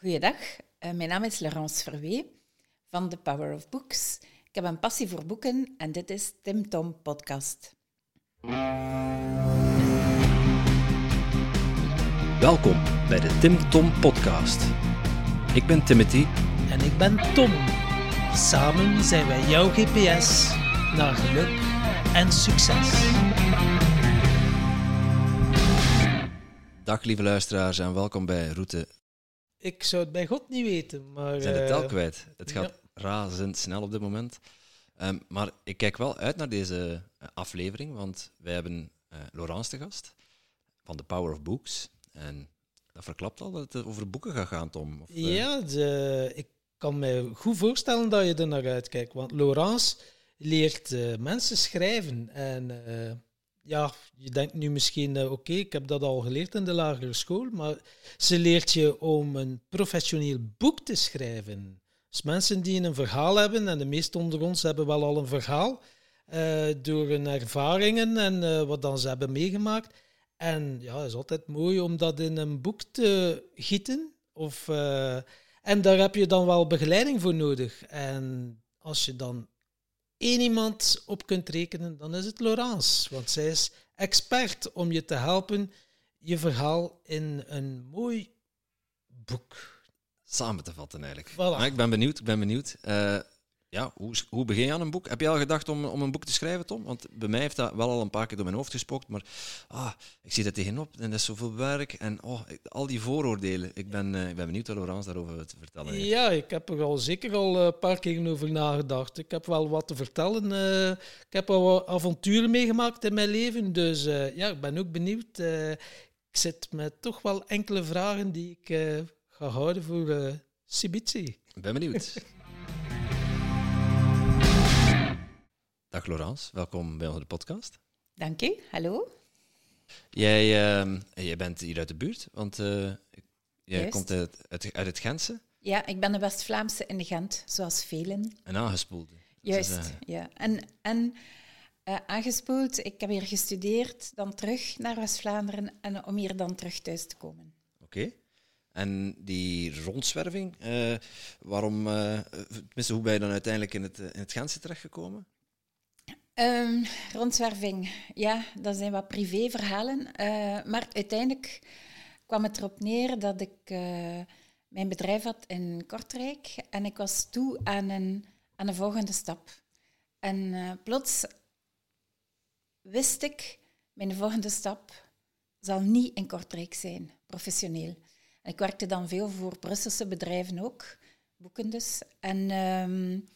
Goeiedag, uh, mijn naam is Laurence Verwee van The Power of Books. Ik heb een passie voor boeken en dit is Tim Tom Podcast. Welkom bij de Tim Tom Podcast. Ik ben Timothy. En ik ben Tom. Samen zijn wij jouw GPS naar geluk en succes. Dag lieve luisteraars en welkom bij Route ik zou het bij God niet weten. Maar, We zijn de tel eh, kwijt. Het gaat razendsnel op dit moment. Um, maar ik kijk wel uit naar deze eh, aflevering, want wij hebben uh, Laurence te gast van The Power of Books. En dat verklapt al dat het over boeken gaat gaan, Tom. Of, ja, de, ik kan me goed voorstellen dat je er naar uitkijkt. Want Laurence leert mensen schrijven. En ja, je denkt nu misschien, uh, oké, ik heb dat al geleerd in de lagere school, maar ze leert je om een professioneel boek te schrijven. Dus mensen die een verhaal hebben, en de meesten onder ons hebben wel al een verhaal, uh, door hun ervaringen en uh, wat dan ze hebben meegemaakt. En ja, het is altijd mooi om dat in een boek te gieten. Of, en daar heb je dan wel begeleiding voor nodig. En als je dan één iemand op kunt rekenen, dan is het Laurence. Want zij is expert om je te helpen je verhaal in een mooi boek samen te vatten eigenlijk. Voilà. ik ben benieuwd, ik ben benieuwd. Uh, ja, hoe, hoe begin je aan een boek? Heb je al gedacht om, om een boek te schrijven, Tom? Want bij mij heeft dat wel al een paar keer door mijn hoofd gespookt, maar ah, ik zie dat tegenop en dat is zoveel werk en oh, al die vooroordelen. Ik ben, uh, ik ben benieuwd wat Laurence daarover te vertellen heeft. Ja, ik heb er al zeker al een paar keer over nagedacht. Ik heb wel wat te vertellen. Uh, ik heb al wat avonturen meegemaakt in mijn leven, dus uh, ja, ik ben ook benieuwd. ik zit met toch wel enkele vragen die ik ga houden voor Sibitsi. Ik ben benieuwd. Dag Laurence, welkom bij onze podcast. Dank u, hallo. Jij, uh, jij bent hier uit de buurt, want uh, jij komt uit, uit, uit, het Gentse. Ja, ik ben de West-Vlaamse in Gent, zoals velen. Een aangespoelde. Juist, uh, ja. En, en uh, aangespoeld, ik heb hier gestudeerd, dan terug naar West-Vlaanderen en om hier dan terug thuis te komen. Oké. En die rondzwerving, waarom, tenminste, hoe ben je dan uiteindelijk in het, in het Gentse terechtgekomen? Um, rondzwerving, ja, dat zijn wat privéverhalen. Uh, maar uiteindelijk kwam het erop neer dat ik uh, mijn bedrijf had in Kortrijk en ik was toe aan een, aan de volgende stap. En uh, plots wist ik, mijn volgende stap zal niet in Kortrijk zijn, professioneel. Ik werkte dan veel voor Brusselse bedrijven ook, boeken dus. En... Um,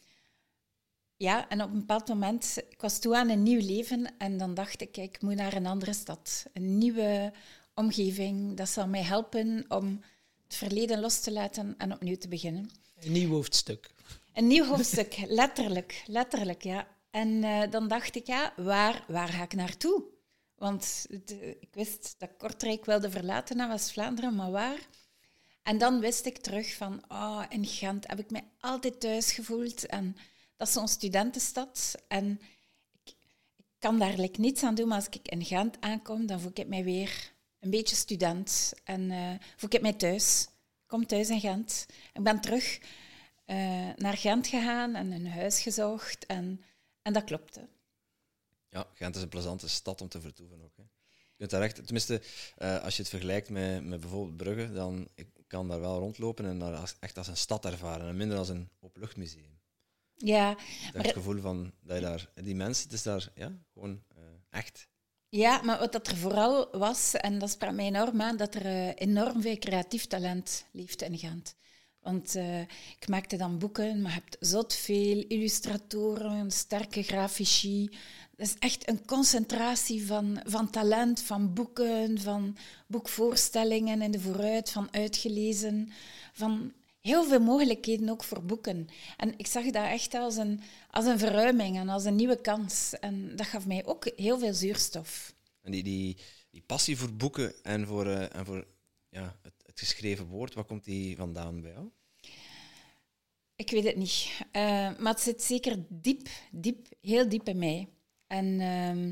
ja, en op een bepaald moment, ik was toe aan een nieuw leven en dan dacht ik, ik moet naar een andere stad. Een nieuwe omgeving, dat zal mij helpen om het verleden los te laten en opnieuw te beginnen. Een nieuw hoofdstuk. Een nieuw hoofdstuk, letterlijk, letterlijk, ja. En uh, dan dacht ik, ja, waar, waar ga ik naartoe? Want de, ik wist dat Kortrijk wilde verlaten naar West-Vlaanderen, maar waar? En dan wist ik terug van, oh, in Gent heb ik mij altijd thuis gevoeld en dat is zo'n studentenstad. En ik, ik kan daar niets aan doen, maar als ik in Gent aankom, dan voel ik mij weer een beetje student. En uh, voel ik mij thuis. Kom thuis in Gent. Ik ben terug uh, naar Gent gegaan en een huis gezocht. En, en dat klopte. Ja, Gent is een plezante stad om te vertoeven ook. Hè. Je kunt daar echt, tenminste, uh, als je het vergelijkt met, met bijvoorbeeld Brugge, dan ik kan daar wel rondlopen en daar echt als een stad ervaren en minder als een openluchtmuseum. Ja. Maar... Het gevoel van dat je daar, die mensen, het is daar ja, gewoon uh, echt. Ja, maar wat dat er vooral was, en dat sprak mij enorm aan, dat er uh, enorm veel creatief talent leeft in Gent. Want uh, ik maakte dan boeken, maar je hebt zot veel illustratoren, sterke grafici. Dat is echt een concentratie van, van talent, van boeken, van boekvoorstellingen in de vooruit, van uitgelezen, van heel veel mogelijkheden ook voor boeken. En ik zag dat echt als een, als een verruiming en als een nieuwe kans. En dat gaf mij ook heel veel zuurstof. En die, die, die passie voor boeken en voor, uh, en voor ja, het, het, geschreven woord, waar komt die vandaan bij jou? Ik weet het niet. Uh, maar het zit zeker diep, diep, heel diep in mij. En uh,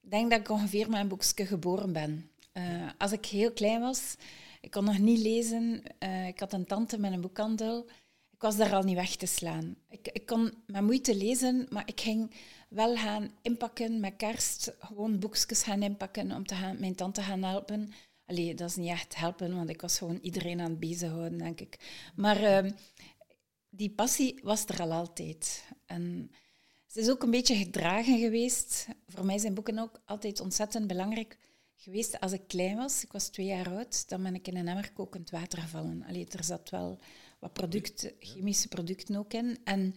ik denk dat ik ongeveer met een boekje geboren ben. Uh, als ik heel klein was, Ik kon nog niet lezen. Uh, ik had een tante met een boekhandel. Ik was daar al niet weg te slaan. Ik, ik kon met moeite lezen, maar ik ging wel gaan inpakken met kerst. Gewoon boekjes gaan inpakken om te gaan, mijn tante gaan helpen. Allee, dat is niet echt helpen, want ik was gewoon iedereen aan het bezighouden, denk ik. Maar uh, die passie was er al altijd. En ze is ook een beetje gedragen geweest. Voor mij zijn boeken ook altijd ontzettend belangrijk geweest. Als ik klein was, ik was twee jaar oud, dan ben ik in een emmer kokend water gevallen. Allee, er zat wel wat product, chemische producten ook in. En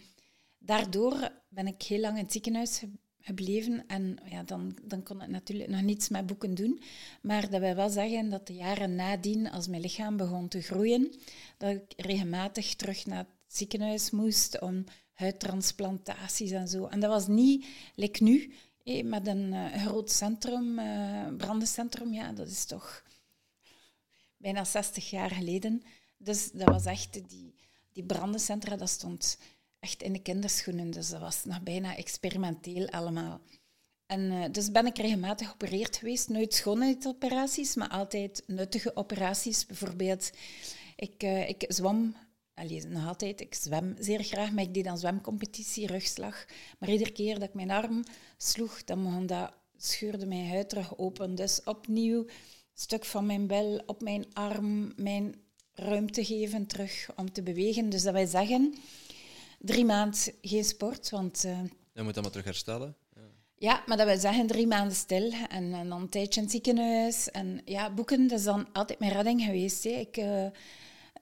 daardoor ben ik heel lang in het ziekenhuis gebleven. En ja, dan, dan kon ik natuurlijk nog niets met boeken doen. Maar dat wil wel zeggen dat de jaren nadien, als mijn lichaam begon te groeien, dat ik regelmatig terug naar het ziekenhuis moest om huidtransplantaties en zo. En dat was niet, like nu, met een uh, groot centrum, uh, brandencentrum, ja, dat is toch bijna 60 jaar geleden. Dus dat was echt, die, die brandencentra, dat stond echt in de kinderschoenen. Dus dat was nog bijna experimenteel allemaal. En uh, dus ben ik regelmatig geopereerd geweest. Nooit schoonheidsoperaties, maar altijd nuttige operaties. Bijvoorbeeld, ik, ik zwam, allez, nog altijd, ik zwem zeer graag, maar ik deed dan zwemcompetitie, rugslag. Maar iedere keer dat ik mijn arm sloeg, dan dat, scheurde mijn huid terug open. Dus opnieuw een stuk van mijn bel op mijn arm, mijn ruimte geven terug om te bewegen. Dus dat wij zeggen, drie maanden geen sport, want... Uh, je moet dan maar terug herstellen. Ja. ja, maar dat wil zeggen drie maanden stil en, en dan een tijdje in het ziekenhuis. En ja, boeken, dat is dan altijd mijn redding geweest. Hè. Ik, uh,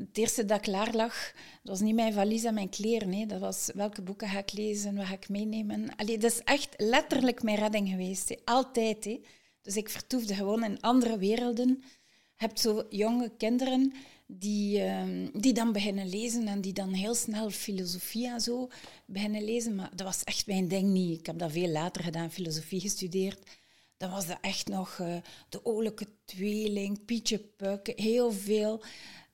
het eerste dat klaar lag, dat was niet mijn valies en mijn kleren. Hè. Dat was welke boeken ga ik lezen, wat ga ik meenemen. Allee, dat is echt letterlijk mijn redding geweest. Altijd. Hè. Dus ik vertoefde gewoon in andere werelden. Je hebt zo jonge kinderen die, uh, die dan beginnen lezen en die dan heel snel filosofie en zo beginnen lezen. Maar dat was echt mijn ding niet. Ik heb dat veel later gedaan, filosofie gestudeerd. Dan was dat echt nog uh, de oorlijke tweeling, Pietje Puk, heel veel.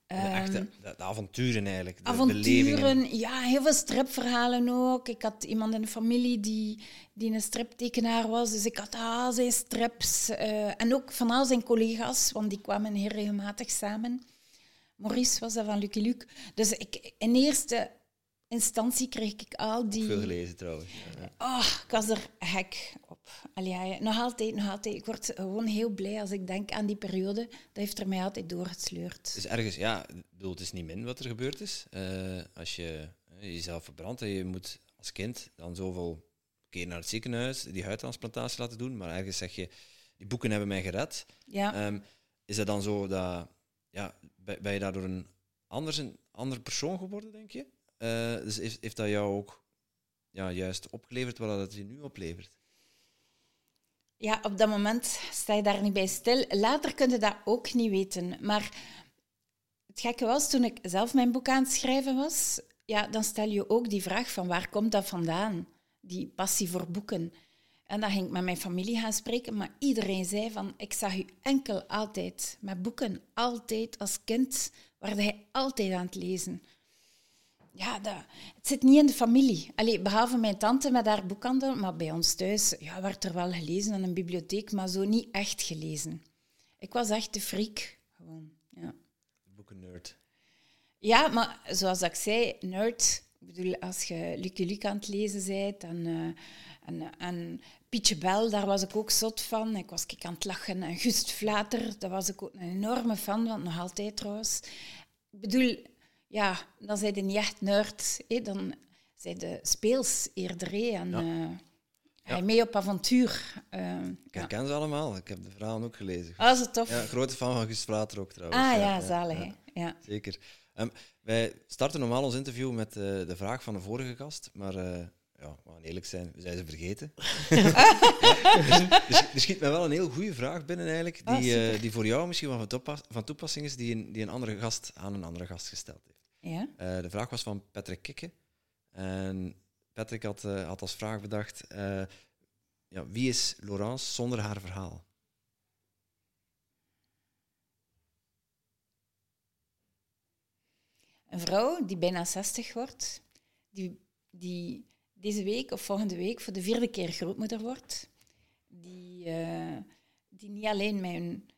De, echte, ehm, de, avonturen eigenlijk. De avonturen, ja, heel veel stripverhalen ook. Ik had iemand in de familie die, die een striptekenaar was, dus ik had al zijn strips. Uh, en ook van al zijn collega's, want die kwamen heel regelmatig samen. Maurice was dat van Lucky Luke. Dus ik, in eerste instantie kreeg ik al die... veel gelezen trouwens. Oh, ik was er gek op. Allee, nog altijd, nog altijd. Ik word gewoon heel blij als ik denk aan die periode. Dat heeft er mij altijd doorgesleurd. Dus ergens, ja, bedoel, het is niet min wat er gebeurd is. Uh, als je jezelf verbrandt en je moet als kind dan zoveel keer naar het ziekenhuis die huidtransplantatie laten doen, maar ergens zeg je, die boeken hebben mij gered. Ja. Um, is dat dan zo dat ja, ben je daardoor een anders een ander persoon geworden, denk je? Uh, dus heeft, dat jou ook ja, juist opgeleverd wat het je nu oplevert? Ja, op dat moment sta je daar niet bij stil. Later kun je dat ook niet weten. Maar het gekke was, toen ik zelf mijn boek aan het schrijven was, ja, dan stel je ook die vraag van waar komt dat vandaan? Die passie voor boeken. En dan ging ik met mijn familie gaan spreken, maar iedereen zei van, ik zag u enkel altijd met boeken, altijd als kind, waar hij altijd aan het lezen. Ja, dat, het zit niet in de familie. Allee, behalve mijn tante met haar boekhandel, maar bij ons thuis ja, werd er wel gelezen in een bibliotheek, maar zo niet echt gelezen. Ik was echt de freak, gewoon. Ja. Boekennerd. Ja, maar zoals ik zei, nerd. Ik bedoel, als je Lucky Luke aan het lezen bent, dan... Uh, en, en Pietje Bel, daar was ik ook zot van. Ik was kijk aan het lachen. En Gust Vlater, daar was ik ook een enorme fan van, nog altijd trouwens. Ik bedoel, ja, dan zijn je niet echt nerd. Hè? Dan zijn de speels eerder. En, ja. Uh, ja. mee op avontuur. Uh, ik herken ja. ze allemaal. Ik heb de verhalen ook gelezen. Ah, is het tof? Ja, grote fan van Gust Vlater ook trouwens. Ah ja, zalig. Ja. Zeker. Um, wij starten normaal ons interview met uh, de vraag van de vorige gast, maar uh, ja, we gaan eerlijk zijn, we zijn ze vergeten. dus, er schiet mij wel een heel goede vraag binnen eigenlijk, die, ah, uh, die voor jou misschien wel van toepassing is, die een, die een andere gast aan een andere gast gesteld heeft. Ja? Uh, de vraag was van Patrick Kikke. En Patrick had, uh, had als vraag bedacht, ja, wie is Laurence zonder haar verhaal? Een vrouw die bijna 60 wordt, die, die deze week of volgende week voor de vierde keer grootmoeder wordt. Die, die niet alleen mijn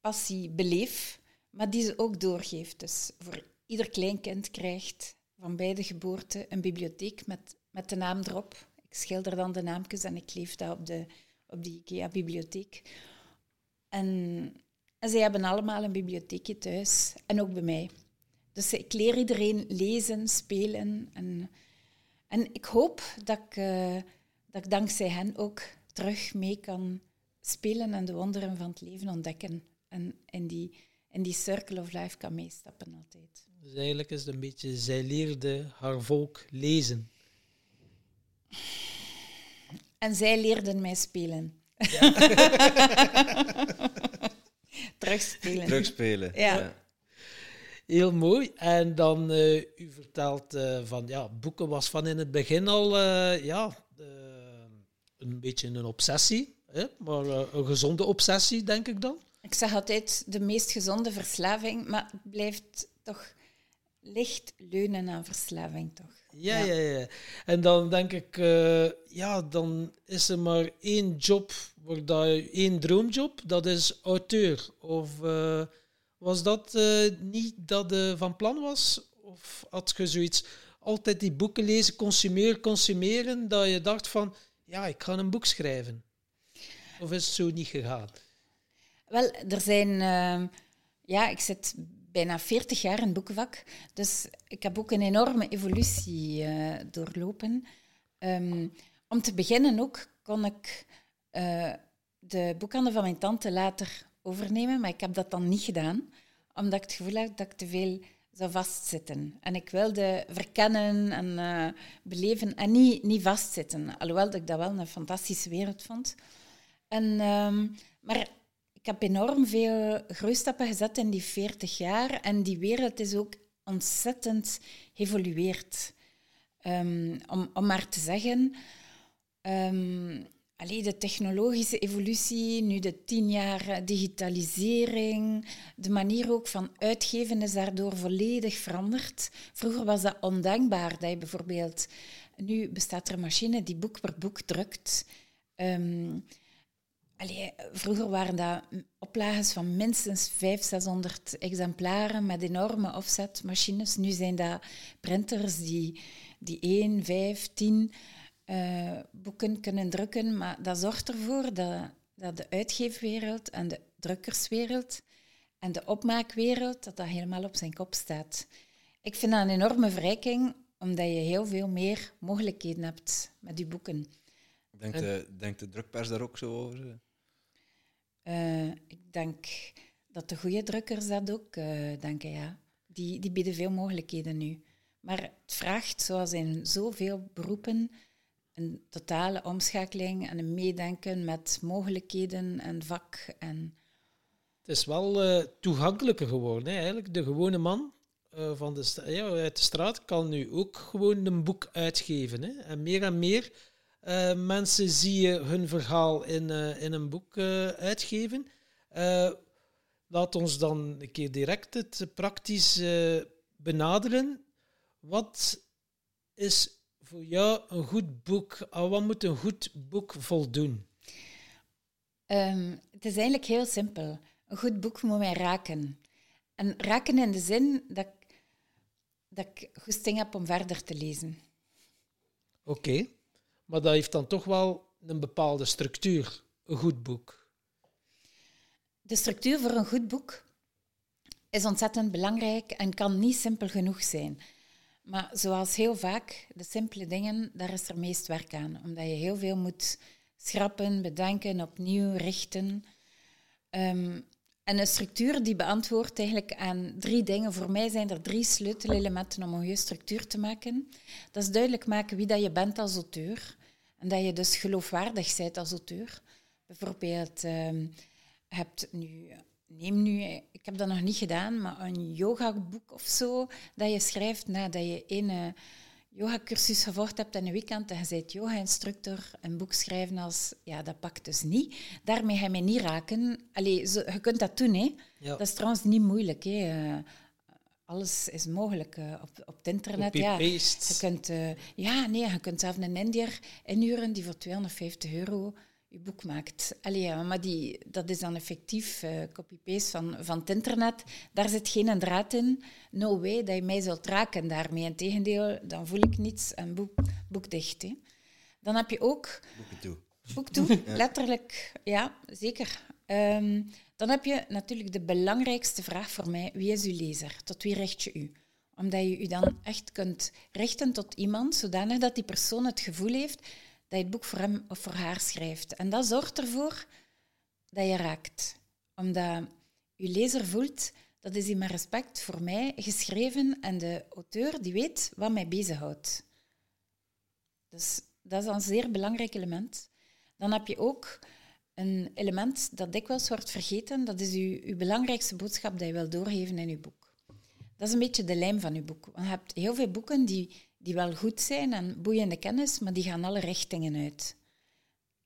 passie beleef, maar die ze ook doorgeeft. Dus voor ieder kleinkind krijgt van bij de geboorte een bibliotheek met, met de naam erop. Ik schilder dan de naamjes en ik leef dat op, de, op die IKEA-bibliotheek. En, en zij hebben allemaal een bibliotheekje thuis en ook bij mij. Dus ik leer iedereen lezen, spelen. En, en ik hoop dat ik, uh, dat ik dankzij hen ook terug mee kan spelen en de wonderen van het leven ontdekken. En in die, in die circle of life kan meestappen altijd. Dus eigenlijk is het een beetje, zij leerde haar volk lezen. En zij leerden mij spelen. Ja. Terugspelen. Terugspelen. ja. Heel mooi. En dan, uh, u vertelt uh, van, ja, boeken was van in het begin al, uh, ja, een beetje een obsessie. Hè? Maar een gezonde obsessie, denk ik dan. Ik zeg altijd de meest gezonde verslaving, maar het blijft toch licht leunen aan verslaving, toch? Ja, ja, ja. En dan denk ik, ja, dan is er maar één job, dat, één droomjob, dat is auteur. Of was dat uh, niet dat van plan was? Of had je zoiets altijd die boeken lezen, consumeren, consumeren, dat je dacht van, ja, ik ga een boek schrijven? Of is het zo niet gegaan? Wel, er zijn... Uh, ja, ik zit bijna 40 jaar in het boekenvak. Dus ik heb ook een enorme evolutie uh, doorlopen. Um, om te beginnen ook kon ik uh, de boekhandel van mijn tante later overnemen, maar ik heb dat dan niet gedaan, omdat ik het gevoel had dat ik te veel zou vastzitten. En ik wilde verkennen en uh, beleven en niet, niet vastzitten. Alhoewel dat ik dat wel een fantastische wereld vond. En, um, maar ik heb enorm veel groeistappen gezet in die 40 jaar en die wereld is ook ontzettend geëvolueerd. Um, om, om maar te zeggen, um, de technologische evolutie, nu de tien jaar digitalisering, de manier ook van uitgeven is daardoor volledig veranderd. Vroeger was dat ondenkbaar dat je bijvoorbeeld... Nu bestaat er een machine die boek per boek drukt. Um, allee, vroeger waren dat oplages van minstens 500, 600 exemplaren met enorme offsetmachines. Nu zijn dat printers die, die 1, 5, 10 uh, boeken kunnen drukken. Maar dat zorgt ervoor dat, dat de uitgeefwereld en de drukkerswereld en de opmaakwereld, dat dat helemaal op zijn kop staat. Ik vind dat een enorme verrijking, omdat je heel veel meer mogelijkheden hebt met die boeken. Denkt de, denkt de drukpers daar ook zo over? Uh, ik denk dat de goede drukkers dat ook uh, denken, ja. Die, die bieden veel mogelijkheden nu. Maar het vraagt, zoals in zoveel beroepen, een totale omschakeling en een meedenken met mogelijkheden en vak. En het is wel uh, toegankelijker geworden. Hè? Eigenlijk de gewone man van de ja, uit de straat kan nu ook gewoon een boek uitgeven. Hè? En meer en meer uh, mensen zie je hun verhaal in, in een boek uitgeven. laat ons dan een keer direct het praktisch benaderen. Wat is voor jou een goed boek? Wat moet een goed boek voldoen? Um, het is eigenlijk heel simpel. Een goed boek moet mij raken. En raken in de zin dat ik, dat ik goesting heb om verder te lezen. Oké, maar dat heeft dan toch wel een bepaalde structuur, een goed boek. De structuur voor een goed boek is ontzettend belangrijk en kan niet simpel genoeg zijn. Maar zoals heel vaak, de simpele dingen, daar is er meest werk aan. Omdat je heel veel moet schrappen, bedenken, opnieuw richten. Um, en een structuur die beantwoordt eigenlijk aan drie dingen. Voor mij zijn er drie sleutelelementen om een goede structuur te maken. Dat is duidelijk maken wie dat je bent als auteur. En dat je dus geloofwaardig bent als auteur. Bijvoorbeeld, um, hebt nu neem nu, ik heb dat nog niet gedaan, maar een yogaboek of zo, dat je schrijft nadat je een uh, yogacursus gevolgd hebt en een weekend en je bent yoga-instructor, een boek schrijven als, ja, dat pakt dus niet. Daarmee ga je mij niet raken. Allee, zo, je kunt dat doen, hè. Dat is trouwens niet moeilijk, hè. Alles is mogelijk uh, op, op het internet. Ja, je kunt, uh, ja, nee, je kunt zelf een Indiër inhuren die voor 250 euro je boek maakt. Allee, ja, maar die, dat is dan effectief uh, copy-paste van, van het internet. Daar zit geen draad in. No way dat je mij zult raken daarmee. Integendeel, dan voel ik niets en boek, boek dicht. Hè. Dan heb je ook... Boeken toe. Boek toe, letterlijk. Ja, zeker. Um, dan heb je natuurlijk de belangrijkste vraag voor mij. Wie is uw lezer? Tot wie richt je u? Omdat je je dan echt kunt richten tot iemand, zodanig dat die persoon het gevoel heeft dat je het boek voor hem of voor haar schrijft. En dat zorgt ervoor dat je raakt. Omdat je lezer voelt, dat is in met respect voor mij geschreven en de auteur die weet wat mij bezighoudt. Dus dat is een zeer belangrijk element. Dan heb je ook een element dat dikwijls wordt vergeten. Dat is uw, uw belangrijkste boodschap dat je wil doorgeven in uw boek. Dat is een beetje de lijm van uw boek. Want je hebt heel veel boeken die die wel goed zijn en boeiende kennis, maar die gaan alle richtingen uit.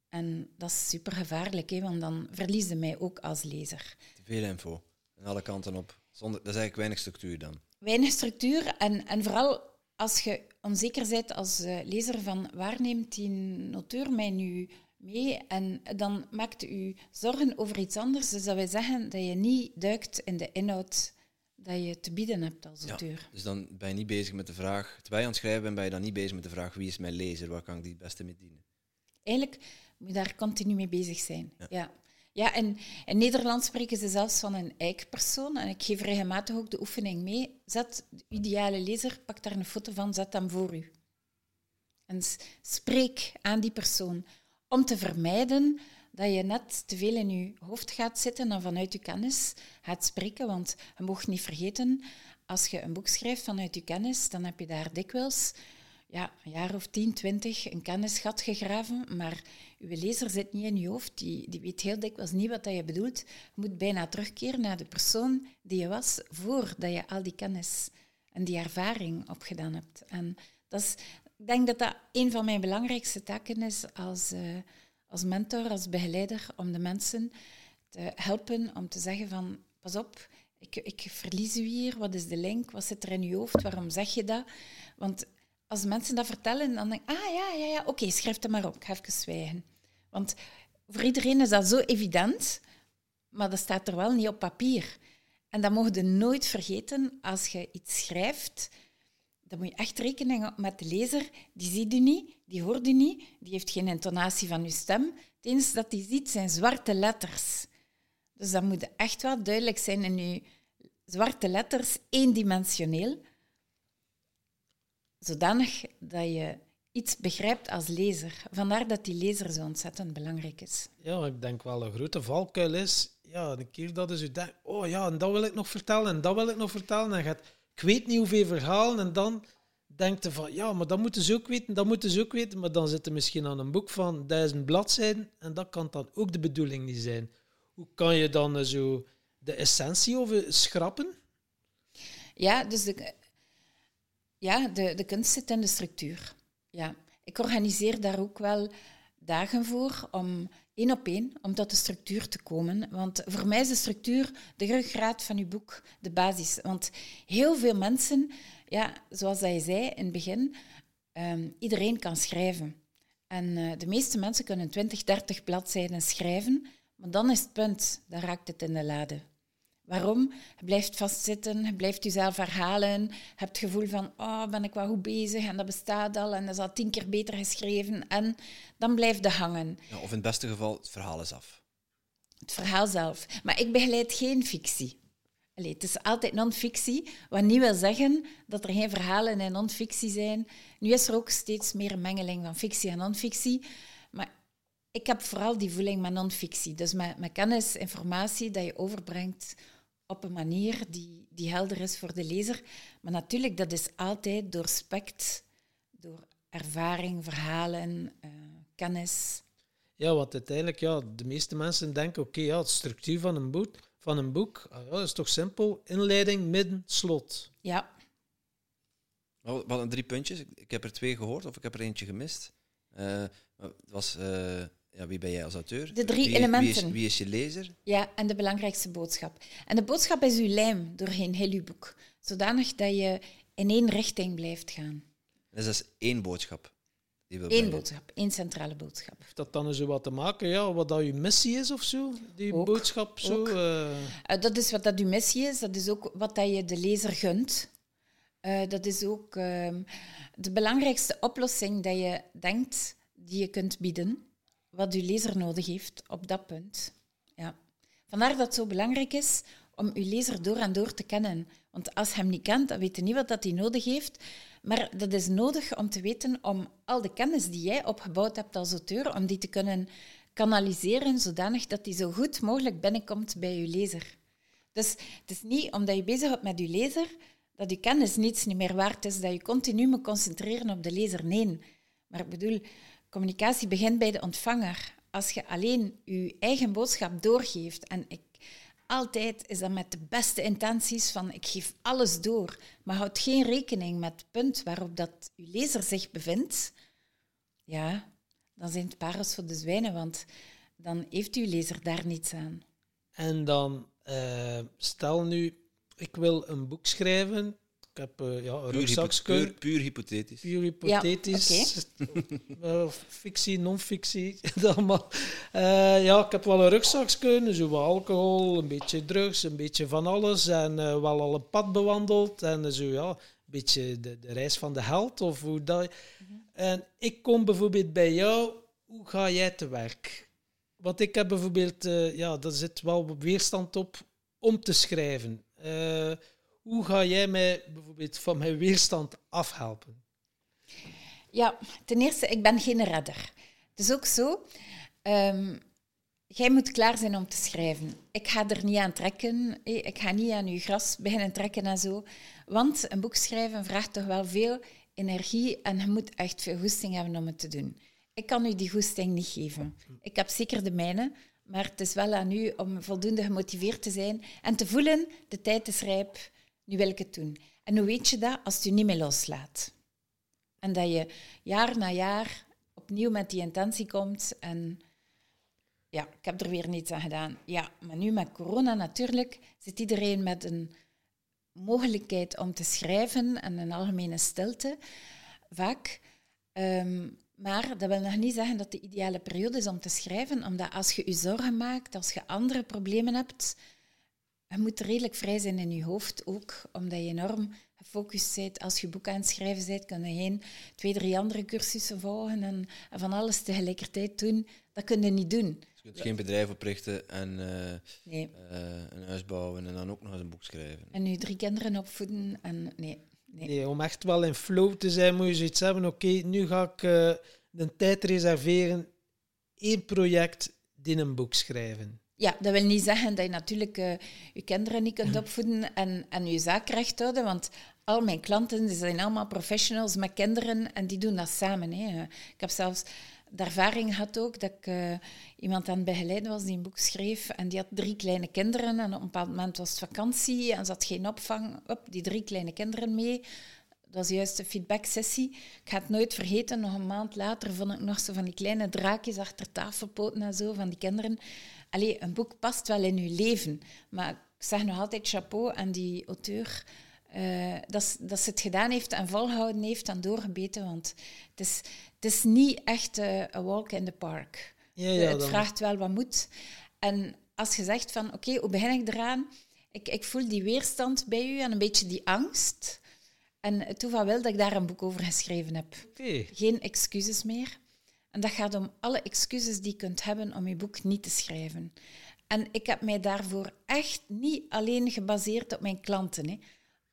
En dat is super gevaarlijk, hè, want dan verlies je mij ook als lezer. Te veel info, aan alle kanten op. Zonder, dat is eigenlijk weinig structuur dan. Weinig structuur en, en vooral als je onzeker bent als uh, lezer van waar neemt die auteur mij nu mee en dan maakt u zorgen over iets anders. Dus dat wij zeggen dat je niet duikt in de inhoud dat je te bieden hebt als auteur. dus dan ben je niet bezig met de vraag, terwijl je aan het schrijven bent, ben je dan niet bezig met de vraag wie is mijn lezer, waar kan ik die het beste mee dienen? Eigenlijk moet je daar continu mee bezig zijn. Ja. ja. en in Nederland spreken ze zelfs van een eikpersoon. En ik geef regelmatig ook de oefening mee. Zet de ideale lezer, pak daar een foto van, zet hem voor u. En spreek aan die persoon. Om te vermijden dat je net te veel in je hoofd gaat zitten en vanuit je kennis gaat spreken. Want je mag niet vergeten, als je een boek schrijft vanuit je kennis, dan heb je daar dikwijls ja, een jaar of tien, twintig een kennisgat gegraven, maar je lezer zit niet in je hoofd, die, die weet heel dikwijls niet wat je bedoelt. Je moet bijna terugkeren naar de persoon die je was voordat je al die kennis en die ervaring opgedaan hebt. En dat is, ik denk dat dat een van mijn belangrijkste taken is als, uh, als mentor, als begeleider, om de mensen te helpen om te zeggen van, pas op, ik, ik verlies u hier, wat is de link, wat zit er in uw hoofd, waarom zeg je dat? Want als mensen dat vertellen, dan denk ik, ah ja, ja, ja, oké, schrijf het maar op, ik even zwijgen. Want voor iedereen is dat zo evident, maar dat staat er wel niet op papier. En dat mocht je nooit vergeten als je iets schrijft dan moet je echt rekening met de lezer. Die ziet u niet, die hoort u niet, die heeft geen intonatie van uw stem. Het enige dat hij ziet zijn zwarte letters. Dus dat moet echt wel duidelijk zijn in uw zwarte letters, eendimensioneel. Zodanig dat je iets begrijpt als lezer. Vandaar dat die lezer zo ontzettend belangrijk is. Ja, ik denk wel een grote valkuil is. Ja, de keer dat is u denkt, oh ja, en dat wil ik nog vertellen en dat wil ik nog vertellen. En gaat ik weet niet hoeveel verhalen. En dan denkt je van, ja, maar dat moeten ze ook weten, dat moeten ze ook weten. Maar dan zit er misschien aan een boek van duizend bladzijden. En dat kan dan ook de bedoeling niet zijn. Hoe kan je dan zo de essentie over schrappen? Ja, dus de, ja, de, de kunst zit in de structuur. Ja. Ik organiseer daar ook wel dagen voor om één op één om tot de structuur te komen. Want voor mij is de structuur de ruggraat van uw boek, de basis. Want heel veel mensen, ja, zoals je zei in het begin, um, iedereen kan schrijven. En uh, de meeste mensen kunnen 20, 30 bladzijden schrijven, maar dan is het punt, dan raakt het in de lade. Waarom? Je blijft vastzitten, je blijft jezelf herhalen, je hebt het gevoel van, oh, ben ik wel goed bezig en dat bestaat al en dat is al tien keer beter geschreven en dan blijft het hangen. Ja, of in het beste geval, het verhaal is af. Het verhaal zelf. Maar ik begeleid geen fictie. Allee, het is altijd non-fictie, wat niet wil zeggen dat er geen verhalen in non-fictie zijn. Nu is er ook steeds meer een mengeling van fictie en non-fictie, maar ik heb vooral die voeling met non-fictie. Dus met, met kennis, informatie dat je overbrengt op een manier die, die helder is voor de lezer. Maar natuurlijk, dat is altijd door spect, door ervaring, verhalen, uh, kennis. Ja, wat uiteindelijk, ja, de meeste mensen denken, oké, ja, de structuur van een boek, van een boek ah, ja, is toch simpel. Inleiding, midden, slot. Ja. Wat, wat drie puntjes. Ik, heb er twee gehoord, of ik heb er eentje gemist. Uh, het was... Uh, ja, wie ben jij als auteur? De drie wie, elementen. Wie is, wie is, je lezer? Ja, en de belangrijkste boodschap. En de boodschap is uw lijm doorheen heel uw boek. Zodanig dat je in één richting blijft gaan. Dus dat is één boodschap. Eén boodschap, één centrale boodschap. Heeft dat dan zo wat te maken, ja, wat dat uw missie is of zo? Die boodschap zo? Uh... dat is wat dat uw missie is, dat is ook wat dat je de lezer gunt. Uh, dat is ook ehm, de belangrijkste oplossing dat je denkt die je kunt bieden, wat uw lezer nodig heeft op dat punt. Ja. Vandaar dat het zo belangrijk is om uw lezer door en door te kennen. Want als je hem niet kent, dan weet je niet wat hij nodig heeft. Maar dat is nodig om te weten om al de kennis die jij opgebouwd hebt als auteur, om die te kunnen kanaliseren zodanig dat die zo goed mogelijk binnenkomt bij je lezer. Dus het is niet omdat je bezig bent met je lezer dat je kennis niets niet meer waard is, dat je continu moet concentreren op de lezer. Nee. Maar ik bedoel, communicatie begint bij de ontvanger. Als je alleen je eigen boodschap doorgeeft en ik altijd is dat met de beste intenties van ik geef alles door, maar houd geen rekening met het punt waarop dat uw lezer zich bevindt, ja, dan zijn het parels voor de zwijnen, want dan heeft uw lezer daar niets aan. En dan, uh, stel nu, ik wil een boek schrijven ik heb uh, ja, een puur, puur, hypothetisch. Puur hypothetisch. Ja, fictie, non-fictie, allemaal. Uh, ja, ik heb wel een rugzakskeuze, zo wat alcohol, een beetje drugs, een beetje van alles. En uh, wel al een pad bewandeld. En zo, ja, een beetje de, de reis van de held, of hoe dat... Mhm. En ik kom bijvoorbeeld bij jou, hoe ga jij te werk? Want ik heb bijvoorbeeld, ja, daar zit wel weerstand op om te schrijven. Hoe ga jij mij bijvoorbeeld van mijn weerstand afhelpen? Ja, ten eerste, ik ben geen redder. Het is ook zo, um, jij moet klaar zijn om te schrijven. Ik ga er niet aan trekken, ik ga niet aan je gras beginnen trekken en zo. Want een boek schrijven vraagt toch wel veel energie en je moet echt veel goesting hebben om het te doen. Ik kan u die goesting niet geven. Ik heb zeker de mijne, maar het is wel aan u om voldoende gemotiveerd te zijn en te voelen, de tijd is rijp, nu wil ik het doen. En hoe weet je dat? Als je niet meer loslaat. En dat je jaar na jaar opnieuw met die intentie komt en ja, ik heb er weer niets aan gedaan. Ja, maar nu met corona natuurlijk zit iedereen met een mogelijkheid om te schrijven en een algemene stilte, vaak. Ehm, maar dat wil nog niet zeggen dat de ideale periode is om te schrijven, omdat als je je zorgen maakt, als je andere problemen hebt, je moet redelijk vrij zijn in je hoofd ook, omdat je enorm gefocust bent. Als je boek aan het schrijven bent, kun je geen twee, drie andere cursussen volgen en, van alles tegelijkertijd doen. Dat kun je niet doen. Dus je kunt geen bedrijf oprichten en uh, nee. uh, een huis bouwen en dan ook nog eens een boek schrijven. En nu drie kinderen opvoeden en nee. Nee. nee om echt wel in flow te zijn, moet je zoiets hebben. Oké, nu ga ik uh, de tijd reserveren. één project in een boek schrijven. Ja, dat wil niet zeggen dat je natuurlijk uh, je kinderen niet kunt opvoeden en, en je zaak recht houden, want al mijn klanten die zijn allemaal professionals met kinderen en die doen dat samen. Hè. Ik heb zelfs de ervaring gehad ook dat ik uh, iemand aan het begeleiden was die een boek schreef en die had drie kleine kinderen en op een bepaald moment was het vakantie en ze had geen opvang. Op, die drie kleine kinderen mee. Dat was juist de feedback-sessie. Ik ga het nooit vergeten, nog een maand later vond ik nog zo van die kleine draakjes achter tafelpoten en zo van die kinderen. Allee, een boek past wel in uw leven, maar ik zeg nog altijd chapeau aan die auteur. Uh, dat, dat ze het gedaan heeft en volhouden heeft en doorgebeten, want het is, het is niet echt uh, a walk in the park. Ja, ja, het vraagt wel wat moed. En als je zegt van, oké, hoe begin ik eraan? Ik, ik voel die weerstand bij u en een beetje die angst. En het toeval wel dat ik daar een boek over geschreven heb. Geen excuses meer. En dat gaat om alle excuses die je kunt hebben om je boek niet te schrijven. En ik heb mij daarvoor echt niet alleen gebaseerd op mijn klanten. Hè.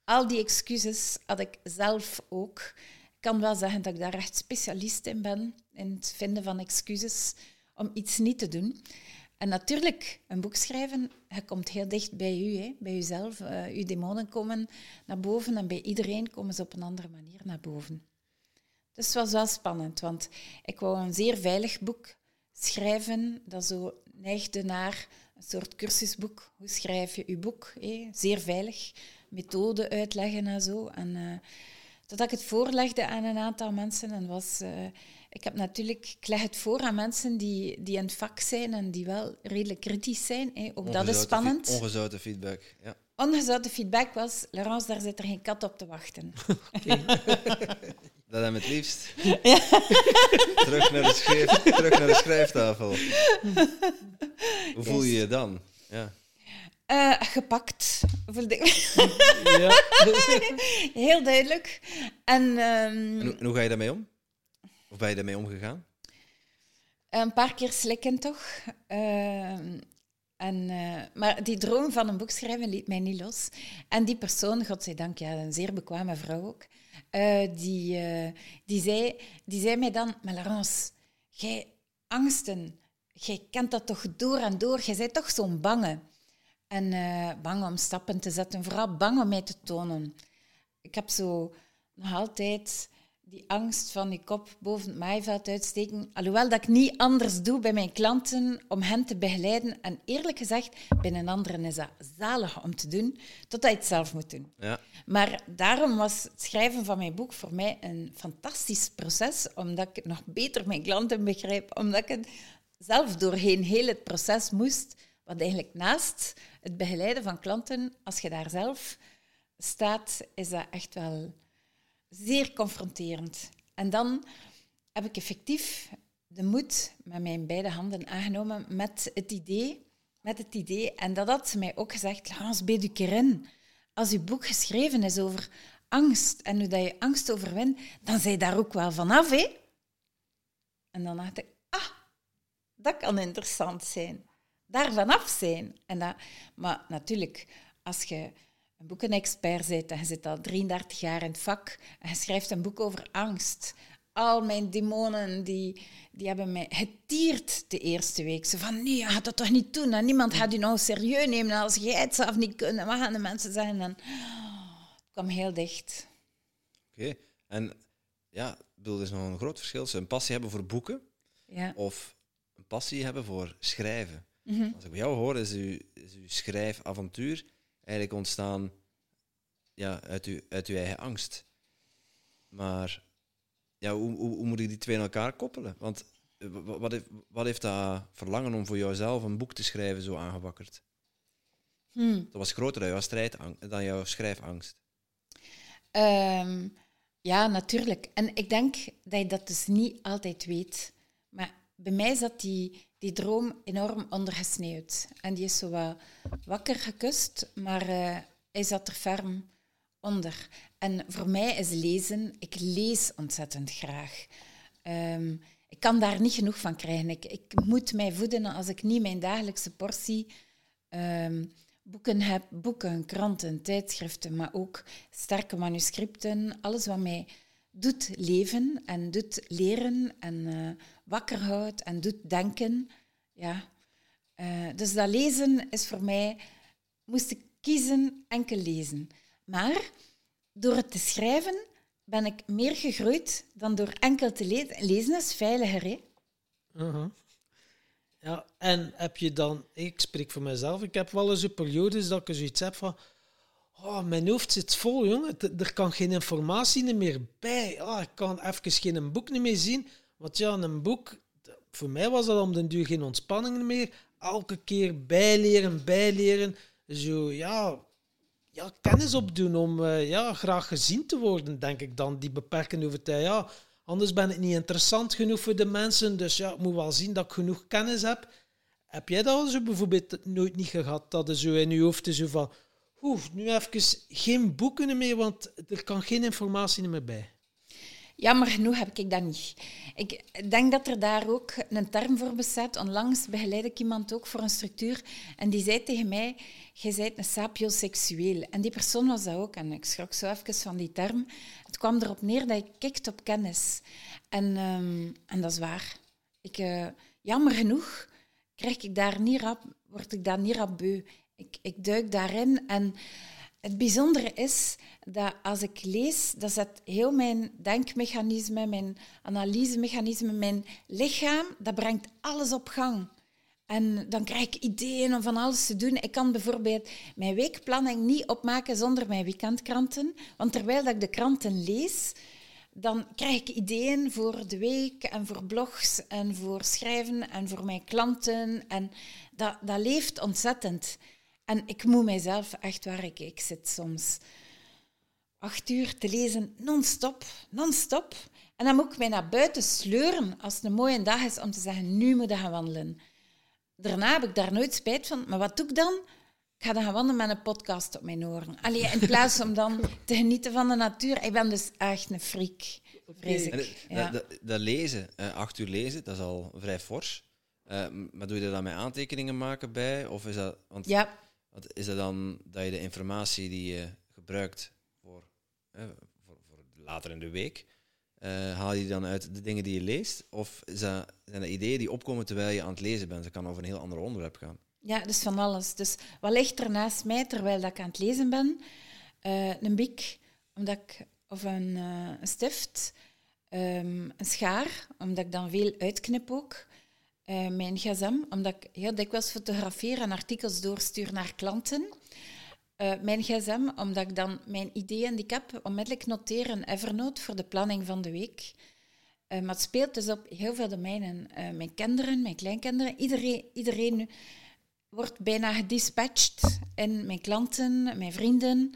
Al die excuses had ik zelf ook. Ik kan wel zeggen dat ik daar echt specialist in ben, in het vinden van excuses om iets niet te doen. En natuurlijk, een boek schrijven, je komt heel dicht bij u, hè, bij jezelf. Uh, uw demonen komen naar boven en bij iedereen komen ze op een andere manier naar boven. Dus het was wel spannend, want ik wou een zeer veilig boek schrijven dat zo neigde naar een soort cursusboek. Hoe schrijf je je boek? Zeer veilig, methode uitleggen en zo. En uh, totdat ik het voorlegde aan een aantal mensen en was... Uh, ik heb natuurlijk, ik leg het voor aan mensen die, die in het vak zijn en die wel redelijk kritisch zijn. Ook dat is spannend. Ongezouten feedback, ja. ongezouten feedback was, Laurence, daar zit er geen kat op te wachten. Dat hem het liefst. Ja. terug, naar de schrijf, terug naar de schrijftafel. Hoe voel je je dan? Ja. Uh, gepakt, voelde ik. ja. Heel duidelijk. En, um, en, hoe, en, hoe, ga je daarmee om? Of ben je daarmee omgegaan? Een paar keer slikken toch. Uh, en, uh, maar die droom van een boek schrijven liet mij niet los. En die persoon, godzijdank, ja, een zeer bekwame vrouw ook, uh, die, uh, die, zei, die zei mij dan, maar Laurence, jij angsten, jij kent dat toch door en door, jij bent toch zo'n bange. En bang om stappen te zetten, vooral bang om mij te tonen. Ik heb zo nog altijd die angst van die kop boven het maaiveld uitsteken. Alhoewel dat ik niet anders doe bij mijn klanten om hen te begeleiden. En eerlijk gezegd, binnen anderen is dat zalig om te doen, totdat je het zelf moet doen. Ja. Maar daarom was het schrijven van mijn boek voor mij een fantastisch proces, omdat ik nog beter mijn klanten begrijp, omdat ik het zelf doorheen heel het proces moest. Wat eigenlijk naast het begeleiden van klanten, als je daar zelf staat, is dat echt wel zeer confronterend. En dan heb ik effectief de moed met mijn beide handen aangenomen met het idee. Met het idee. En dat had ze mij ook gezegd, Laurence Bedukerin, als je boek geschreven is over angst en hoe dat je angst overwint, dan zij daar ook wel vanaf, hè? En dan dacht ik, ah, dat kan interessant zijn. Daar vanaf zijn. En dat, maar natuurlijk, als je een boekenexpert bent en je zit al 33 jaar in het vak en je schrijft een boek over angst. Al mijn demonen die, die hebben mij getierd de eerste week. Ze van, nee, je gaat dat toch niet doen? En niemand gaat je nou serieus nemen als jij het zelf niet kunt. Wat gaan de mensen zeggen? En het kwam heel dicht. Oké, en ja, bedoel, er is nog een groot verschil tussen een passie hebben voor boeken ja. of een passie hebben voor schrijven. Mhm. Als ik bij jou hoor, is uw, is uw schrijfavontuur eigenlijk ontstaan ja, uit, uw, uit uw eigen angst. Maar ja, hoe, hoe, hoe moet ik die twee aan elkaar koppelen? Want eh, wat heeft, wat heeft dat verlangen om voor jouzelf een boek te schrijven zo aangewakkerd? Hmm. Dat was groter dan jouw, strijdangst, dan jouw schrijfangst. Ehm, ja, natuurlijk. En ik denk dat je dat dus niet altijd weet. Maar bij mij zat die, die droom enorm ondergesneeuwd. En die is zo wat wakker gekust, maar uh, hij zat er ferm onder. En voor mij is lezen, ik lees ontzettend graag. Ehm, ik kan daar niet genoeg van krijgen. Ik, ik, moet mij voeden als ik niet mijn dagelijkse portie ehm, boeken heb. Boeken, kranten, tijdschriften, maar ook sterke manuscripten. Alles wat mij doet leven en doet leren en uh, wakker houdt en doet denken. Ja. Uh, dus dat lezen is voor mij, moest ik kiezen, enkel lezen. Maar door het te schrijven ben ik meer gegroeid dan door enkel te lezen. Lezen is veiliger, hè? Uh Ja, en heb je dan... Ik spreek voor mezelf. Ik heb wel eens een periodes dat ik zoiets heb van... Oh, mijn hoofd zit vol, jongen. Er kan geen informatie meer bij. Oh, ik kan even geen boek meer zien. Want ja, een boek... Voor mij was dat om den duur geen ontspanning meer. Elke keer bijleren, bijleren. Zo, ja... Ja, kennis opdoen om uh, ja, graag gezien te worden, denk ik dan. Die beperkende overtuiging. Ja, anders ben ik niet interessant genoeg voor de mensen. Dus ja, ik moet wel zien dat ik genoeg kennis heb. Heb jij dat zo bijvoorbeeld nooit niet gehad? Dat er zo in je hoofd is zo van Oeh, nu even geen boeken meer, want er kan geen informatie meer bij. Jammer genoeg heb ik dat niet. Ik denk dat er daar ook een term voor bestaat. Onlangs begeleid ik iemand ook voor een structuur en die zei tegen mij, je bent een sapioseksueel. En die persoon was dat ook en ik schrok zo even van die term. Het kwam erop neer dat ik kikt op kennis. En, um, en dat is waar. Ik, uh, jammer genoeg krijg ik daar niet rap, word ik daar niet rap ik, ik duik daarin en het bijzondere is dat als ik lees, dat zet heel mijn denkmechanisme, mijn analysemechanisme, mijn lichaam, dat brengt alles op gang. En dan krijg ik ideeën om van alles te doen. Ik kan bijvoorbeeld mijn weekplanning niet opmaken zonder mijn weekendkranten. Want terwijl dat ik de kranten lees, dan krijg ik ideeën voor de week en voor blogs en voor schrijven en voor mijn klanten. En dat, dat leeft ontzettend. En ik moet mijzelf echt waar ik, ik zit soms acht uur te lezen, non-stop, non-stop. En dan moet ik mij naar buiten sleuren als het een mooie dag is om te zeggen, nu moet ik gaan wandelen. Daarna heb ik daar nooit spijt van. Maar wat doe ik dan? Ik ga dan gaan wandelen met een podcast op mijn oren. Allee, in plaats om dan te genieten van de natuur. Ik ben dus echt een freak, vrees ik. Ja. Dat, dat, lezen, uh, acht uur lezen, dat is al vrij fors. Uh, maar doe je er dan met aantekeningen maken bij? Of is dat, want, ja. Is dat dan dat je de informatie die je gebruikt voor, uh, voor, voor, later in de week, haal je dan uit de dingen die je leest? Of zijn dat ideeën die opkomen terwijl je aan het lezen bent? Dat kan over een heel ander onderwerp gaan. Ja, dus van alles. Dus wat ligt er naast mij terwijl dat ik aan het lezen ben? Uh, een bik, omdat ik, of een, uh, een stift, um, een schaar, omdat ik dan veel uitknip ook. Uh, mijn gsm, omdat ik heel dikwijls fotografeer en artikels doorstuur naar klanten. mijn gsm, omdat ik dan mijn ideeën die ik heb onmiddellijk noteer in Evernote voor de planning van de week. maar het speelt dus op heel veel domeinen. mijn kinderen, mijn kleinkinderen, iedereen, iedereen wordt bijna gedispatcht in mijn klanten, mijn vrienden,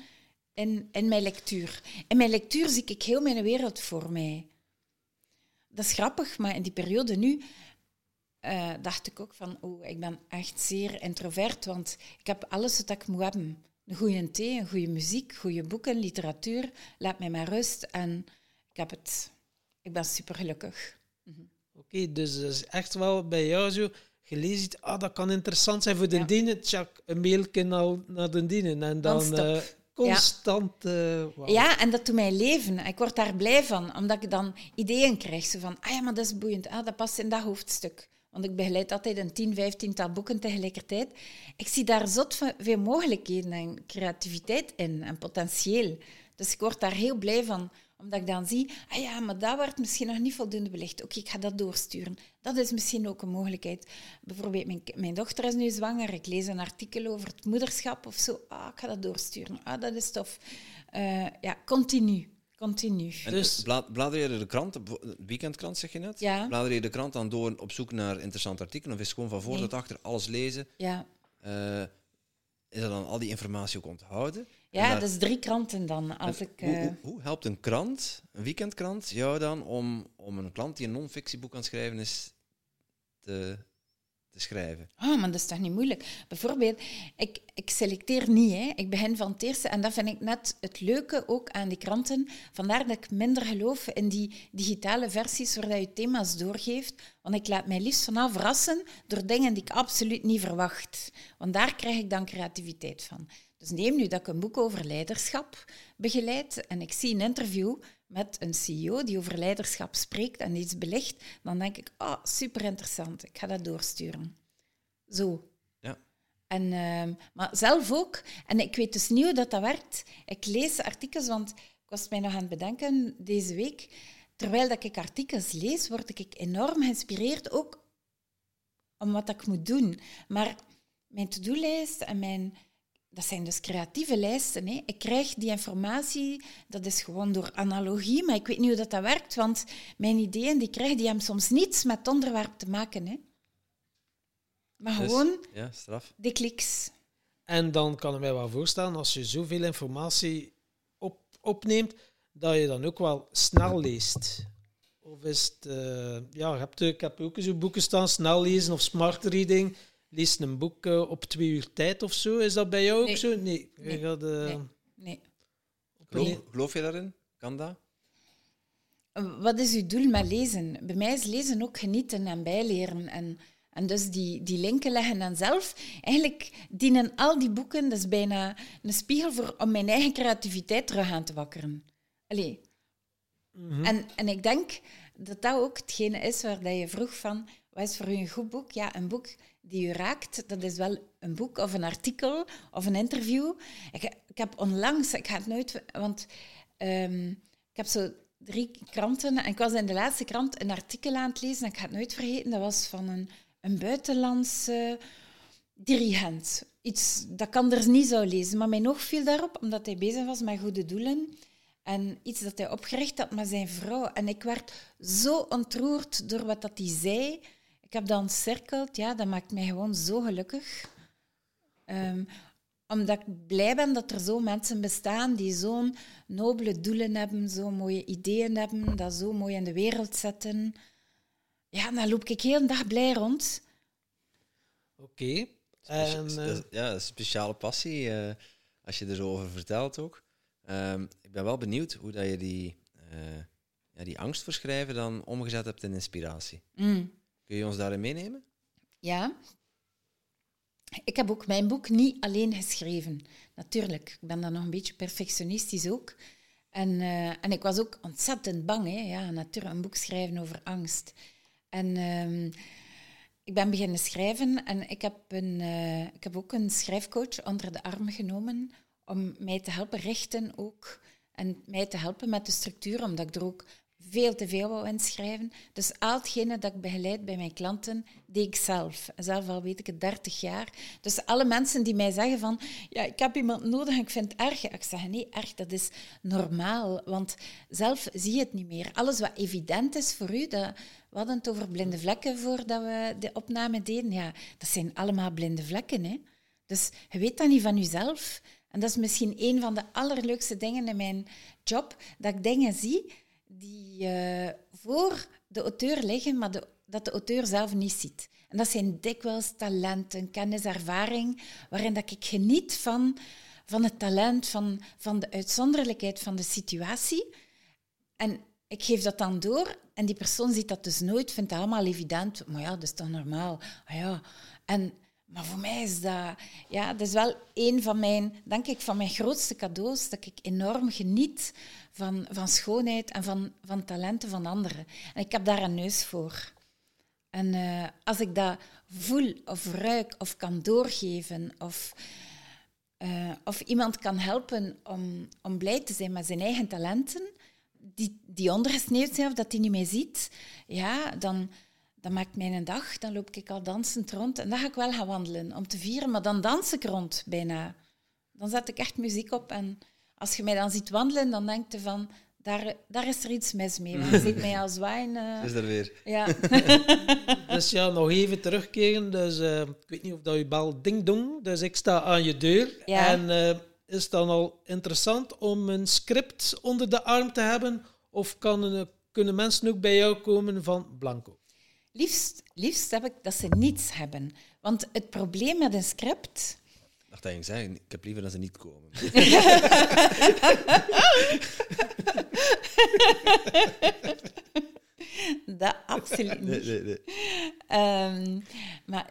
in, in mijn lectuur. In mijn lectuur zie ik heel mijn wereld voor mij. Dat is grappig, maar in die periode nu uh, dacht ik ook van, oh, ik ben echt zeer introvert, want ik heb alles wat ik moet hebben. Een goede thee, een goede muziek, goede boeken, literatuur. Laat mij maar rust en ik heb het. Ik ben super gelukkig. Oké, dus dat is echt wel bij jou zo je ah, dat kan interessant zijn voor de ja. dienen, tjak, een mailje naar, naar de dienen. En dan uh, constant... Ja. Uh, wow. ja. en dat doet mij leven. Ik word daar blij van, omdat ik dan ideeën krijg. Zo van, ah ja, maar dat is boeiend. Ah, dat past in dat hoofdstuk. Want ik begeleid altijd een 10, 15 tal boeken tegelijkertijd. Ik zie daar zot veel mogelijkheden en creativiteit in en potentieel. Dus ik word daar heel blij van omdat ik dan zie, ah ja, maar dat wordt misschien nog niet voldoende belicht. Oké, ik ga dat doorsturen. Dat is misschien ook een mogelijkheid. Bijvoorbeeld, mijn, mijn dochter is nu zwanger. Ik lees een artikel over het moederschap of zo. Ah, ik ga dat doorsturen. Ah, dat is tof. Uh, ja, continu. Continu. En dus blader je de krant, de weekendkrant zeg je net? Ja. Blader je de krant dan door op zoek naar interessante artikelen? Of is het gewoon van voor tot achter alles lezen? Ja. Uh, is dat dan al die informatie ook onthouden? Ja, dat is drie kranten dan. Als ik, hoe, hoe, hoe, helpt een krant, een weekendkrant, jou dan om, om een klant die een non-fictieboek aan het schrijven is, te, te schrijven? Ah, maar dat is toch niet moeilijk? Bijvoorbeeld, ik, ik selecteer niet. Hè. Ik begin van het eerste. En dat vind ik net het leuke ook aan die kranten. Vandaar dat ik minder geloof in die digitale versies waar je thema's doorgeeft. Want ik laat mij liefst vanaf verrassen door dingen die ik absoluut niet verwacht. Want daar krijg ik dan creativiteit van. Dus neem nu dat ik een boek over leiderschap begeleid en ik zie een interview met een CEO die over leiderschap spreekt en iets belicht, dan denk ik, ah, oh, super interessant, ik ga dat doorsturen. Zo. Ja. En, uh, maar zelf ook, en ik weet dus niet hoe dat, dat werkt. Ik lees artikels, want ik was mij nog aan het bedenken deze week. Terwijl dat ik artikels lees, word ik enorm geïnspireerd, ook om wat ik moet doen. Maar mijn to-do-lijst en mijn dat zijn dus creatieve lijsten. Hè. Ik krijg die informatie, dat is gewoon door analogie, maar ik weet niet hoe dat, dat werkt, want mijn ideeën die krijg, die hebben soms niets met het onderwerp te maken. Hè. Maar dus, gewoon ja, straf. de kliks. En dan kan ik mij wel voorstellen, als je zoveel informatie op, opneemt, dat je dan ook wel snel leest. Of is het, uh, ja, heb, ik heb ook zo'n boeken staan, snel lezen of smart reading leest een boek uh, op twee uur tijd of zo. Is dat bij jou ook zo? Nee. Nee. Gaat, uh... nee. nee. Geloof, geloof, je daarin? Kan dat? Wat is uw doel met lezen? Bij mij is lezen ook genieten en bijleren. En, en dus die, die linken leggen en zelf. Eigenlijk dienen al die boeken, dat is bijna een spiegel voor, om mijn eigen creativiteit terug aan te wakkeren. Allee. Mm -hmm. en, en ik denk dat dat ook hetgene is waar je vroeg van, wat is voor u een goed boek? Ja, een boek die u raakt, dat is wel een boek of een artikel of een interview. Ik, ik heb onlangs, ik ga het nooit, want um, ik heb zo drie kranten en ik was in de laatste krant een artikel aan het lezen en ik ga het nooit vergeten, dat was van een, een buitenlandse dirigent. Iets dat kan er niet zou lezen, maar mij nog viel daarop, omdat hij bezig was met goede doelen. En iets dat hij opgericht had met zijn vrouw. En ik werd zo ontroerd door wat dat hij zei. Ik heb dat ontcirkeld, ja, dat maakt mij gewoon zo gelukkig. Um, omdat ik blij ben dat er zo mensen bestaan die zo'n nobele doelen hebben, zo mooie ideeën hebben, dat zo mooi in de wereld zetten. Ja, dan loop ik heel de dag blij rond. Oké. Okay. ja, een speciale passie, uh, als je er zo over vertelt ook. Um, ik ben wel benieuwd hoe dat je die, uh, ja, die angst voor schrijven dan omgezet hebt in inspiratie. Mm. Kun je ons daarin meenemen? Ja. Ik heb ook mijn boek niet alleen geschreven. Natuurlijk, ik ben dan nog een beetje perfectionistisch ook. En, uh, en ik was ook ontzettend bang. Hè? Ja, natuurlijk, een boek schrijven over angst. En um, ik ben beginnen schrijven en ik heb, een, uh, ik heb ook een schrijfcoach onder de arm genomen om mij te helpen richten ook. En mij te helpen met de structuur, omdat ik er ook veel te veel wou inschrijven. Dus al hetgene dat ik begeleid bij mijn klanten, deed ik zelf. Zelf al weet ik het 30 jaar. Dus alle mensen die mij zeggen van, ja, ik heb iemand nodig en ik vind het erg. Ik zeg, nee, erg, dat is normaal. Want zelf zie je het niet meer. Alles wat evident is voor u, dat, we hadden het over blinde vlekken voordat we de opname deden. Ja, dat zijn allemaal blinde vlekken. Hè? Dus je weet dat niet van jezelf. En dat is misschien een van de allerleukste dingen in mijn job, dat ik dingen zie die uh, voor de auteur liggen, maar dat de auteur zelf niet ziet. En dat zijn dikwijls talenten, kennis, ervaring, waarin dat ik geniet van, van het talent, van, van de uitzonderlijkheid van de situatie. En ik geef dat dan door en die persoon ziet dat dus nooit, vindt het allemaal evident. Maar ja, dat is toch normaal. Ah ja. en, maar voor mij is dat, ja, dat is wel een van mijn, denk ik, van mijn grootste cadeaus, dat ik enorm geniet van, van schoonheid en van, van talenten van anderen. En ik heb daar een neus voor. En uh, als ik dat voel of ruik of kan doorgeven of, uh, of iemand kan helpen om, om blij te zijn met zijn eigen talenten, die, die ondergesneeuwd zijn of dat hij niet meer ziet, ja, dan, dan maakt mij een dag. Dan loop ik al dansend rond en dan ga ik wel gaan wandelen om te vieren, maar dan dans ik rond bijna. Dan zet ik echt muziek op en als je mij dan ziet wandelen, dan denk je van, daar, daar is er iets mis mee. Want je ziet mij als wijn. Uh... Is er weer. Ja. dus ja, nog even terugkeren. Dus uh, ik weet niet of dat je bal ding dong. Dus ik sta aan je deur. Ja. En uh, is het dan al interessant om een script onder de arm te hebben? Of kan, kunnen mensen ook bij jou komen van blanco? Liefst, liefst heb ik dat ze niets hebben. Want het probleem met een script dacht dat je zei, ik heb liever dat ze niet komen. dat absoluut niet. Nee, nee, ehm, maar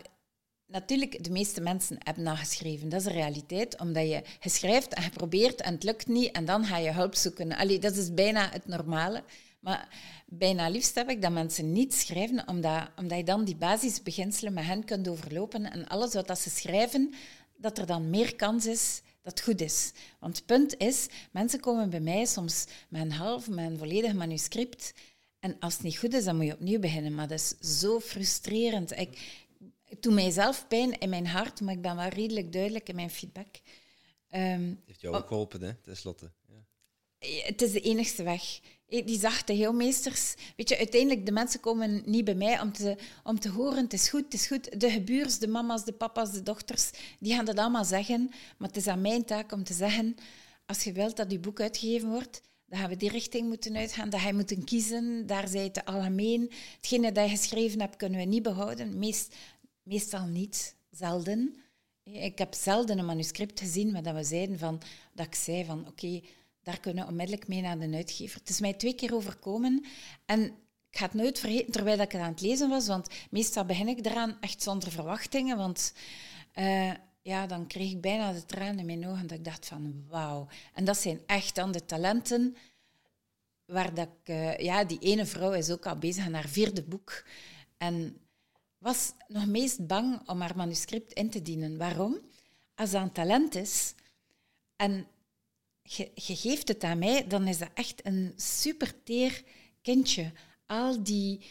natuurlijk, de meeste mensen hebben dat geschreven. Dat is de realiteit, omdat je, schrijft en je probeert en het lukt niet en dan ga je hulp zoeken. Allee, dat is bijna het normale. Maar bijna liefst heb ik dat mensen niet schrijven, omdat, omdat je dan die basisbeginselen met hen kunt overlopen en alles wat dat ze schrijven, dat er dan meer kans is dat het goed is. Want het punt is, mensen komen bij mij soms met een half, met een volledig manuscript. En als het niet goed is, dan moet je opnieuw beginnen. Maar dat is zo frustrerend. Ik, ik doe mijzelf pijn in mijn hart, maar ik ben wel redelijk duidelijk in mijn feedback. Um, heeft jou ook geholpen, hè, tenslotte. Ja. Het is de enigste weg. Eh, die zachte heelmeesters. Weet je, uiteindelijk, de mensen komen niet bij mij om te, om te horen, het is goed, het is goed. De gebuurs, de mama's, de papa's, de dochters, die gaan dat allemaal zeggen. Maar het is aan mijn taak om te zeggen, als je wilt dat je boek uitgegeven wordt, dan gaan we die richting moeten uitgaan. Dat je moeten kiezen, daar zij te algemeen. Hetgene dat je geschreven hebt, kunnen we niet behouden. Meest, meestal niet, zelden. Ik heb zelden een manuscript gezien waar we zeiden van, dat ik zei van, oké, daar kunnen onmiddellijk mee naar de uitgever. Het is mij twee keer overkomen en ik ga het nooit vergeten terwijl ik het aan het lezen was, want meestal begin ik eraan echt zonder verwachtingen, want uh, ja, dan kreeg ik bijna de tranen in mijn ogen dat ik dacht van wauw. En dat zijn echt dan de talenten waar dat ik... Uh, ja, die ene vrouw is ook al bezig aan haar vierde boek en was nog meest bang om haar manuscript in te dienen. Waarom? Als dat een talent is en je, geeft het aan mij, dan is dat echt een super teer kindje. Al die,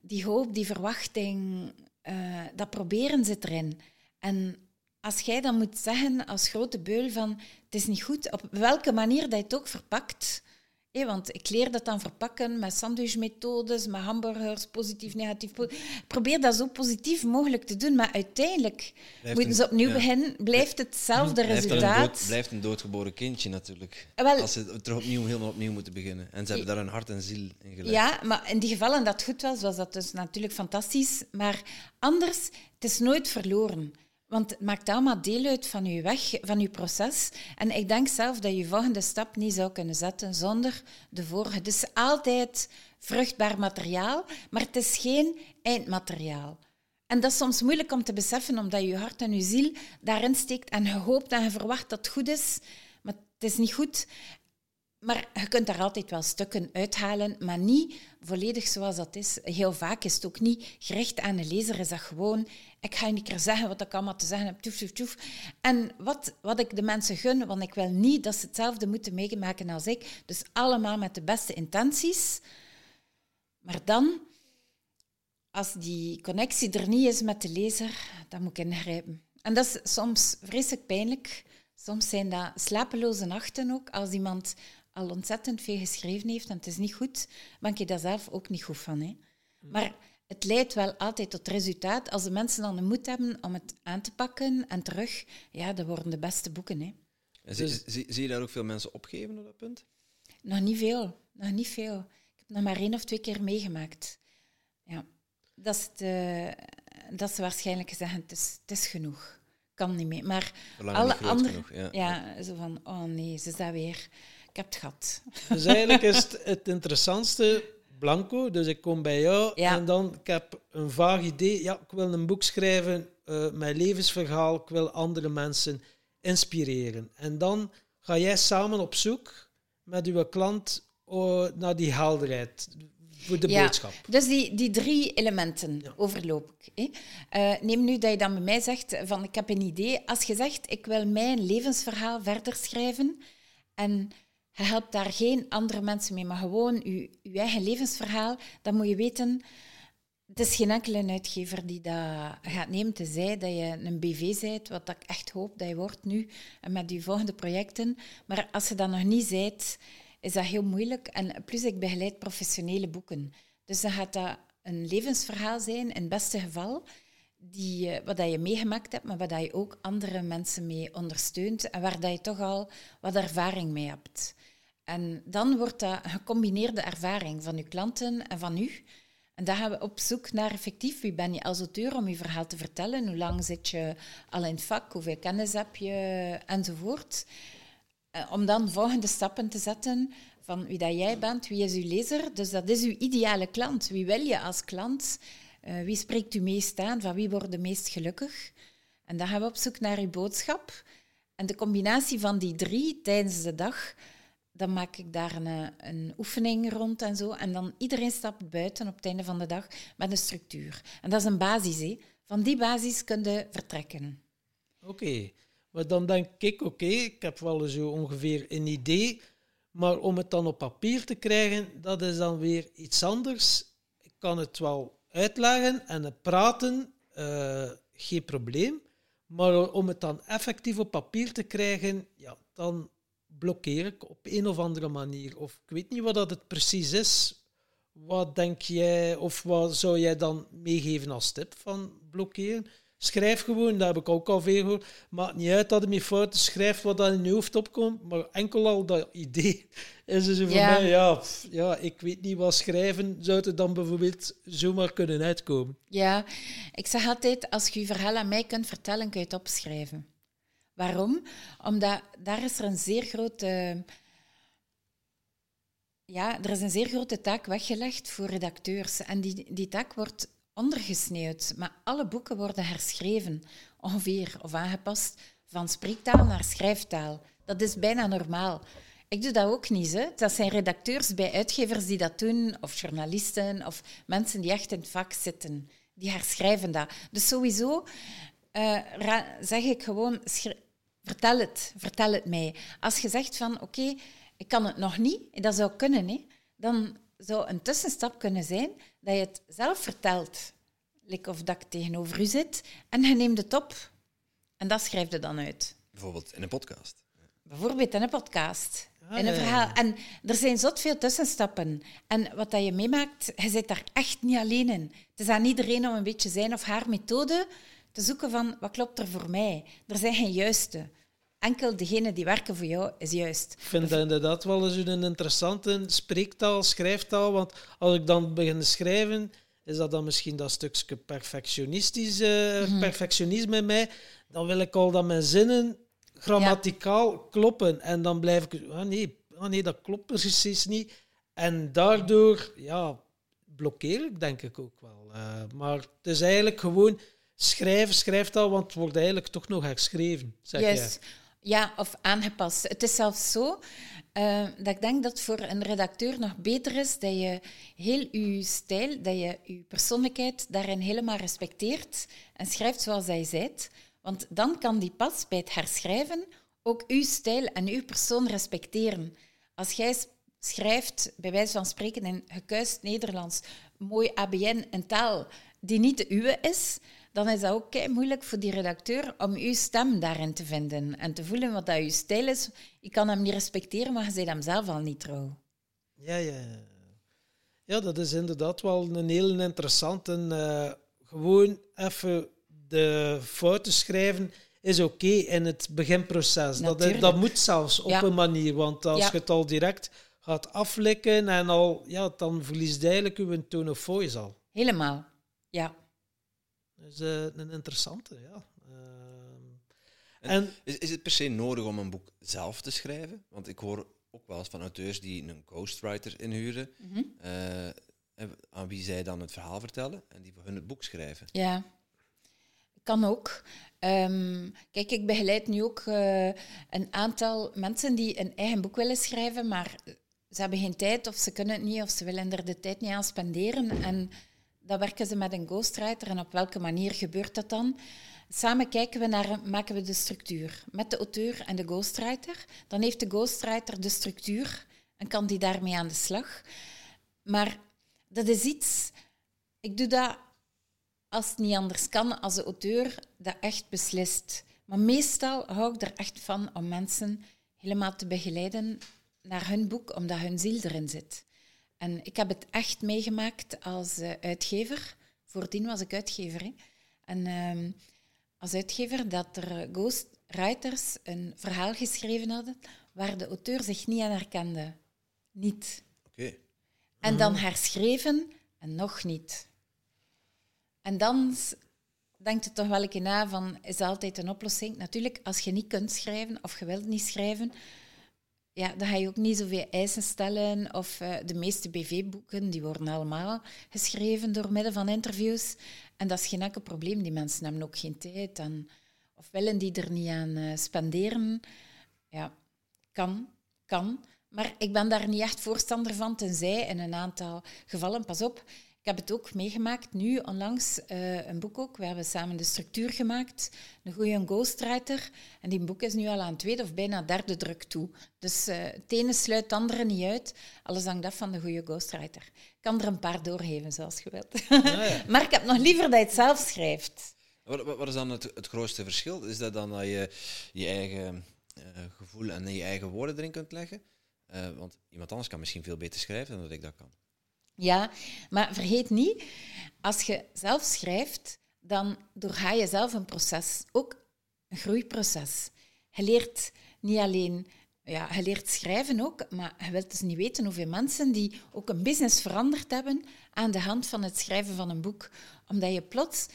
die hoop, die verwachting, uh, dat proberen ze erin. En als jij dan moet zeggen als grote beul van het is niet goed, op welke manier dat je het ook verpakt, want ik leer dat dan verpakken met sandwichmethodes, met hamburgers, positief, negatief. probeer dat zo positief mogelijk te doen, maar uiteindelijk moeten ze opnieuw beginnen. Blijft hetzelfde resultaat. Het blijft een doodgeboren kindje natuurlijk. Als ze terug opnieuw, helemaal opnieuw moeten beginnen. En ze hebben daar een hart en ziel in gelegd. Ja, maar in die gevallen dat goed was, was dat dus natuurlijk fantastisch. Maar anders, het is nooit verloren. Want het maakt allemaal deel uit van je weg, van je proces. En ik denk zelf dat je volgende stap niet zou kunnen zetten zonder de vorige. Het is altijd vruchtbaar materiaal, maar het is geen eindmateriaal. En dat is soms moeilijk om te beseffen, omdat je hart en je ziel daarin steekt en je hoopt en je verwacht dat het goed is, maar het is niet goed. Maar je kunt daar altijd wel stukken uithalen, maar niet volledig zoals dat is. Heel vaak is het ook niet gericht aan de lezer, is dat gewoon, ik ga je niet keer zeggen wat ik allemaal te zeggen heb, toef, toef. En wat, wat ik de mensen gun, want ik wil niet dat ze hetzelfde moeten meemaken als ik, dus allemaal met de beste intenties. Maar dan, als die connectie er niet is met de lezer, dan moet ik ingrijpen. En dat is soms vreselijk pijnlijk. Soms zijn dat slapeloze nachten ook, als iemand al ontzettend veel geschreven heeft en het is niet goed, ben je daar zelf ook niet goed van. Hè? Maar het leidt wel altijd tot resultaat. Als de mensen dan de moed hebben om het aan te pakken en terug, ja, dat worden de beste boeken. Hè? Dus, zie, zie, je daar ook veel mensen opgeven op dat punt? Nog niet veel. Nog niet veel. Ik heb nog maar één of twee keer meegemaakt. Ja. Dat, is de, dat ze waarschijnlijk zeggen, het is, het is genoeg. Kan niet meer. Maar alle andere... ja. ja, zo van, oh nee, ze is dat weer ik heb het gehad. Dus eigenlijk is het, het interessantste blanco. Dus ik kom bij jou en dan ik heb een vaag idee. Ja, ik wil een boek schrijven, uh, mijn levensverhaal. Ik wil andere mensen inspireren. En dan ga jij samen op zoek met uw klant uh, naar die helderheid. Voor de boodschap. Dus die, die drie elementen overloop ik. Hè. Uh, neem nu dat je dan bij mij zegt van ik heb een idee. Als je zegt ik wil mijn levensverhaal verder schrijven en je helpt daar geen andere mensen mee, maar gewoon je, eigen levensverhaal. Dan moet je weten, het is geen enkele uitgever die dat gaat nemen. Tenzij dat je een BV bent, wat ik echt hoop dat je wordt nu met je volgende projecten. Maar als je dat nog niet bent, is dat heel moeilijk. En plus, ik begeleid professionele boeken. Dus dan gaat dat een levensverhaal zijn, in het beste geval, die, wat dat je meegemaakt hebt, maar waar dat je ook andere mensen mee ondersteunt en waar dat je toch al wat ervaring mee hebt. En dan wordt dat een gecombineerde ervaring van uw klanten en van u. En daar gaan we op zoek naar effectief wie ben je als auteur om je verhaal te vertellen. Hoe lang zit je al in het vak, hoeveel kennis heb je enzovoort. Eh, om dan volgende stappen te zetten van wie dat jij bent, wie is uw lezer. Dus dat is uw ideale klant. Wie wil je als klant? Uh, wie spreekt u meest aan? Van wie wordt de meest gelukkig? En dan gaan we op zoek naar uw boodschap. En de combinatie van die drie tijdens de dag dan maak ik daar een, eh, een, oefening rond en zo. En dan iedereen stapt buiten op het einde van de dag met een structuur. En dat is een basis. Hè. Van die basis kun je vertrekken. Oké, maar dan denk ik, oké, ik heb wel zo ongeveer een idee. Maar om het dan op papier te krijgen, dat is dan weer iets anders. Ik kan het wel uitleggen en praten, uh, geen probleem. Maar om het dan effectief op papier te krijgen, ja, dan blokkeer ik op een of andere manier. Of ik weet niet wat dat het precies is. Wat denk jij, of wat zou jij dan meegeven als tip van blokkeren? Schrijf gewoon, dat heb ik ook al veel gehoord. Maakt niet uit dat je met fouten schrijft wat dan in je hoofd opkomt, maar enkel al dat idee is zo voor mij, ja, ja, ik weet niet wat schrijven, zou het dan bijvoorbeeld zomaar kunnen uitkomen? Ja, ik zeg altijd, als je je verhaal aan mij kunt vertellen, kun je het opschrijven. Waarom? Omdat daar is er een zeer grote... Ja, er is een zeer grote taak weggelegd voor redacteurs. En die, die taak wordt ondergesneeuwd. Maar alle boeken worden herschreven, ongeveer, of aangepast, van spreektaal naar schrijftaal. Dat is bijna normaal. Ik doe dat ook niet. Hè. Dat zijn redacteurs bij uitgevers die dat doen, of journalisten, of mensen die echt in het vak zitten. Die herschrijven dat. Dus sowieso uh, zeg ik gewoon, Vertel het, vertel het mij. Als je zegt van oké, ik kan het nog niet, dat zou kunnen, hè, dan zou een tussenstap kunnen zijn dat je het zelf vertelt. Like of dat ik tegenover u zit en je neemt het op. En dat schrijf je dan uit. Bijvoorbeeld in een podcast. Bijvoorbeeld in een podcast. Ah, in een verhaal. En er zijn zot veel tussenstappen. En wat dat je meemaakt, je zit daar echt niet alleen in. Het is aan iedereen om een beetje zijn of haar methode te zoeken van wat klopt er voor mij. Er zijn geen juiste. Enkel degene die werken voor jou is juist. Ik vind dat inderdaad wel eens een interessante spreektaal, schrijftaal. Want als ik dan begin te schrijven, is dat dan misschien dat stukje perfectionistisch, uh, perfectionisme in mij. Dan wil ik al dat mijn zinnen grammaticaal kloppen. En dan blijf ik, ah nee, ah nee, dat klopt precies niet. En daardoor ja, blokkeer ik denk ik ook wel. Uh, maar het is eigenlijk gewoon schrijven, schrijftaal, want het wordt eigenlijk toch nog herschreven, zeg yes. Ja, of aangepast. Het is zelfs zo uh, dat ik denk dat het voor een redacteur nog beter is dat je heel je stijl, dat je je persoonlijkheid daarin helemaal respecteert en schrijft zoals hij zijt. Want dan kan die pas bij het herschrijven ook uw stijl en uw persoon respecteren. Als jij schrijft, bij wijze van spreken in gekuist Nederlands, mooi ABN, een taal die niet de uwe is, dan is dat ook moeilijk voor die redacteur om uw stem daarin te vinden en te voelen wat dat uw stijl is. Je kan hem niet respecteren, maar je hem zelf al niet trouw. Ja, ja. Ja, dat is inderdaad wel een heel interessante. Uh, gewoon even de fouten schrijven is oké in het beginproces. Dat, dat moet zelfs op een manier, want als je het al direct gaat aflikken en al, ja, dan verliest eigenlijk uw tone of voice al. Helemaal, ja. Dat is uh, een interessante, ja. Uh, en, is, is het per se nodig om een boek zelf te schrijven? Want ik hoor ook wel eens van auteurs die een ghostwriter inhuren, mm aan wie zij dan het verhaal vertellen en die voor hun het boek schrijven. Ja, kan ook. Um, kijk, ik begeleid nu ook uh, een aantal mensen die een eigen boek willen schrijven, maar ze hebben geen tijd of ze kunnen het niet of ze willen er de tijd niet aan spenderen. En dan werken ze met een ghostwriter en op welke manier gebeurt dat dan? Samen kijken we naar, maken we de structuur met de auteur en de ghostwriter. Dan heeft de ghostwriter de structuur en kan die daarmee aan de slag. Maar dat is iets, ik doe dat als het niet anders kan, als de auteur dat echt beslist. Maar meestal hou ik er echt van om mensen helemaal te begeleiden naar hun boek, omdat hun ziel erin zit. En ik heb het echt meegemaakt als uh, uitgever. Voordien was ik uitgever. Hè. En uh, als uitgever dat er ghostwriters een verhaal geschreven hadden waar de auteur zich niet aan herkende. Niet. Oké. En dan herschreven en nog niet. En dan denkt het toch wel een keer na van, is altijd een oplossing? Natuurlijk, als je niet kunt schrijven of je wilt niet schrijven, ja, dan ga je ook niet zoveel eisen stellen. Of uh, de meeste BV-boeken, die worden allemaal geschreven door middel van interviews. En dat is geen enkel probleem. Die mensen hebben ook geen tijd. En, of willen die er niet aan uh, spenderen. Ja, kan, kan. Maar ik ben daar niet echt voorstander van, tenzij in een aantal gevallen, pas op, ik heb het ook meegemaakt, nu onlangs uh, een boek ook. We hebben samen de structuur gemaakt, een goede ghostwriter. En die boek is nu al aan tweede of bijna derde druk toe. Dus uh, het ene sluit het andere niet uit. Alles hangt af van de goede ghostwriter. Ik kan er een paar doorgeven, zoals je wilt. Ja, maar ik heb nog liever dat je het zelf schrijft. Wat, wat is dan het, het, grootste verschil? Is dat dan dat je je eigen uh, gevoel en je eigen woorden erin kunt leggen? want iemand anders kan misschien veel beter schrijven dan dat ik dat kan. Ja, maar vergeet niet, als je zelf schrijft, dan doorga je zelf een proces, ook een groeiproces. Je leert niet alleen, ja, je leert schrijven ook, maar je wilt dus niet weten hoeveel mensen die ook een business veranderd hebben aan de hand van het schrijven van een boek. Omdat je plots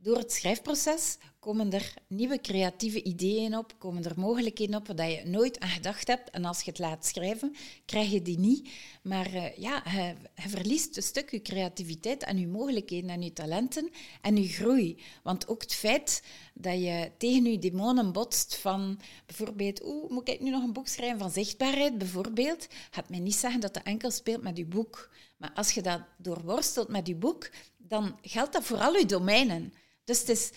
door het schrijfproces komen er nieuwe creatieve ideeën op, komen er mogelijkheden op waar je nooit aan gedacht hebt. En als je het laat schrijven, krijg je die niet. Maar uh, ja, je, verliest een stuk je creativiteit en je mogelijkheden en je talenten en je groei. Want ook het feit dat je tegen je demonen botst van bijvoorbeeld, oeh, moet ik nu nog een boek schrijven van zichtbaarheid bijvoorbeeld, gaat mij niet zeggen dat dat enkel speelt met je boek. Maar als je dat doorworstelt met je boek, dan geldt dat voor al je domeinen. Dus het is,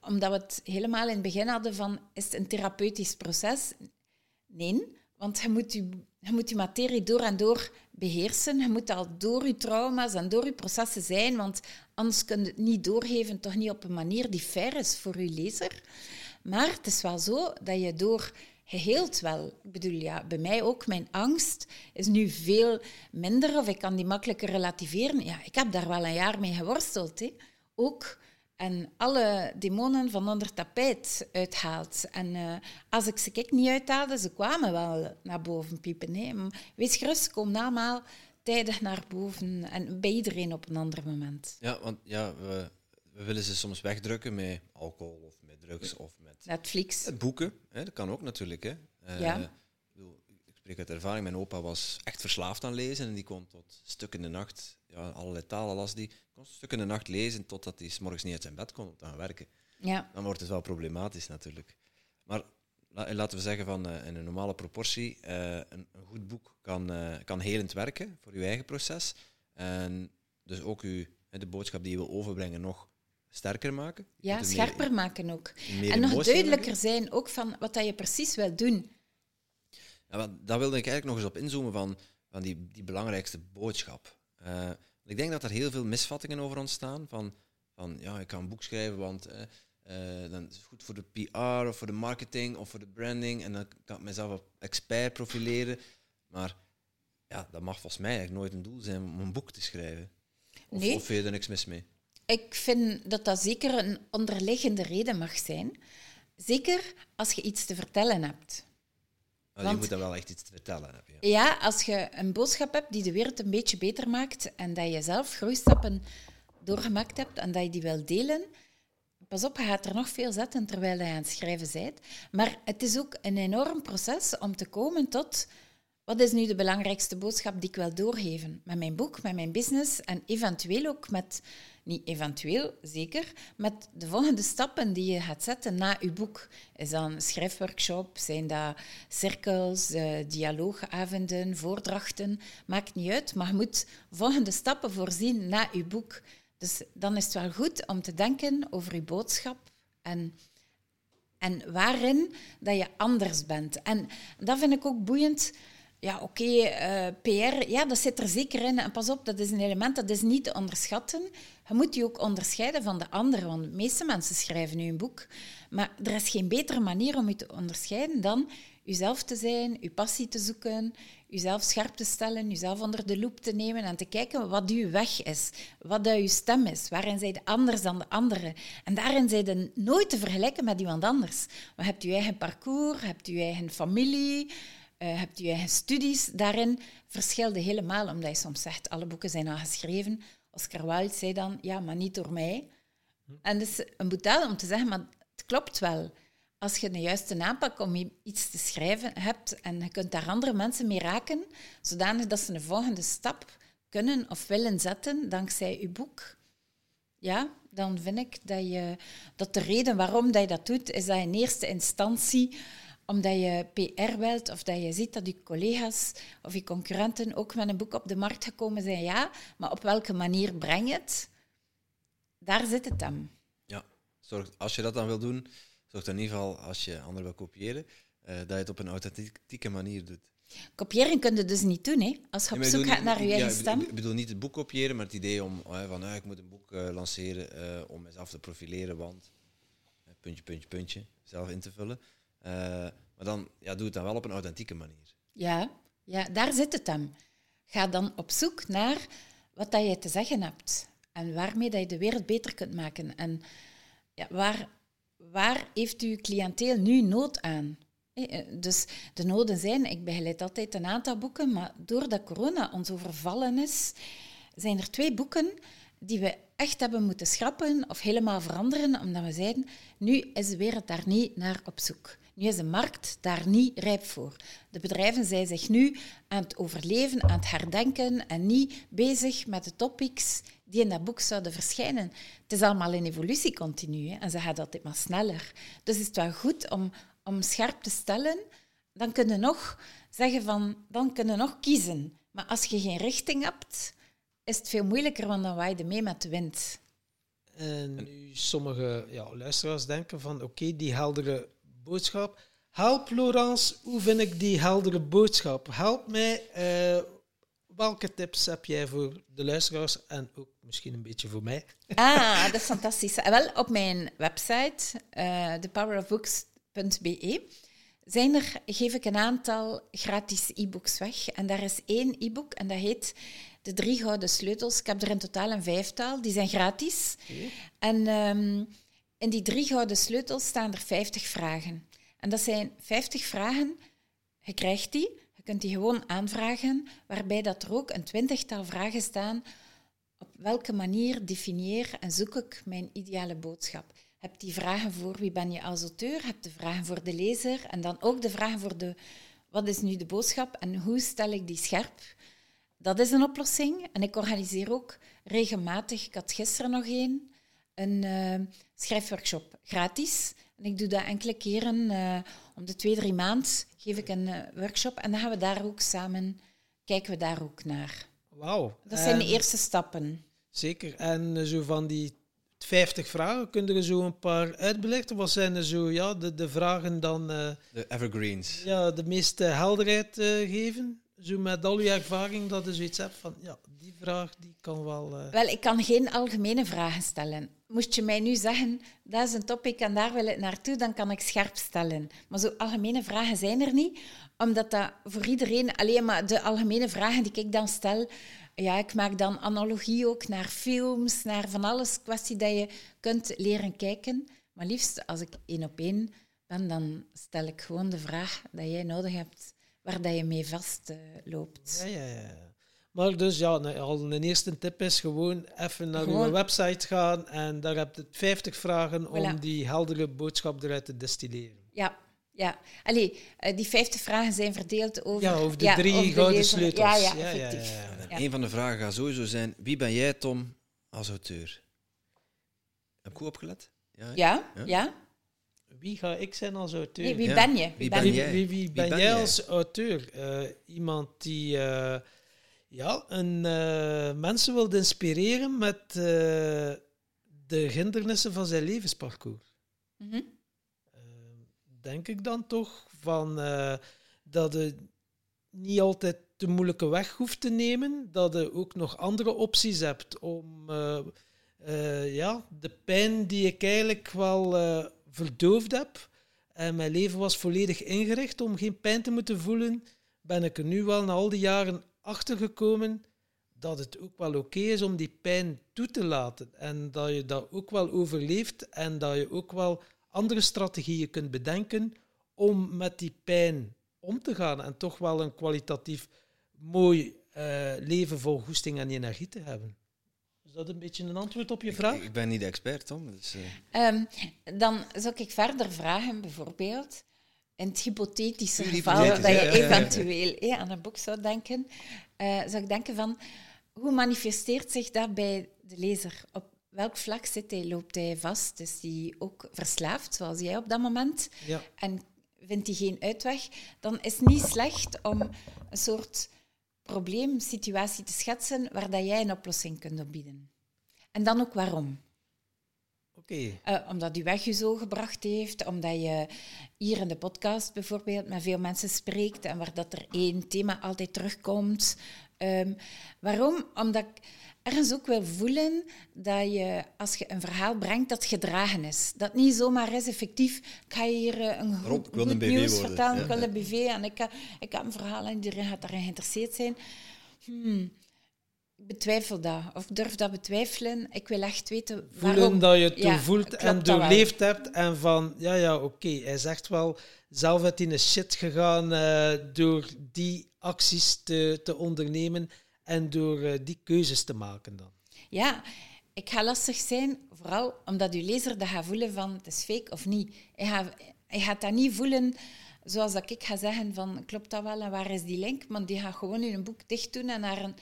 omdat we het helemaal in het begin hadden van, is het een therapeutisch proces? Nee, want je moet je, je moet je materie door en door beheersen. Je moet al door je trauma's en door je processen zijn, want anders kun je het niet doorgeven, toch niet op een manier die fair is voor je lezer. Maar het is wel zo dat je door geheeld wel. Ik bedoel, ja, bij mij ook. Mijn angst is nu veel minder of ik kan die makkelijker relativeren. Ja, ik heb daar wel een jaar mee geworsteld. Hè. Ook en alle demonen van onder tapijt uithaalt. En uh, als ik ze kijk niet uithaalde, ze kwamen wel naar boven piepen. Hè. Wees gerust, ze komen allemaal tijdig naar boven en bij iedereen op een ander moment. Ja, want ja, we, we willen ze soms wegdrukken met alcohol of met drugs of met Netflix. Boeken, hè, dat kan ook natuurlijk. Hè. Uh, ja. Ik spreek uit ervaring, mijn opa was echt verslaafd aan lezen en die kon tot stuk in de nacht, ja, allerlei talen las die, kon stuk in de nacht lezen totdat hij morgens niet uit zijn bed kon om te gaan werken. Ja. Dan wordt het wel problematisch natuurlijk. Maar laten we zeggen van uh, in een normale proportie, uh, een, goed boek kan, kan helend werken voor uw eigen proces. En dus ook uw, de boodschap die je wil overbrengen nog sterker maken. Ja, scherper maken ook. En nog duidelijker zijn ook van wat dat je precies wil doen. Ja, daar wilde ik eigenlijk nog eens op inzoomen van, van die, die belangrijkste boodschap. Uh, ik denk dat er heel veel misvattingen over ontstaan. Van, van ja, ik kan een boek schrijven, want uh, dan is het goed voor de PR of voor de marketing of voor de branding. En dan kan ik mezelf als expert profileren. Maar ja, dat mag volgens mij eigenlijk nooit een doel zijn om een boek te schrijven. Of, nee. of vind je er niks mis mee? Ik vind dat dat zeker een onderliggende reden mag zijn. Zeker als je iets te vertellen hebt. Want, je moet dan wel echt iets te vertellen hebben. Ja. ja, als je een boodschap hebt die de wereld een beetje beter maakt en dat je zelf groeistappen doorgemaakt hebt en dat je die wil delen, pas op, je gaat er nog veel zetten terwijl je aan het schrijven bent. Maar het is ook een enorm proces om te komen tot wat is nu de belangrijkste boodschap die ik wil doorgeven met mijn boek, met mijn business en eventueel ook met niet eventueel, zeker, met de volgende stappen die je gaat zetten na je boek. Is dat een schrijfworkshop, zijn dat cirkels, uh, dialoogavonden, voordrachten, maakt niet uit, maar je moet volgende stappen voorzien na je boek. Dus dan is het wel goed om te denken over je boodschap en, en waarin dat je anders bent. En dat vind ik ook boeiend ja, oké, uh, PR, ja, dat zit er zeker in. En pas op, dat is een element dat is niet te onderschatten. Je moet je ook onderscheiden van de anderen, want de meeste mensen schrijven nu een boek. Maar er is geen betere manier om je te onderscheiden dan jezelf te zijn, je passie te zoeken, jezelf scherp te stellen, jezelf onder de loep te nemen en te kijken wat uw weg is, wat je stem is, waarin zij de anders dan de anderen. En daarin zijn je nooit te vergelijken met iemand anders. Maar je hebt je eigen parcours, je hebt je eigen familie, uh, hebt je eigen studies. Daarin verschilde helemaal, omdat je soms zegt, alle boeken zijn al geschreven. Oscar Wilde zei dan, ja, maar niet door mij. En dat is een boetel om te zeggen, maar het klopt wel. Als je de juiste aanpak om iets te schrijven hebt en je kunt daar andere mensen mee raken, zodanig dat ze een volgende stap kunnen of willen zetten dankzij je boek, ja, dan vind ik dat, je, dat de reden waarom dat je dat doet, is dat in eerste instantie omdat je PR wilt of dat je ziet dat je collega's of je concurrenten ook met een boek op de markt gekomen zijn, ja, maar op welke manier breng je het? Daar zit het dan. Ja, zorg, als je dat dan wil doen, zorg dan in ieder geval, als je anderen wil kopiëren, uh, dat je het op een authentieke manier doet. Kopiëren kun je dus niet doen, hè? als je op zoek gaat naar je eigen stem. Ik bedoel niet het boek kopiëren, maar het idee om oh, van uh, ik moet een boek uh, lanceren uh, om mezelf te profileren, want puntje, puntje, puntje, zelf in te vullen. Uh, maar dan ja, doe het dan wel op een authentieke manier. Ja, ja, daar zit het dan. Ga dan op zoek naar wat dat je te zeggen hebt en waarmee dat je de wereld beter kunt maken. En ja, waar, waar heeft uw cliënteel nu nood aan? Eh, dus de noden zijn, ik begeleid altijd een aantal boeken, maar doordat corona ons overvallen is, zijn er twee boeken die we echt hebben moeten schrappen of helemaal veranderen, omdat we zeiden, nu is de wereld daar niet naar op zoek. Nu is de markt daar niet rijp voor. De bedrijven zijn zich nu aan het overleven, aan het herdenken en niet bezig met de topics die in dat boek zouden verschijnen. Het is allemaal in evolutie continu en ze gaat altijd maar sneller. Dus is het wel goed om, om scherp te stellen. Dan kunnen nog zeggen van, dan kunnen nog kiezen. Maar als je geen richting hebt, is het veel moeilijker, want dan waai je mee met de wind. En nu sommige ja, luisteraars denken van oké, die heldere boodschap. Help Laurence, hoe vind ik die heldere boodschap? Help mij. Uh, welke tips heb jij voor de luisteraars en ook misschien een beetje voor mij? Ah, dat is fantastisch. Wel, op mijn website, uh, thepowerofbooks.be, zijn er, geef ik een aantal gratis e-books weg. En daar is één e-book en dat heet De Drie Gouden Sleutels. Ik heb er in totaal een vijftal, die zijn gratis. En um, in die drie gouden sleutels staan er 50 vragen. En dat zijn 50 vragen, je krijgt die, je kunt die gewoon aanvragen, waarbij dat er ook een twintigtal vragen staan. Op welke manier definieer en zoek ik mijn ideale boodschap? Heb die vragen voor wie ben je als auteur, heb de vragen voor de lezer en dan ook de vragen voor de wat is nu de boodschap en hoe stel ik die scherp? Dat is een oplossing en ik organiseer ook regelmatig, ik had gisteren nog één, een uh, schrijfworkshop gratis. En ik doe dat enkele keren, uh, om de twee, drie maand geef ik een uh, workshop en dan gaan we daar ook samen, kijken we daar ook naar. Wauw. Dat zijn de eerste stappen. Zeker. En zo van die 50 vragen. Kun je er zo een paar uitbelichten? Wat zijn er zo ja, de, de vragen dan... Uh, de evergreens. Ja, de meeste helderheid uh, geven? Zo met al je ervaring dat je zoiets hebt van... Ja, die vraag die kan wel... Uh... Wel, ik kan geen algemene vragen stellen. Moest je mij nu zeggen, dat is een topic en daar wil ik naartoe, dan kan ik scherp stellen. Maar zo algemene vragen zijn er niet, omdat dat voor iedereen... Alleen maar de algemene vragen die ik dan stel ja, ik maak dan analogie ook naar films, naar van alles. Kwestie dat je kunt leren kijken. Maar liefst als ik één op één ben, dan stel ik gewoon de vraag dat jij nodig hebt, waar dat je mee vastloopt. Uh, ja, ja, ja. Maar dus ja, al een eerste tip is gewoon even naar gewoon. uw website gaan en daar heb je 50 vragen om die heldere boodschap eruit te destilleren. Ja, ja, allee, uh, die 50 vragen zijn verdeeld over... Ja, over de ja, drie over gouden sleutels. Ja, ja, ja, ja, ja, Een van de vragen gaat sowieso zijn, wie ben jij, Tom, als auteur? Heb ik goed opgelet? Ja, ja. Wie ga ik zijn als auteur? Nee, wie ben je? Wie, wie ben, jij? Wie, wie, ben, ben, jij als auteur? Uh, iemand die uh, ja, een, mensen wil inspireren met de hindernissen van zijn levensparcours. Mm -hmm denk ik dan toch, van, dat je niet altijd de moeilijke weg hoeft te nemen, dat je ook nog andere opties hebt om ja, de pijn die ik eigenlijk wel verdoofd heb, en mijn leven was volledig ingericht om geen pijn te moeten voelen, ben ik er nu wel na al die jaren achter gekomen dat het ook wel oké is om die pijn toe te laten. En dat je dat ook wel overleeft en dat je ook wel andere strategieën kunt bedenken om met die pijn om te gaan en toch wel een kwalitatief mooi uh, leven vol goesting en energie te hebben. Is dat een beetje een antwoord op je vraag? Ik, ik ben niet de expert, Tom. Dus, uh... um, dan zou ik verder vragen, bijvoorbeeld, in het hypothetische geval dat je eventueel aan een boek zou denken, uh, zou ik denken van, hoe manifesteert zich dat bij de lezer? Op welk vlak zit hij? Loopt hij vast? Is hij ook verslaafd, zoals jij op dat moment? Ja. En vindt hij geen uitweg? Dan is het niet slecht om een soort probleemsituatie te schetsen waar dat jij een oplossing kunt opbieden. En dan ook waarom. Okay. Uh, eh, omdat u weg je zo gebracht heeft, omdat je hier in de podcast bijvoorbeeld met veel mensen spreekt en waar dat er één thema altijd terugkomt. Um, waarom? Omdat ik ergens ook wil voelen dat je, als je een verhaal brengt, dat gedragen is. Dat niet zomaar is effectief, ik ga hier eh, een goed, goed nieuws vertellen, ja. ik wil een BV en ik, ik heb een verhaal en iedereen gaat daarin geïnteresseerd zijn. Hmm, betwijfel dat, of durf dat betwijfelen. Ik wil echt weten waarom. Voelen dat je het ja, voelt en doorleefd hebt en van, ja, ja, oké, okay. hij echt wel zelf uit in de shit gegaan uh, door die acties te, te ondernemen en door uh, die keuzes te maken dan? Ja, ik ga lastig zijn, vooral omdat uw lezer dat gaat voelen van het is fake of niet. Hij gaat, hij gaat dat niet voelen zoals dat ik ga zeggen van klopt dat wel en waar is die link? Maar die gaat gewoon in een boek dicht doen en naar een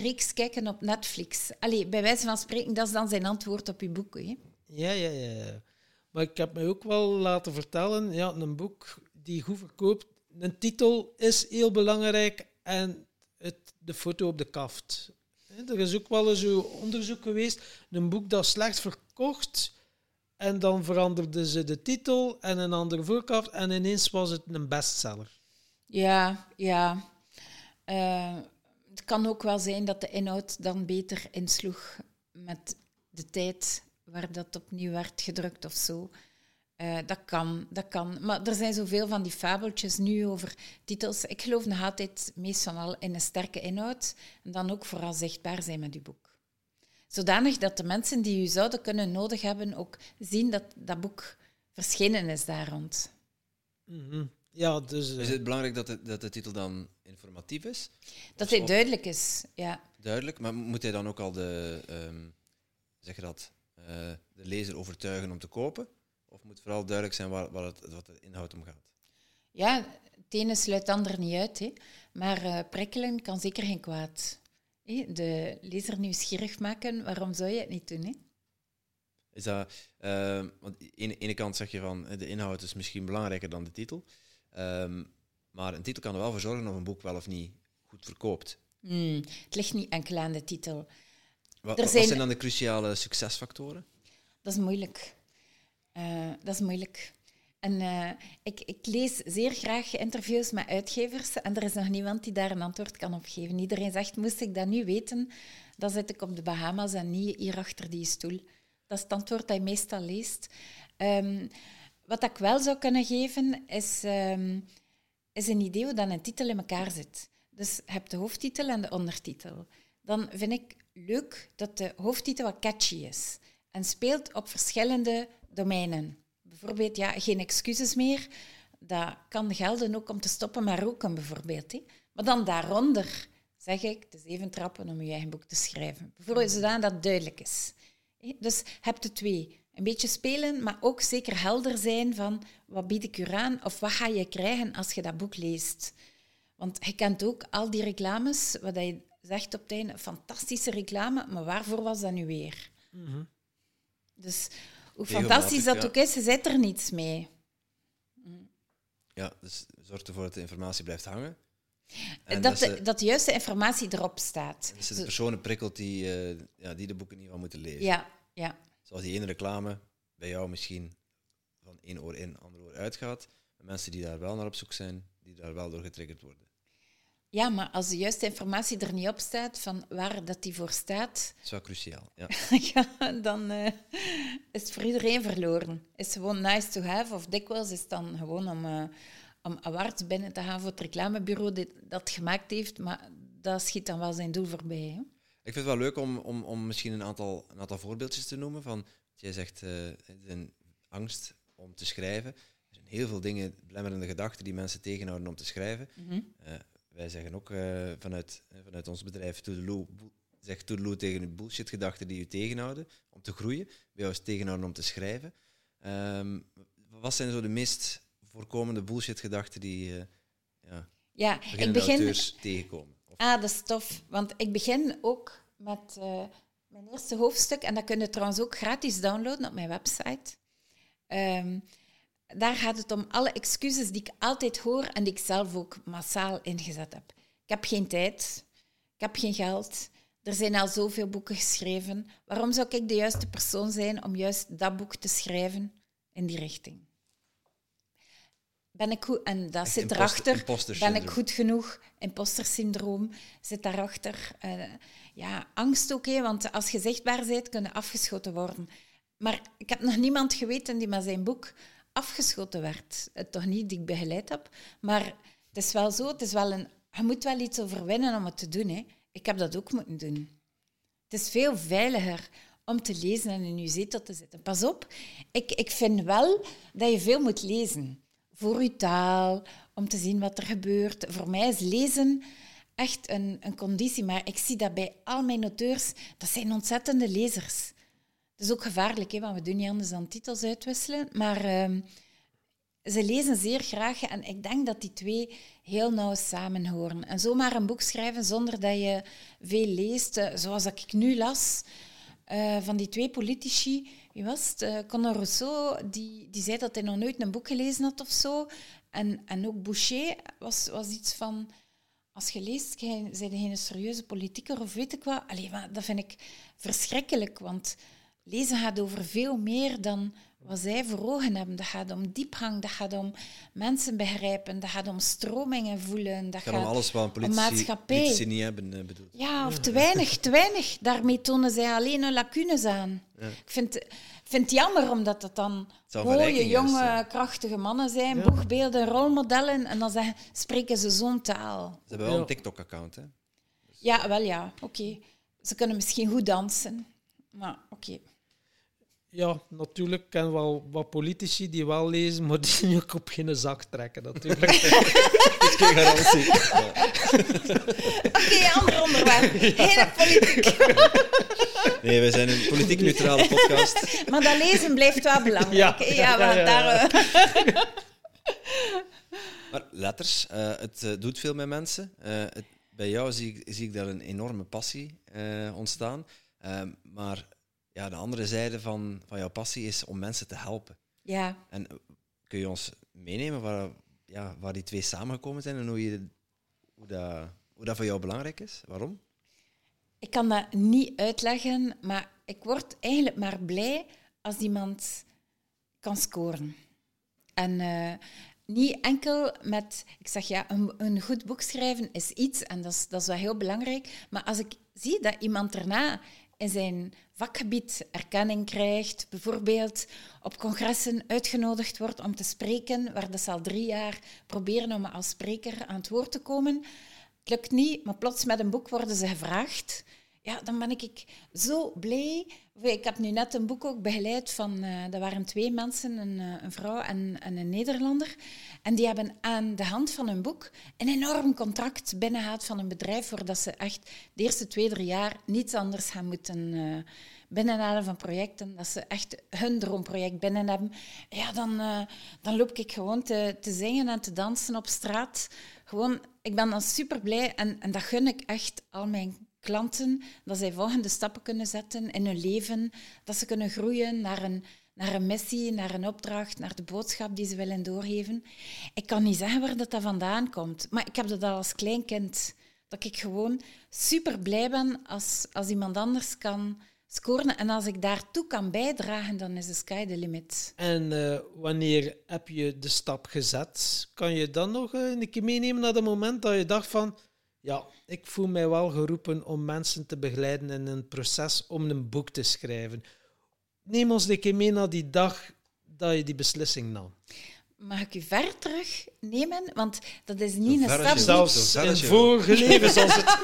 reeks kijken op Netflix. Allee, bij wijze van spreken, dat is dan zijn antwoord op uw boek. Hè? Ja, ja, ja. Maar ik heb me ook wel laten vertellen, ja, een boek die goed verkoopt, een titel is heel belangrijk en het, de foto op de kaft. Er is ook wel eens een onderzoek geweest, een boek dat slecht verkocht, en dan veranderden ze de titel en een andere voorkaft, en ineens was het een bestseller. Ja, ja. Uh, het kan ook wel zijn dat de inhoud dan beter insloeg met de tijd waar dat opnieuw werd gedrukt of zo. Uh, dat kan, dat kan. Maar er zijn zoveel van die fabeltjes nu over titels. Ik geloof nog altijd meestal al in een sterke inhoud en dan ook vooral zichtbaar zijn met uw boek. Zodanig dat de mensen die u zouden kunnen nodig hebben ook zien dat dat boek verschenen is daar rond. Mhm. Ja, dus, Is het belangrijk dat de, dat de titel dan informatief is? Dat hij duidelijk is, ja. Duidelijk, maar moet hij dan ook al de, um, zeg je dat, uh, de lezer overtuigen om te kopen? Of moet vooral duidelijk zijn waar, waar het, wat de inhoud om gaat? Ja, het ene sluit het ander niet uit. Hè. Maar uh, prikkelen kan zeker geen kwaad. Hè? De lezer nieuwsgierig maken, waarom zou je het niet doen? Hè? Is dat, uh, want aan de ene kant zeg je van de inhoud is misschien belangrijker dan de titel. Um, maar een titel kan er wel voor zorgen of een boek wel of niet goed verkoopt. Hmm, het ligt niet enkel aan de titel. Wat, wat zijn dan de cruciale succesfactoren? Dat is moeilijk. Uh, dat is moeilijk. En uh, ik, ik, lees zeer graag interviews met uitgevers en er is nog niemand die daar een antwoord kan op geven. Iedereen zegt, moest ik dat nu weten, dan zit ik op de Bahama's en niet hier achter die stoel. Dat is het antwoord dat je meestal leest. Um, wat ik wel zou kunnen geven, is, um, is een idee hoe dan een titel in elkaar zit. Dus je hebt de hoofdtitel en de ondertitel. Dan vind ik leuk dat de hoofdtitel wat catchy is en speelt op verschillende domeinen. Bijvoorbeeld, ja, geen excuses meer. Dat kan gelden ook om te stoppen met roken, bijvoorbeeld. Maar dan daaronder zeg ik, de zeven trappen om je eigen boek te schrijven. Bijvoorbeeld, zodat dat duidelijk is. Dus heb de twee. Een beetje spelen, maar ook zeker helder zijn van wat bied ik u aan of wat ga je krijgen als je dat boek leest. Want je kent ook al die reclames, wat je zegt op het einde, fantastische reclame, maar waarvoor was dat nu weer? Mhm. Dus hoe fantastisch dat ook is, je zet er niets mee. Ja, dus zorg ervoor dat de informatie blijft hangen. En dat, de, dat de juiste informatie erop staat. Dat ze de personen prikkelt die, uh, ja, die de boeken niet wel moeten lezen. Ja, ja. Zoals die ene reclame bij jou misschien van één oor in, ander oor uitgaat. Mensen die daar wel naar op zoek zijn, die daar wel door getriggerd worden. Ja, maar als de juiste informatie er niet op staat van waar dat die voor staat... Dat is wel cruciaal, ja. ja dan uh, is het voor iedereen verloren. Is gewoon nice to have, of dikwijls is het dan gewoon om, uh, om awards binnen te gaan voor het reclamebureau dat dat gemaakt heeft, maar dat schiet dan wel zijn doel voorbij. Hè? Ik vind het wel leuk om, om, om misschien een aantal, een aantal voorbeeldjes te noemen. Van, jij zegt, uh, een angst om te schrijven. Er zijn heel veel dingen, belemmerende gedachten die mensen tegenhouden om te schrijven. Mm wij zeggen ook uh, vanuit, vanuit ons bedrijf Toedeloe, zegt Toedeloe tegen de bullshit-gedachten die u tegenhouden om te groeien. Bij jou is tegenhouden om te schrijven. Um, wat zijn zo de meest voorkomende bullshit-gedachten die uh, ja, ja, ik begin, tegenkomen? Ah, dat is tof. Want ik begin ook met uh, mijn eerste hoofdstuk, en dat kun je trouwens ook gratis downloaden op mijn website. Um, daar gaat het om alle excuses die ik altijd hoor en die ik zelf ook massaal ingezet heb. Ik heb geen tijd, ik heb geen geld, er zijn al zoveel boeken geschreven. Waarom zou ik de juiste persoon zijn om juist dat boek te schrijven in die richting? Ben ik goed, en dat zit erachter, ben ik goed genoeg? Imposter syndroom zit daarachter. Uh, ja, angst ook, hè, want als je zichtbaar bent, kunnen afgeschoten worden. Maar ik heb nog niemand geweten die met zijn boek afgeschoten werd. Het toch niet die ik begeleid heb. Maar het is wel zo, het is wel een, je moet wel iets overwinnen om het te doen. Hè. Ik heb dat ook moeten doen. Het is veel veiliger om te lezen en in je zetel te zitten. Pas op, ik, ik vind wel dat je veel moet lezen. Voor je taal, om te zien wat er gebeurt. Voor mij is lezen echt een, een conditie, maar ik zie dat bij al mijn auteurs, dat zijn ontzettende lezers. Het is ook gevaarlijk, hè, want we doen niet anders dan titels uitwisselen. Maar uh, ze lezen zeer graag en ik denk dat die twee heel nauw samenhoren. En zomaar een boek schrijven zonder dat je veel leest, uh, zoals ik nu las, uh, van die twee politici. Wie was het? Uh, Conor Rousseau, die, die zei dat hij nog nooit een boek gelezen had of zo. En, en ook Boucher was, was iets van... Als je leest, zijn geen serieuze politieker of weet ik wat. Allee, dat vind ik verschrikkelijk, want lezen gaat over veel meer dan wat zij voor ogen hebben. Dat gaat om diepgang, dat gaat om mensen begrijpen, dat gaat om stromingen voelen. Dat gaat om alles wat politici, politici niet hebben uh, bedoeld. Ja, of te weinig, te weinig. Daarmee tonen zij alleen hun lacunes aan. Ik vind, vind het jammer, omdat dat dan mooie, jonge, krachtige mannen zijn, boegbeelden, rolmodellen, en dan zeggen, spreken ze zo'n taal. Ze hebben wel een TikTok-account, hè? Ja, wel ja, oké. Ze kunnen misschien goed dansen, maar oké. Ja, natuurlijk. Ik ken wel wat politici die wel lezen, maar die ook op geen zak trekken, natuurlijk. dat is geen garantie. Oké, ander onderwerp. Geen politiek. nee, we zijn een politiek neutrale podcast. Maar dat lezen blijft wel belangrijk. Ja, ja, ja, daar... Uh... maar letters, uh, het uh, doet veel met mensen. Het, bij jou zie ik, zie ik daar een enorme passie ontstaan. maar ja, de andere zijde van, van jouw passie is om mensen te helpen. Ja. En kun je ons meenemen waar, ja, waar die twee samengekomen zijn en hoe, je, hoe, dat, hoe dat voor jou belangrijk is? Waarom? Ik kan dat niet uitleggen, maar ik word eigenlijk maar blij als iemand kan scoren. En uh, niet enkel met, ik zeg ja, een, een, goed boek schrijven is iets en dat is, dat is wel heel belangrijk. Maar als ik zie dat iemand daarna in zijn vakgebied erkenning krijgt, bijvoorbeeld op congressen uitgenodigd wordt om te spreken, waar ze al drie jaar proberen om als spreker aan het woord te komen. Het lukt niet, maar plots met een boek worden ze gevraagd. Ja, dan ben ik zo blij. Ik heb nu net een boek ook begeleid van, uh, er waren twee mensen, een, uh, een vrouw en, en, een Nederlander. En die hebben aan de hand van hun boek een enorm contract binnengehaald van een bedrijf, voordat ze echt de eerste twee, drie jaar niets anders gaan moeten uh, binnenhalen van projecten. Dat ze echt hun droomproject binnen hebben. Ja, dan, dan loop ik gewoon te, te zingen en te dansen op straat. Gewoon, ik ben dan super blij en, en dat gun ik echt al mijn klanten, dat zij volgende stappen kunnen zetten in hun leven, dat ze kunnen groeien naar een, naar een missie, naar een opdracht, naar de boodschap die ze willen doorgeven. Ik kan niet zeggen waar dat, vandaan komt, maar ik heb dat al als klein kind. Dat ik gewoon super blij ben als, als iemand anders kan scoren. En als ik daartoe kan bijdragen, dan is de sky the limit. En uh, wanneer heb je de stap gezet? Kan je dan nog uh, een keer meenemen naar het moment dat je dacht van ja, ik voel mij wel geroepen om mensen te begeleiden in een proces om een boek te schrijven. Neem ons een keer mee naar die dag dat je die beslissing nam. Mag ik u ver terugnemen? Want dat is niet een stap... Zelfs in vorige levens als het...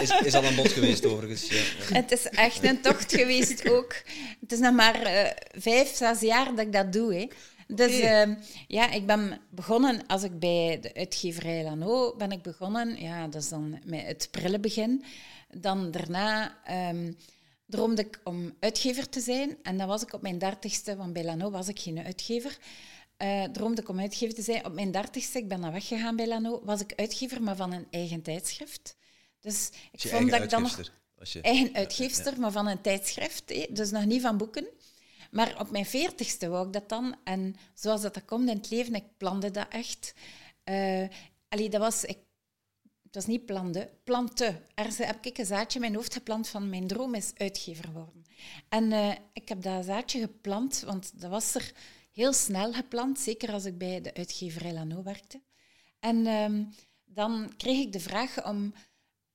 Is, is al een bod geweest, overigens. Ja. Het is echt een tocht geweest ook. Het is nog maar uh, vijf, zes jaar dat ik dat doe. Hè. Dus uh, ja, ik ben begonnen, als ik bij de uitgeverij Lano ben ik begonnen, ja, dat is dan met het prillenbegin. Dan daarna um, droomde ik om uitgever te zijn. En dan was ik op mijn dertigste, want bij Lano was ik geen uitgever. Uh, droomde ik om uitgever te zijn. Op mijn dertigste, ik ben dan weggegaan bij Lano, was ik uitgever, maar van een eigen tijdschrift. Dus ik vond dat ik dan nog... Je... Eigen uitgeefster, maar van een tijdschrift. Dus nog niet van boeken. Maar op mijn veertigste wou ik dat dan. En zoals dat, dat komt in het leven, ik plande dat echt. Uh, allee, dat was... Ik, het was niet plande, planten. Er heb ik een zaadje in mijn hoofd geplant van mijn droom is uitgever worden. En uh, ik heb dat zaadje geplant, want dat was er heel snel geplant, zeker als ik bij de uitgeverij Lano werkte. En um, dan kreeg ik de vraag om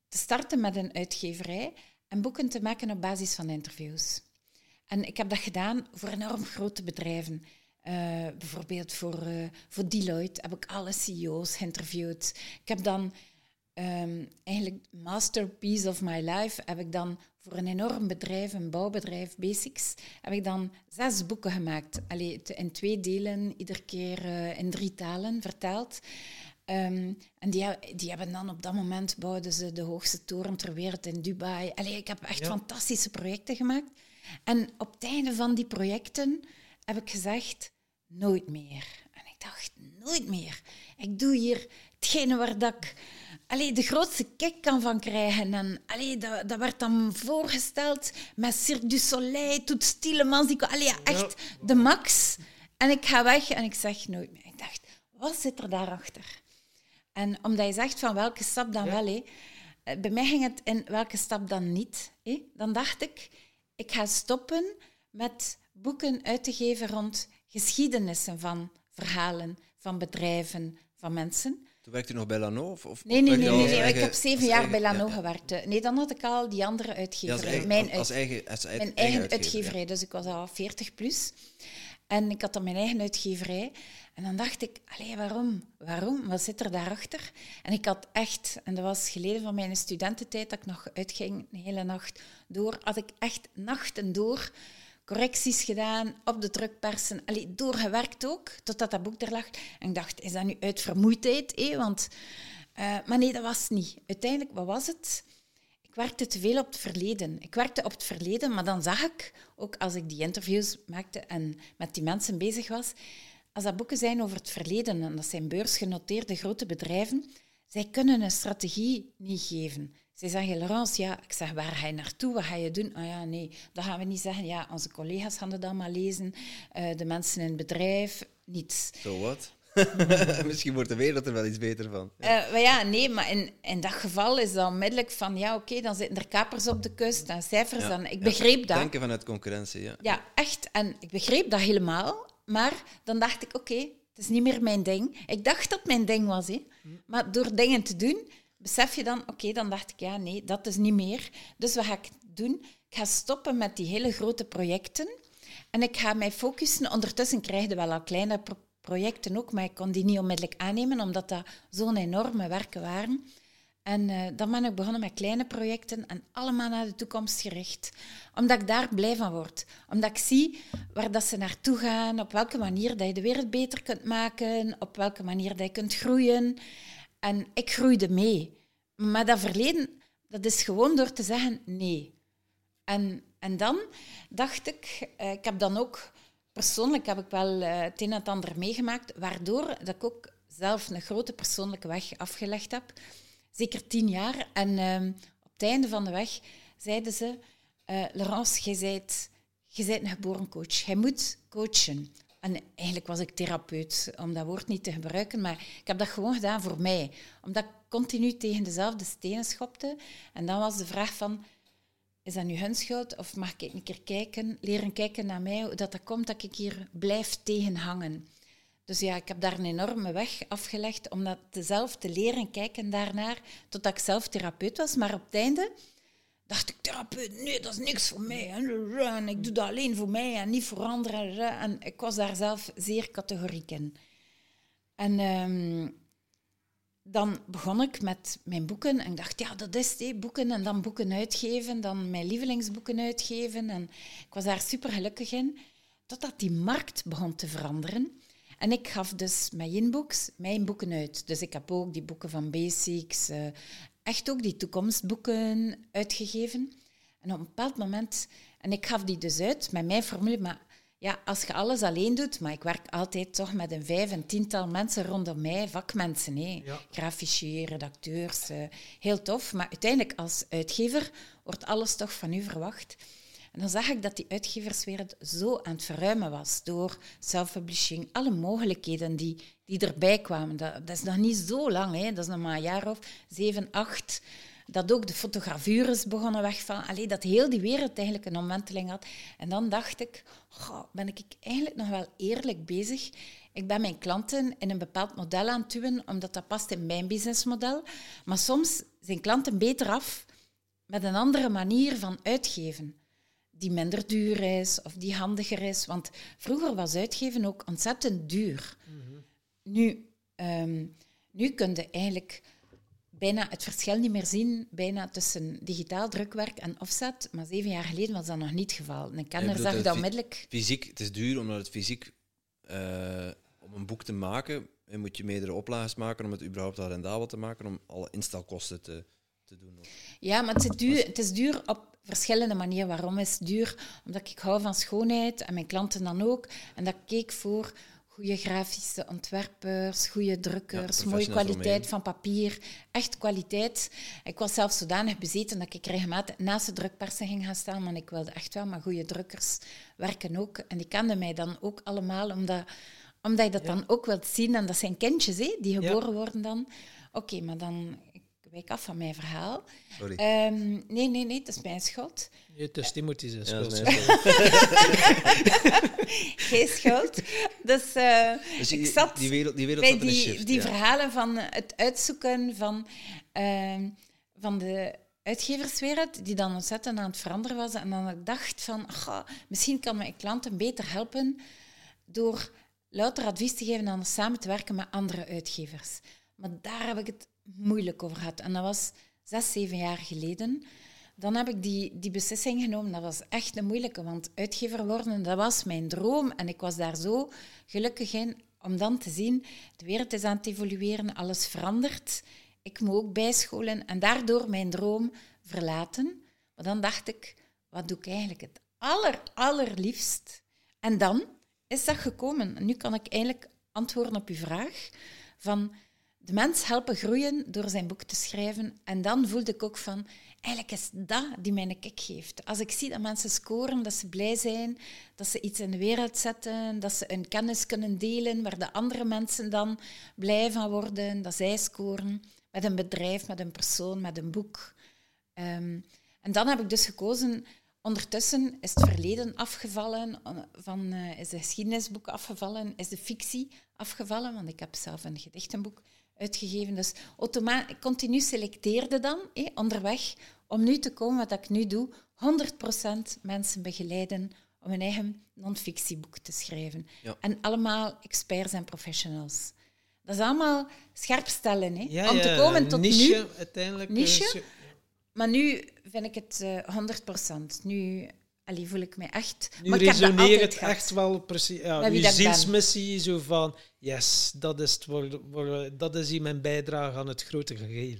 te starten met een uitgeverij en boeken te maken op basis van interviews. En ik heb dat gedaan voor enorm grote bedrijven. Uh, bijvoorbeeld voor, uh, voor Deloitte heb ik alle CEO's geïnterviewd. Ik heb dan um, eigenlijk masterpiece of my life heb ik dan voor een enorm bedrijf, een bouwbedrijf, Basics, heb ik dan zes boeken gemaakt. Allee, in twee delen, iedere keer uh, in drie talen vertaald. Um, en die, die hebben dan op dat moment bouwden ze de hoogste toren ter wereld in Dubai. Allee, ik heb echt ja. fantastische projecten gemaakt. En op het einde van die projecten heb ik gezegd, nooit meer. En ik dacht, nooit meer. Ik doe hier hetgene waar dat ik allee, de grootste kick kan van krijgen. En allee, dat, dat werd dan voorgesteld met Cirque du Soleil, Toet Stielemans. Die, allee, echt de max. En ik ga weg en ik zeg nooit meer. Ik dacht, wat zit er daarachter? En omdat je zegt van welke stap dan wel, hé, eh, bij mij ging het in welke stap dan niet. Hé, dan dacht ik, ik ga stoppen met boeken uit te geven rond geschiedenissen van verhalen, van bedrijven, van mensen. Toen werkte u nog bij Lano? Of, of nee, nee, nee, nee, nee. ik heb zeven jaar bij Lano gewerkt. Nee, dan had ik al die andere uitgeverij. Ja, mijn, als eigen, als eigen, mijn eigen, uitgeverij. Dus ik was al 40 plus. En ik had dan mijn eigen uitgeverij. En dan dacht ik, allee, waarom? Waarom? Wat zit er daarachter? En ik had echt, en dat was geleden van mijn studententijd dat ik nog uitging, een hele nacht door, had ik echt nachten door correcties gedaan op de drukpersen. Allee, doorgewerkt ook, totdat dat boek er lag. En ik dacht, is dat nu uit vermoeidheid? Eh? Want, uh, maar nee, dat was niet. Uiteindelijk, wat was het? Ik werkte te veel op het verleden. Ik werkte op het verleden, maar dan zag ik, ook als ik die interviews maakte en met die mensen bezig was, als dat boeken zijn over het verleden, en dat zijn beursgenoteerde grote bedrijven, zij kunnen een strategie niet geven. Zij zeggen, Laurence, ja, ik zeg, waar ga je naartoe? Wat ga je doen? Ah ja, nee, dat gaan we niet zeggen. Ja, onze collega's gaan het dan maar lezen. Uh, de mensen in het bedrijf, niets. Zo so wat? Misschien wordt de wereld er wel iets beter van. Ja, uh, maar ja nee, maar in, in dat geval is dat onmiddellijk van, ja, oké, dan zitten er kapers op de kust en cijfers. Ja, dan, ik begreep ja, dat. Denken vanuit concurrentie, ja. Ja, echt. En ik begreep dat helemaal. Maar dan dacht ik, oké, het is niet meer mijn ding. Ik dacht dat mijn ding was, hè. maar door dingen te doen, besef je dan, oké, dan dacht ik, ja, nee, dat is niet meer. Dus wat ga ik doen? Ik ga stoppen met die hele grote projecten en ik ga mij focussen. Ondertussen krijg je wel al kleine projecten ook, maar ik kon die niet onmiddellijk aannemen, omdat dat zo'n enorme werken waren. En dan ben ik begonnen met kleine projecten en allemaal naar de toekomst gericht. Omdat ik daar blij van word. Omdat ik zie waar dat ze naartoe gaan, op welke manier dat je de wereld beter kunt maken, op welke manier dat je kunt groeien. En ik groeide mee. Maar dat verleden, dat is gewoon door te zeggen nee. En, en dan dacht ik, uh, ik heb dan ook persoonlijk heb ik wel uh, het een en ander meegemaakt, waardoor dat ik ook zelf een grote persoonlijke weg afgelegd heb zeker tien jaar. En ehm, op het einde van de weg zeiden ze, uh, Laurence, jij bent, jij bent een geboren coach. Jij moet coachen. En eigenlijk was ik therapeut, om dat woord niet te gebruiken, maar ik heb dat gewoon gedaan voor mij. Omdat ik continu tegen dezelfde stenen schopte. En dan was de vraag van, is dat nu hun schuld of mag ik een keer kijken, leren kijken naar mij, hoe dat, dat komt dat ik hier blijf tegenhangen. Dus ja, ik heb daar een enorme weg afgelegd om dat zelf te leren kijken daarnaar, totdat ik zelf therapeut was. Maar op het einde dacht ik, therapeut, nee, dat is niks voor mij. En ik doe dat alleen voor mij en niet voor anderen. En ik was daar zelf zeer categoriek in. En um, dan begon ik met mijn boeken en ik dacht, ja, dat is het, boeken en dan boeken uitgeven, dan mijn lievelingsboeken uitgeven. En ik was daar super gelukkig in, totdat die markt begon te veranderen. En ik gaf dus met Inbooks mijn boeken uit. Dus ik heb ook die boeken van Basics, uh, echt ook die toekomstboeken uitgegeven. En op een bepaald moment, en ik gaf die dus uit met mijn formule, maar ja, als je alles alleen doet, maar ik werk altijd toch met een vijf, een tiental mensen rondom mij, vakmensen. Ja. grafici, redacteurs, uh, heel tof. Maar uiteindelijk als uitgever wordt alles toch van u verwacht. Dan zag ik dat die uitgeverswereld zo aan het verruimen was door self-publishing, alle mogelijkheden die, die erbij kwamen. Dat, dat is nog niet zo lang, hè. dat is nog maar een jaar of zeven, acht. Dat ook de fotogravures begonnen wegvallen. Alleen dat heel die wereld eigenlijk een omwenteling had. En dan dacht ik, ben ik eigenlijk nog wel eerlijk bezig? Ik ben mijn klanten in een bepaald model aan het duwen, omdat dat past in mijn businessmodel. Maar soms zijn klanten beter af met een andere manier van uitgeven die minder duur is of die handiger is. Want vroeger was uitgeven ook ontzettend duur. Mhm. Nu, um, nu kun je eigenlijk bijna het verschil niet meer zien bijna tussen digitaal drukwerk en offset. Maar zeven jaar geleden was dat nog niet het geval. Een kenner zag dat onmiddellijk. Fysiek, het is duur omdat het fysiek... Uh, om een boek te maken, moet je meerdere oplages maken om het überhaupt rendabel te maken, om alle instalkosten te, te doen. Ja, maar het is duur, het is duur op verschillende manieren. Waarom is het duur? Omdat ik hou van schoonheid en mijn klanten dan ook. En dat keek voor goede grafische ontwerpers, goede drukkers, mooie kwaliteit van papier, echt kwaliteit. Ik was zelfs zodanig bezeten dat ik regelmatig naast de drukpersen ging gaan staan, maar ik wilde echt wel maar goede drukkers werken ook. En die kenden mij dan ook allemaal, omdat, omdat je dat dan ook wilt zien. En dat zijn kindjes hè, die geboren worden dan. Oké, maar dan wijk af van mijn verhaal. Sorry. Ehm, nee, nee, nee, dat is mijn schuld. Het is Timothy's Ja, schuld. Geen schuld. Dus, eh, Dus ik die, zat die wereld, die wereld bij zat in een die, shift, die ja. verhalen van het uitzoeken van, ehm, van de uitgeverswereld, die dan ontzettend aan het veranderen was. En dan ik dacht van, "Goh, misschien kan mijn klanten beter helpen door louter advies te geven en samen te werken met andere uitgevers. Maar daar heb ik het moeilijk over gehad. En dat was zes, zeven jaar geleden. Dan heb ik die, die beslissing genomen. Dat was echt een moeilijke, want uitgever worden, dat was mijn droom. En ik was daar zo gelukkig in om dan te zien, de wereld is aan het evolueren, alles verandert. Ik moet ook bijscholen en daardoor mijn droom verlaten. Maar dan dacht ik, wat doe ik eigenlijk het aller, allerliefst? En dan is dat gekomen. En nu kan ik eigenlijk antwoorden op uw vraag van de mens helpen groeien door zijn boek te schrijven. En dan voelde ik ook van, eigenlijk is dat die mij een kick geeft. Als ik zie dat mensen scoren, dat ze blij zijn, dat ze iets in de wereld zetten, dat ze hun kennis kunnen delen, waar de andere mensen dan blij van worden, dat zij scoren met een bedrijf, met een persoon, met een boek. Ehm, en dan heb ik dus gekozen. Ondertussen is het verleden afgevallen, eh, van, eh, is de geschiedenisboek afgevallen, is de fictie afgevallen, want ik heb zelf een gedichtenboek uitgegeven. Dus ik continu selecteerde dan eh, onderweg om nu te komen wat ik nu doe, 100% mensen begeleiden om een eigen non-fictieboek te schrijven. Ja. En allemaal experts en professionals. Dat is allemaal scherp stellen, hè? Ja, om te komen tot niche, nu. uiteindelijk. Niche? eh, Maar nu vind ik het eh 100%. Nu allee, voel ik me echt... Nu maar ik resoneert het gehad. echt wel precies. Ja, uw zielsmissie, zo van, yes, dat is, het, voor, voor, dat is hier mijn bijdrage aan het grote geheel.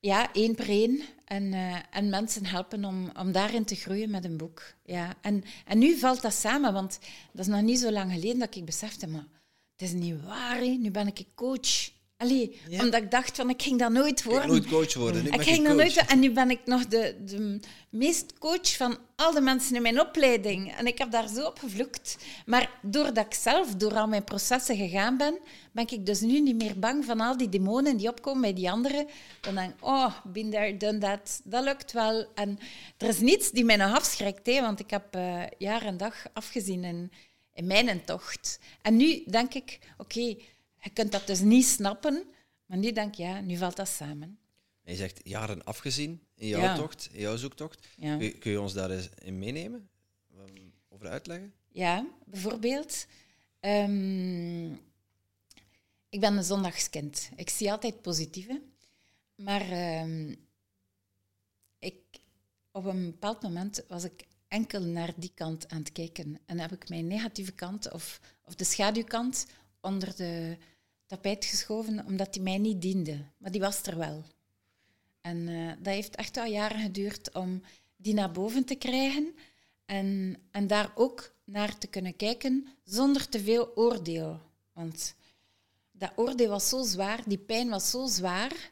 Ja, één per één. En, eh, en mensen helpen om, om daarin te groeien met een boek. Ja. En, en nu valt dat samen, want dat is nog niet zo lang geleden dat ik besefte, maar het is niet waar, hè. nu ben ik coach. Allee, Ja. omdat ik dacht van, ik ging dat nooit Ik worden. nooit coach worden. Ik, Ik ging dat nooit... En nu ben ik nog de, de meest coach van al de mensen in mijn opleiding. En ik heb daar zo op gevloekt. Maar doordat ik zelf door al mijn processen gegaan ben, ben ik dus nu niet meer bang van al die demonen die opkomen bij die anderen. Dan denk ik, oh, been there, done that. Dat lukt wel. En er is niets die mij nog afschrikt, hè, want ik heb eh, jaar en dag afgezien in, in mijn tocht. En nu denk ik, oké, je kunt dat dus niet snappen, maar nu denk ik, ja, nu valt dat samen. En je zegt jaren afgezien in jouw Ja. tocht, in jouw zoektocht. Ja. Kun, je- kun je ons daar eens in meenemen? Um, Over uitleggen? Ja, bijvoorbeeld. ehm, ik ben een zondagskind. Ik zie altijd positieve. Maar ehm, ik, op een bepaald moment was ik enkel naar die kant aan het kijken. En heb ik mijn negatieve kant of, of de schaduwkant onder de tapijt geschoven, omdat die mij niet diende. Maar die was er wel. En eh, dat heeft echt wel jaren geduurd om die naar boven te krijgen. En, en daar ook naar te kunnen kijken zonder te veel oordeel. Want dat oordeel was zo zwaar, die pijn was zo zwaar,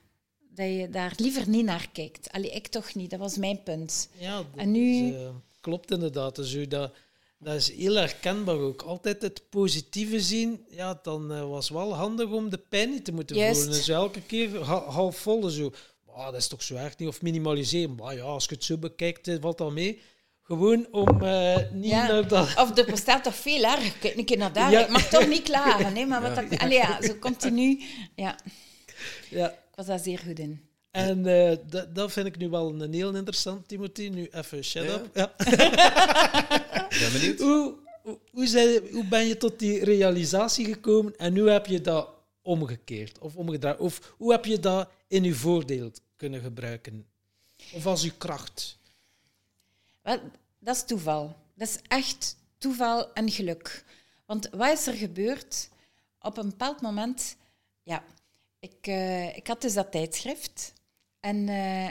dat je daar liever niet naar kijkt. Allee, ik toch niet, dat was mijn punt. Ja, dat En nu- is, eh, klopt inderdaad. Dus u dat, dat is heel herkenbaar ook. Altijd het positieve zien, ja, dan eh, was wel handig om de pijn niet te moeten Juist. voelen. Dus elke keer ha- half vol zo. "Ah, dat is toch zo erg niet? Of minimaliseren. Maar ja, als je het zo bekijkt, eh, valt dat mee. Gewoon om eh, niet Ja. naar dat... Of er bestaat toch veel erger. Kijk een keer naar daar. Ja. Ik mag toch niet klagen. hè, maar wat ik, allee, ja, zo continu. Ja, Ja. ik was daar zeer goed in. En eh, dat, dat vind ik nu wel een heel interessant, Timothy. Nu even shut Ja. up. Ja. Ik ben benieuwd. Hoe, hoe, hoe, zijn- hoe ben je tot die realisatie gekomen en hoe heb je dat omgekeerd of omgedraaid? Of hoe heb je dat in je voordeel kunnen gebruiken? Of als je kracht? Wel, dat is toeval. Dat is echt toeval en geluk. Want wat is er gebeurd? Op een bepaald moment, ja, ik, eh, ik had dus dat tijdschrift. En, eh,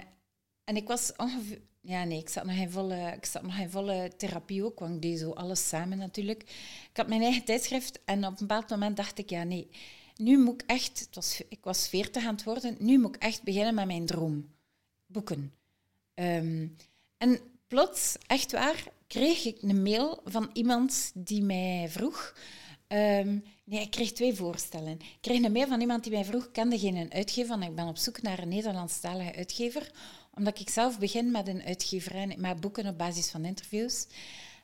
en ik was ongeveer... Ja, nee, ik zat, nog in volle, ik zat nog in volle therapie ook, want ik deed zo alles samen natuurlijk. Ik had mijn eigen tijdschrift en op een bepaald moment dacht ik, ja, nee, nu moet ik echt... Het was, ik was veertig aan het worden, nu moet ik echt beginnen met mijn droom. Boeken. Ehm, en plots, echt waar, kreeg ik een mail van iemand die mij vroeg: ehm, Nee, ik kreeg twee voorstellen. Ik kreeg een mail van iemand die mij vroeg, kende geen uitgever, want ik ben op zoek naar een Nederlandstalige uitgever, omdat ik zelf begin met een uitgeverij, met boeken op basis van interviews.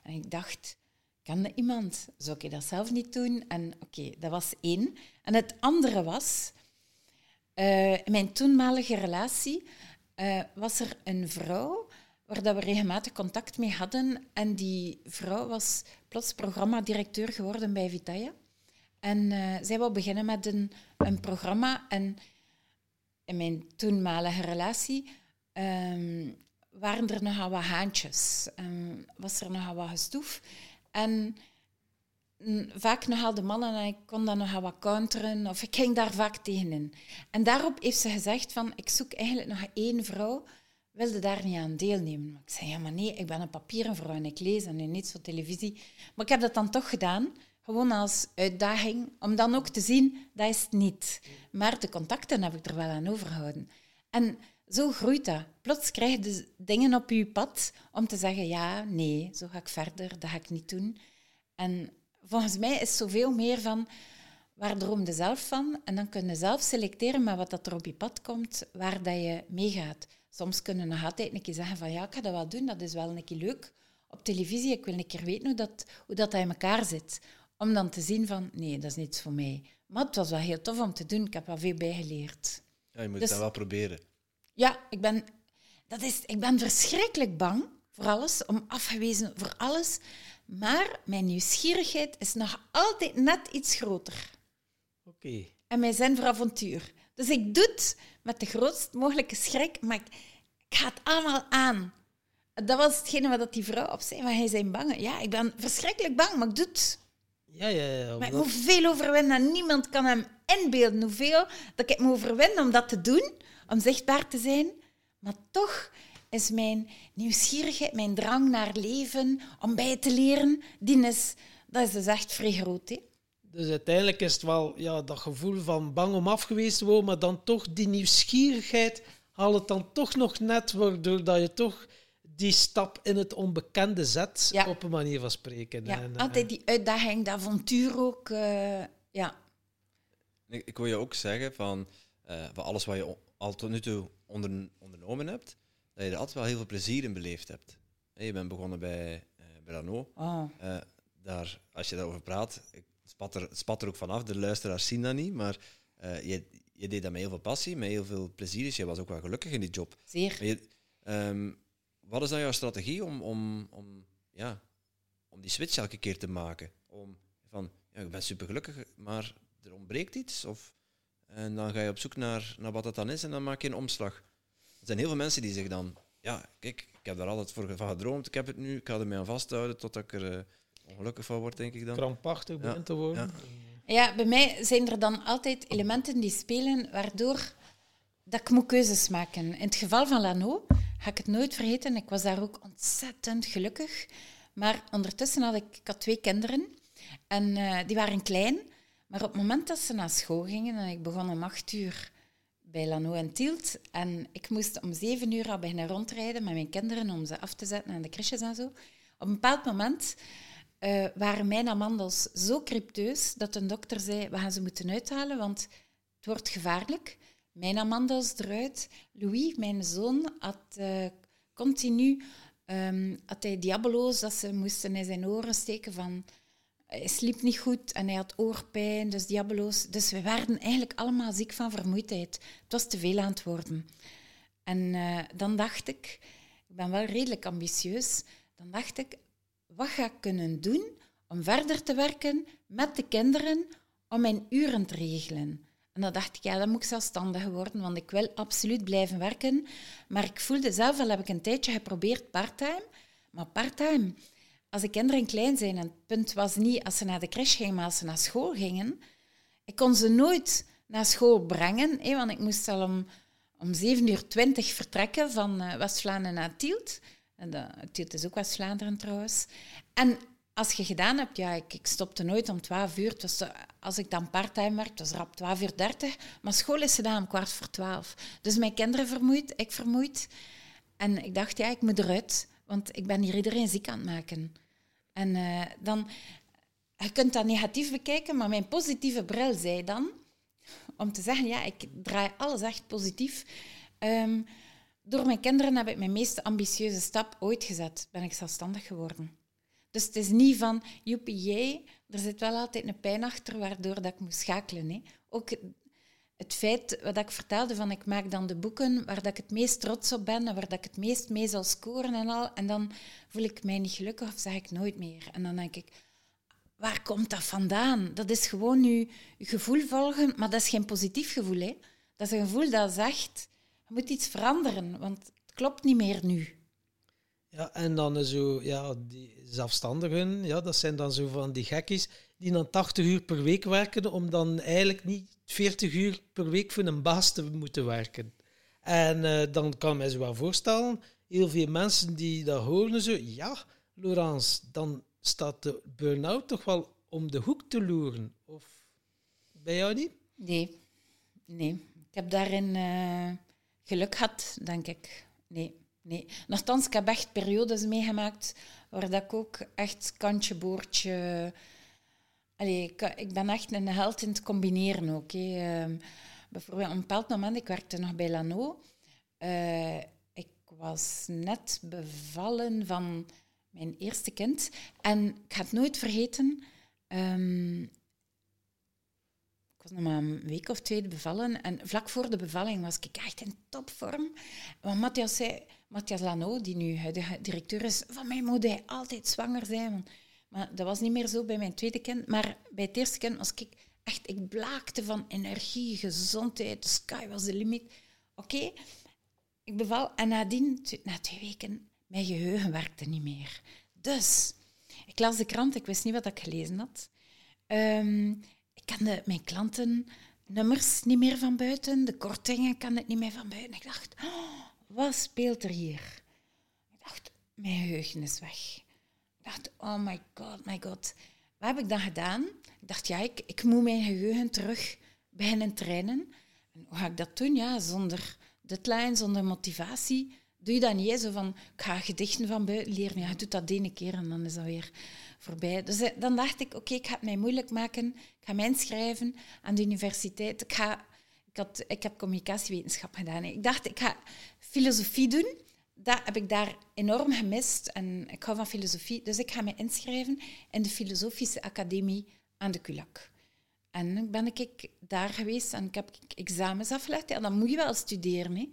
En ik dacht, kende iemand? Zou ik dat zelf niet doen? En oké, dat was één. En het andere was, uh, mijn toenmalige relatie uh, was er een vrouw waar dat we regelmatig contact mee hadden. En die vrouw was plots programmadirecteur geworden bij Vitaya. En uh, zij wou beginnen met een, een programma. En in mijn toenmalige relatie um, waren er nogal wat haantjes. Um, was er nogal wat gestoef. En vaak nogal de mannen, en ik kon dat nogal wat counteren, of ik ging daar vaak tegenin. En daarop heeft ze gezegd van, ik zoek eigenlijk nog één vrouw, wilde daar niet aan deelnemen. Ik zei, ja maar nee, ik ben een papieren vrouw en ik lees en nu niet zo televisie. Maar ik heb dat dan toch gedaan, gewoon als uitdaging, om dan ook te zien, dat is het niet. Maar de contacten heb ik er wel aan overgehouden. En zo groeit dat. Plots krijg je de dingen op je pad om te zeggen, ja, nee, zo ga ik verder, dat ga ik niet doen. En volgens mij is zoveel meer van, waar droom je zelf van? En dan kun je zelf selecteren met wat dat er op je pad komt, waar dat je meegaat. Soms kunnen nog altijd een keer zeggen van, ja, ik ga dat wel doen, dat is wel een keer leuk. Op televisie, ik wil een keer weten hoe dat, hoe dat, in elkaar zit. Om dan te zien van, nee, dat is niets voor mij. Maar het was wel heel tof om te doen. Ik heb wel veel bijgeleerd. Ja, je moet dus, dat wel proberen. Ja, ik ben, dat is, ik ben verschrikkelijk bang voor alles, om afgewezen voor alles. Maar mijn nieuwsgierigheid is nog altijd net iets groter. Oké. En mijn zin voor avontuur. Dus ik doe het met de grootst mogelijke schrik, maar ik, ik ga het allemaal aan. Dat was hetgene wat die vrouw op zei, maar hij zijn bang. Ja, ik ben verschrikkelijk bang, maar ik doe het. Ja, ja, ja. Maar ik moet veel overwinnen en niemand kan hem inbeelden hoeveel dat ik me overwin om dat te doen om zichtbaar te zijn. Maar toch is mijn nieuwsgierigheid, mijn drang naar leven, om bij te leren, die is, dat is dus echt vrij groot. Hè? Dus uiteindelijk is het wel ja, dat gevoel van bang om afgewezen te worden, maar dan toch die nieuwsgierigheid haalt het dan toch nog net, waardoor dat je toch die stap in het onbekende zet, op een manier van spreken. Ja, en, altijd die uitdaging, dat avontuur ook. Uh, ja. Ik, ik, wil je ook zeggen van, uh, van alles wat je al tot nu toe onder, ondernomen hebt, dat je er altijd wel heel veel plezier in beleefd hebt. Je bent begonnen bij, uh, bij. Oh. Uh, daar, als je daarover praat, ik spat er, spat er ook vanaf, de luisteraars zien dat niet, maar uh, je, je deed dat met heel veel passie, met heel veel plezier, dus je was ook wel gelukkig in die job. Zeer. Je, um, wat is dan jouw strategie om, om, om, ja, om die switch elke keer te maken? Om van, ja, ik ben super gelukkig, maar er ontbreekt iets? Of en dan ga je op zoek naar, naar wat dat dan is en dan maak je een omslag. Er zijn heel veel mensen die zeggen dan, ja, kijk, ik heb daar altijd voor van gedroomd, ik heb het nu, ik ga er mee aan vasthouden totdat ik er uh, ongelukkig van word, denk ik dan. Krampachtig begint ja. te worden. Ja. ja, bij mij zijn er dan altijd elementen die spelen waardoor dat ik moet keuzes maken. In het geval van Lano ga ik het nooit vergeten. Ik was daar ook ontzettend gelukkig. Maar ondertussen had ik, twee kinderen en uh, die waren klein. Maar op het moment dat ze naar school gingen, en ik begon om acht uur bij Lano en Tielt, en ik moest om zeven uur al beginnen rondrijden met mijn kinderen om ze af te zetten aan de crèches en zo. Op een bepaald moment uh, waren mijn amandels zo crypteus dat een dokter zei, we gaan ze moeten uithalen, want het wordt gevaarlijk. Mijn amandels eruit. Louis, mijn zoon, had uh, continu um, had hij diabolo's dat ze moesten in zijn oren steken van hij sliep niet goed en hij had oorpijn, dus diabeloos. Dus we werden eigenlijk allemaal ziek van vermoeidheid. Het was te veel aan het worden. En uh, dan dacht ik, ik ben wel redelijk ambitieus, dan dacht ik, wat ga ik kunnen doen om verder te werken met de kinderen om mijn uren te regelen? En dan dacht ik, ja, dan moet ik zelfstandig worden, want ik wil absoluut blijven werken. Maar ik voelde zelf al, heb ik een tijdje geprobeerd parttime, maar parttime als de kinderen klein zijn, en het punt was niet als ze naar de crash gingen, maar als ze naar school gingen, ik kon ze nooit naar school brengen, want ik moest al om, om 7 uur 20 vertrekken van uh, West-Vlaanderen naar Tielt. En de, Tielt is ook West-Vlaanderen trouwens. En als je gedaan hebt, ja, ik, ik stopte nooit om 12 uur. Als ik dan parttime werk, was rap 12 uur 30. Maar school is gedaan om kwart voor 12. Dus mijn kinderen vermoeid, ik vermoeid. En ik dacht, ja, ik moet eruit, want ik ben hier iedereen ziek aan het maken. En uh, dan je kunt dat negatief bekijken, maar mijn positieve bril zei dan, om te zeggen, ja, ik draai alles echt positief. Ehm, door mijn kinderen heb ik mijn meest ambitieuze stap ooit gezet. Ben ik zelfstandig geworden. Dus het is niet van, joepie, jij, er zit wel altijd een pijn achter waardoor dat ik moet schakelen. Hè. Ook het feit wat ik vertelde van ik maak dan de boeken waar dat ik het meest trots op ben en waar dat ik het meest mee zal scoren en al. En dan voel ik mij niet gelukkig of zeg ik nooit meer. En dan denk ik, waar komt dat vandaan? Dat is gewoon je, gevoel volgen, maar dat is geen positief gevoel. Hè? Dat is een gevoel dat zegt, je moet iets veranderen, want het klopt niet meer nu. Ja, en dan zo, ja, die zelfstandigen, ja, dat zijn dan zo van die gekkies die dan 80 uur per week werken, om dan eigenlijk niet 40 uur per week voor een baas te moeten werken. En uh, dan kan men zich wel voorstellen, heel veel mensen die dat horen, zo, ja, Laurence, dan staat de burn-out toch wel om de hoek te loeren? Of bij jou niet? Nee, nee. Ik heb daarin uh, geluk gehad, denk ik. Nee, nee. Nochtans, ik heb echt periodes meegemaakt waar dat ik ook echt kantje, boordje... Allee, ik, ik, ben echt een held in het combineren ook. Uh, bijvoorbeeld, op een bepaald moment, ik werkte nog bij Lano. Uh, ik was net bevallen van mijn eerste kind. En ik ga het nooit vergeten. Um, ik was nog maar een week of twee bevallen. En vlak voor de bevalling was ik echt in topvorm. Want Matthias zei, Matthias Lano, die nu de directeur is, van mij moet hij altijd zwanger zijn. Maar dat was niet meer zo bij mijn tweede kind. Maar bij het eerste kind was ik echt, ik blaakte van energie, gezondheid. De sky was de limiet. Oké, ik beval. En nadien, na twee weken, mijn geheugen werkte niet meer. Dus, ik las de krant, ik wist niet wat ik gelezen had. Um, ik kende mijn klantennummers niet meer van buiten, de kortingen kan ik niet meer van buiten. Ik dacht, oh, wat speelt er hier? Ik dacht, mijn geheugen is weg. Ik dacht, oh my god, my god. Wat heb ik dan gedaan? Ik dacht, ja, ik, ik moet mijn geheugen terug beginnen trainen. En hoe ga ik dat doen? Ja, zonder deadline, zonder motivatie doe je dat niet. Zo van, ik ga gedichten van buiten leren. Ja, je doet dat de ene keer en dan is dat weer voorbij. Dus eh, dan dacht ik, oké, ik ga het mij moeilijk maken. Ik ga mij inschrijven aan de universiteit. Ik, ga, ik, had, ik heb communicatiewetenschap gedaan. Ik dacht, ik ga filosofie doen. Dat heb ik daar enorm gemist. En ik hou van filosofie. Dus ik ga me inschrijven in de Filosofische Academie aan de Kulak. En ben ik daar geweest en ik heb examens afgelegd. Ja, dan moet je wel studeren. Hè.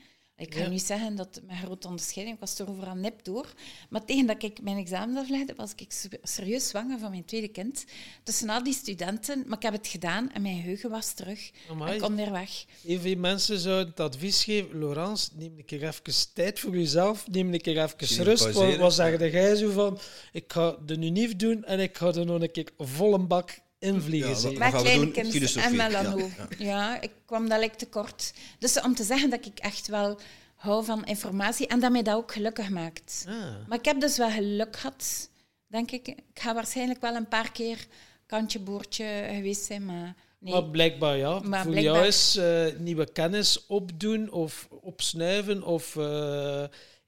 Ik ga niet zeggen dat mijn grote onderscheiding was er overal nep door. Maar tegen dat ik mijn examen aflegde, was ik serieus zwanger van mijn tweede kind. Tussen al die studenten. Maar ik heb het gedaan en mijn geheugen was terug. Ik kon weer weg. Heel veel mensen zouden het advies geven. Laurence, neem een keer even tijd voor jezelf. Neem een keer even rust. Wat, wat zeg jij zo van? Ik ga de unief doen en ik ga er nog een keer volle bak invliegen. Ja, met kleinkind en melano. Ja, ik kwam dat tekort. Dus om te zeggen dat ik echt wel hou van informatie en dat mij dat ook gelukkig maakt. Ah. Maar ik heb dus wel geluk gehad, denk ik. Ik ga waarschijnlijk wel een paar keer kantje boordje geweest zijn, maar... Nee. Maar blijkbaar ja. Maar Voor jou is uh, nieuwe kennis opdoen of opsnuiven of... Uh,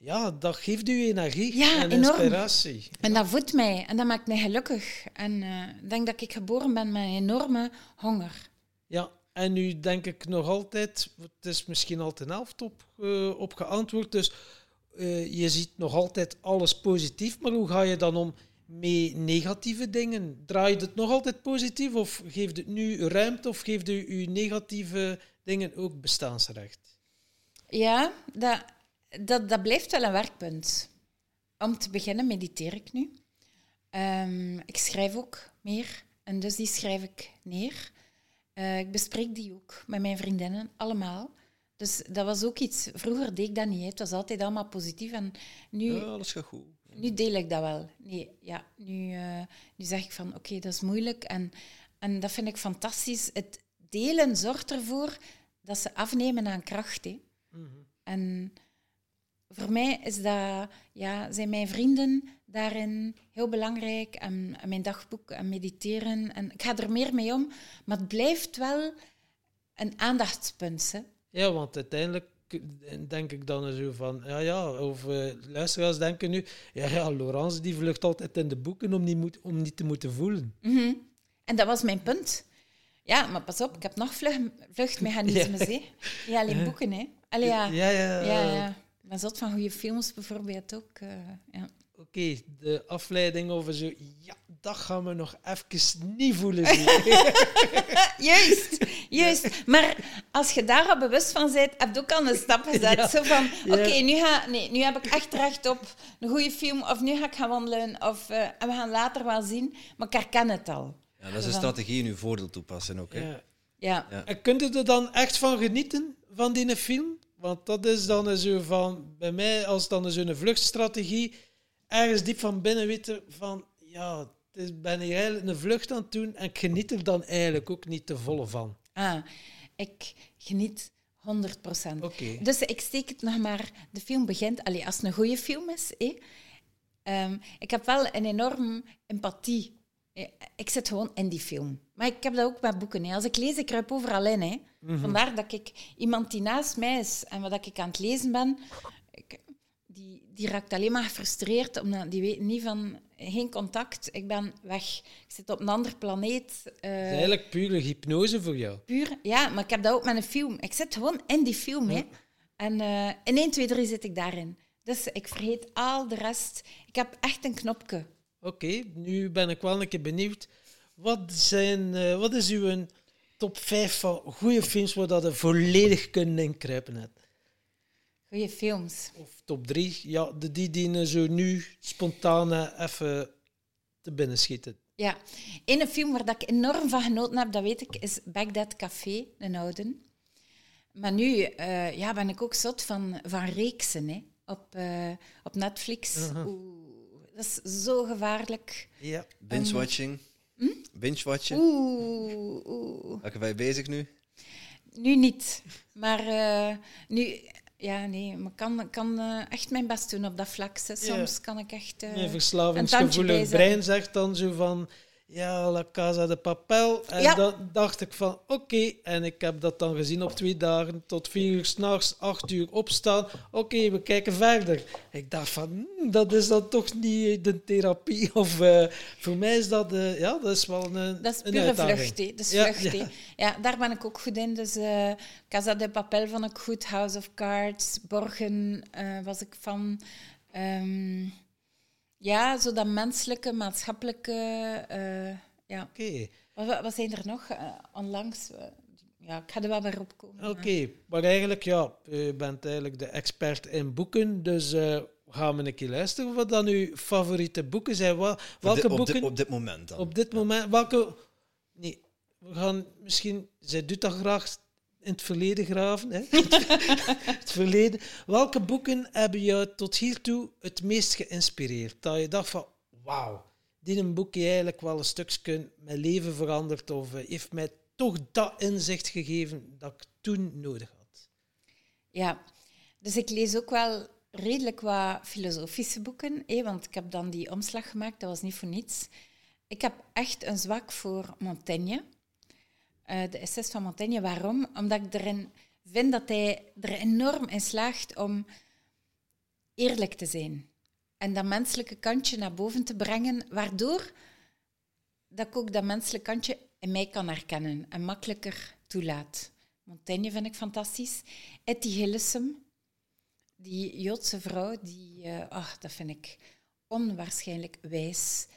ja, dat geeft u energie ja, en enorm. inspiratie. En dat voedt mij en dat maakt mij gelukkig. En uh, ik denk dat ik geboren ben met een enorme honger. Ja, en nu denk ik nog altijd, het is misschien al ten helft op, uh, op geantwoord, dus uh, je ziet nog altijd alles positief, maar hoe ga je dan om met negatieve dingen? Draai je het nog altijd positief of geeft het nu ruimte of geeft u uw negatieve dingen ook bestaansrecht? Ja, dat, dat, dat blijft wel een werkpunt. Om te beginnen mediteer ik nu. Um, ik schrijf ook meer en dus die schrijf ik neer. Uh, ik bespreek die ook met mijn vriendinnen, allemaal. Dus dat was ook iets. Vroeger deed ik dat niet. Het was altijd allemaal positief. En nu, ja, alles gaat goed. Nu deel ik dat wel. Nee, ja, nu, uh, nu zeg ik van oké, dat is moeilijk. En, en dat vind ik fantastisch. Het delen zorgt ervoor dat ze afnemen aan kracht. Hè. Mm -hmm. En voor mij is dat, ja, zijn mijn vrienden daarin heel belangrijk. En, mijn dagboek en mediteren. En ik ga er meer mee om. Maar het blijft wel een aandachtspunt. Hè. Ja, want uiteindelijk denk ik dan zo van, ja, ja, of uh, luisteraars denken nu, ja, ja, Laurence die vlucht altijd in de boeken om niet, moet, om niet te moeten voelen. Mm En dat was mijn punt. Ja, maar pas op, ik heb nog vlucht, vluchtmechanismes, ja. hè. alleen boeken, hè. Allee, ja. Ja, ja, ja. ja, Ik ben zot van goede films bijvoorbeeld ook, uh, ja. Oké, de afleiding over zo, ja, dat gaan we nog even niet voelen. juist, juist. Maar als je daar al bewust van bent, heb je ook al een stap gezet. Zo van, oké, nu, ga, nee, nu heb ik echt recht op een goede film, of nu ga ik gaan wandelen, of uh, en we gaan later wel zien. Maar ik herken het al. Ja, dat is een strategie in uw voordeel toepassen ook. Hè? Ja. ja. En kunt u er dan echt van genieten, van die film? Want dat is dan zo van, bij mij, als dan zo'n vluchtstrategie, ergens diep van binnen weten van, ja, dus ben ik eigenlijk een vlucht aan het doen en ik geniet er dan eigenlijk ook niet te volle van. Ah, ik geniet 100 procent. Okay. Dus ik steek het nog maar... De film begint... Allee, als het een goede film is... um, ik heb wel een enorm empathie. Ik zit gewoon in die film. Maar ik heb dat ook met boeken. Hè. Als ik lees, ik kruip overal in. Hè. Mm Vandaar dat ik iemand die naast mij is en wat ik aan het lezen ben, ik, die, die raakt alleen maar gefrustreerd, omdat die weet niet van geen contact, ik ben weg. Ik zit op een ander planeet. Uh, is eigenlijk pure hypnose voor jou. Puur, ja, maar ik heb dat ook met een film. Ik zit gewoon in die film. Hè. En uh, in 1, 2, 3 zit ik daarin. Dus ik vergeet al de rest. Ik heb echt een knopje. Oké, nu ben ik wel een keer benieuwd. Wat, zijn, uh, wat is uw top 5 van goede films waar dat je volledig kunnen inkruipen hebt? Goeie films. Of top drie. Ja, de, die dienen zo nu spontaan even te binnen schieten. Ja, een film waar dat ik enorm van genoten heb, dat weet ik, is Bagdad Café, de Ouden. Maar nu uh, ja, ben ik ook zot van, van reeksen hè, op, uh, op Netflix. Uh -huh. Oeh, dat is zo gevaarlijk. Ja. Binge-watching. Hm? Binge-watchen. Oeh, oeh. Welke ben je bezig nu? Nu niet. Maar uh, nu, ja, nee, maar ik kan, kan uh, echt mijn best doen op dat vlak. Soms ja. kan ik echt. Uh, nee, verslavingsgevoelig brein zegt dan zo van ja, La Casa de Papel. En ja. dan dacht ik van, oké. En ik heb dat dan gezien op twee dagen. Tot vier uur s'nachts, acht uur opstaan. Oké, we kijken verder. Ik dacht van, hmm, dat is dan toch niet de therapie. Of uh, voor mij is dat, uh, ja, dat is wel een Dat is pure vlucht, Dat is ja, vlucht, ja. ja. daar ben ik ook goed in. Dus uh, Casa de Papel vond ik goed. House of Cards, Borgen was ik van... Um, ja, zo dat menselijke, maatschappelijke. Uh, ja. Oké. Okay. Wat, wat, zijn er nog uh, onlangs? Uh, ja, ik ga er wel weer op komen. Oké, okay. maar eigenlijk, ja, u bent eigenlijk de expert in boeken, dus gaan we een keer luisteren wat dan uw favoriete boeken zijn. Wel, welke op dit, boeken? Op dit, op dit moment dan. Op dit moment, welke... Nee, we gaan misschien... Zij doet dat graag in het verleden graven. Hè? het verleden. Welke boeken hebben je tot hiertoe het meest geïnspireerd? Dat je dacht van, wauw, die een boekje eigenlijk wel een stukje mijn leven veranderd of eh, heeft mij toch dat inzicht gegeven dat ik toen nodig had. Ja, dus ik lees ook wel redelijk wat filosofische boeken, hè, want ik heb dan die omslag gemaakt, dat was niet voor niets. Ik heb echt een zwak voor Montaigne. Eh, de essays van Montaigne. Waarom? Omdat ik erin vind dat hij er enorm in slaagt om eerlijk te zijn. En dat menselijke kantje naar boven te brengen, waardoor dat ik ook dat menselijke kantje in mij kan herkennen en makkelijker toelaat. Montaigne vind ik fantastisch. Etty Hillesum, die Joodse vrouw, die, uh, dat vind ik onwaarschijnlijk wijs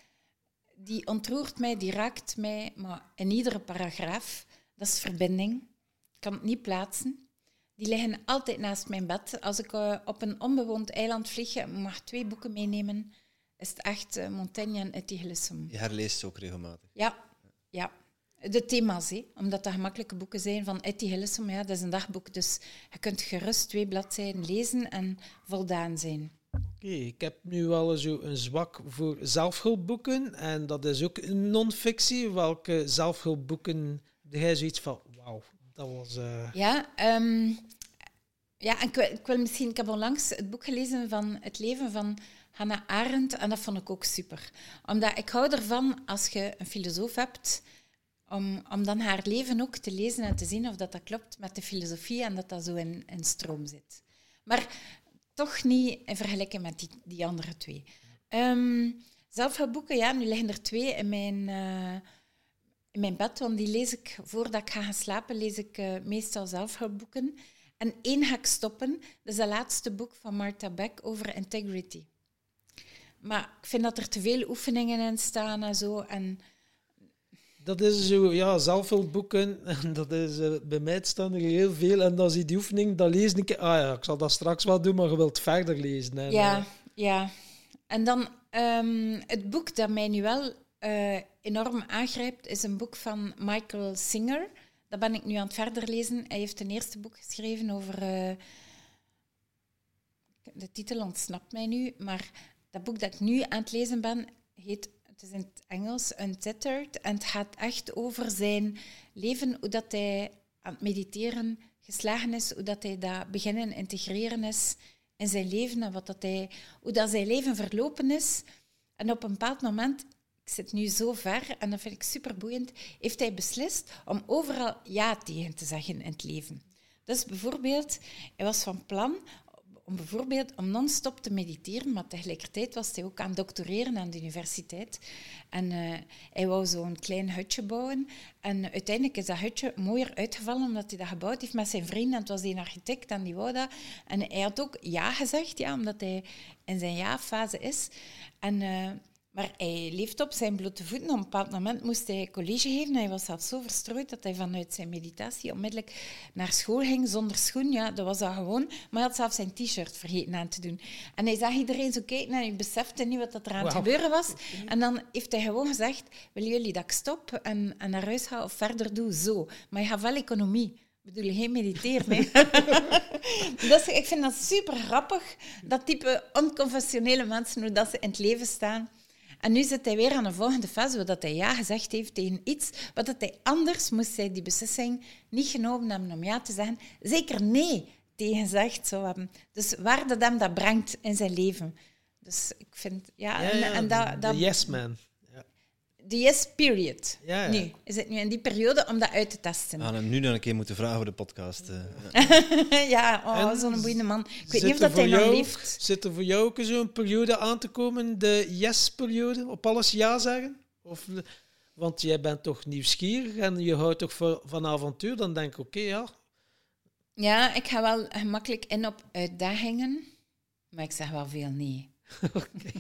die ontroert mij, die raakt mij, maar in iedere paragraaf, dat is verbinding. Ik kan het niet plaatsen. Die liggen altijd naast mijn bed. Als ik uh, op een onbewoond eiland vlieg mag twee boeken meenemen, is het echt uh, Montaigne en Etty Hillesum. Je herleest ze ook regelmatig? Ja, ja. De thema's, hè. omdat dat gemakkelijke boeken zijn van Etty Hillesum. Ja, dat is een dagboek, dus je kunt gerust twee bladzijden lezen en voldaan zijn. Oké, ik heb nu wel zo een zwak voor zelfhulpboeken en dat is ook non-fictie. Welke zelfhulpboeken heb jij zoiets van, wauw, dat was... Uh... Ja, um, ja ik, wil misschien... Ik heb onlangs het boek gelezen van Het leven van Hannah Arendt en dat vond ik ook super. Omdat ik hou ervan als je een filosoof hebt om, om dan haar leven ook te lezen en te zien of dat, dat klopt met de filosofie en dat dat zo in, in stroom zit. Maar toch niet in vergelijking met die, die andere twee. Um, zelfhulpboeken, ja, nu liggen er twee in mijn, uh, in mijn bed, want die lees ik voordat ik ga gaan slapen, lees ik uh, meestal zelfhulpboeken. En één ga ik stoppen, dat is het laatste boek van Martha Beck over integrity. Maar ik vind dat er te veel oefeningen in staan en zo. En dat is zo, ja, zelfhulpboeken. Dat is, uh, bij mij staan er heel veel. En dan zie die oefening, dan lees ik. Ah ja, ik zal dat straks wel doen, maar je wilt verder lezen. Hè, ja, ja. En dan um, het boek dat mij nu wel uh, enorm aangrijpt, is een boek van Michael Singer. Dat ben ik nu aan het verder lezen. Hij heeft een eerste boek geschreven over. Uh, de titel ontsnapt mij nu, maar dat boek dat ik nu aan het lezen ben, heet het is in het Engels, Untethered. En het gaat echt over zijn leven, hoe dat hij aan het mediteren geslagen is, hoe dat hij dat beginnen integreren is in zijn leven en wat dat hij, hoe dat zijn leven verlopen is. En op een bepaald moment, ik zit nu zo ver en dat vind ik super boeiend, heeft hij beslist om overal ja tegen te zeggen in het leven. Dus bijvoorbeeld, hij was van plan om bijvoorbeeld om non-stop te mediteren, maar tegelijkertijd was hij ook aan het doctoreren aan de universiteit. En uh, hij wou zo'n klein hutje bouwen. En uiteindelijk is dat hutje mooier uitgevallen omdat hij dat gebouwd heeft met zijn vrienden. En het was een architect en die wou dat. En hij had ook ja gezegd, ja, omdat hij in zijn ja-fase is. En uh, maar hij leeft op zijn blote voeten. Op een bepaald moment moest hij college geven. Hij was zelfs zo verstrooid dat hij vanuit zijn meditatie onmiddellijk naar school ging zonder schoen. Ja, dat was dat gewoon. Maar hij had zelfs zijn t-shirt vergeten aan te doen. En hij zag iedereen zo kijken en hij besefte niet wat er aan het gebeuren was. En dan heeft hij gewoon gezegd, willen jullie dat ik stop en, en naar huis ga of verder doe? Zo. Maar je gaat wel economie. Ik bedoel, geen mediteren. Nee. dus ik vind dat super grappig, dat type onconventionele mensen, hoe dat ze in het leven staan. En nu zit hij weer aan de volgende fase, dat hij ja gezegd heeft tegen iets, wat dat hij anders moest hij die beslissing niet genomen hebben om ja te zeggen, zeker nee tegen gezegd zou hebben. Dus waar dat hem dat brengt in zijn leven. Dus ik vind, ja, ja, en, en dat, dat, yes man de yes period. Ja, ja. Nu, is het nu in die periode om dat uit te testen. Ah, hem nu dan een keer moeten vragen voor de podcast. Uh. ja, oh, zo'n boeiende man. Ik weet niet of dat hij nog leeft. Zit er voor jou ook zo'n periode aan te komen, de yes-periode? Op alles ja zeggen? Of, want jij bent toch nieuwsgierig en je houdt toch van avontuur. Dan denk ik, oké, ja. Ja, ik ga wel gemakkelijk in op uitdagingen. Maar ik zeg wel veel nee. Oké.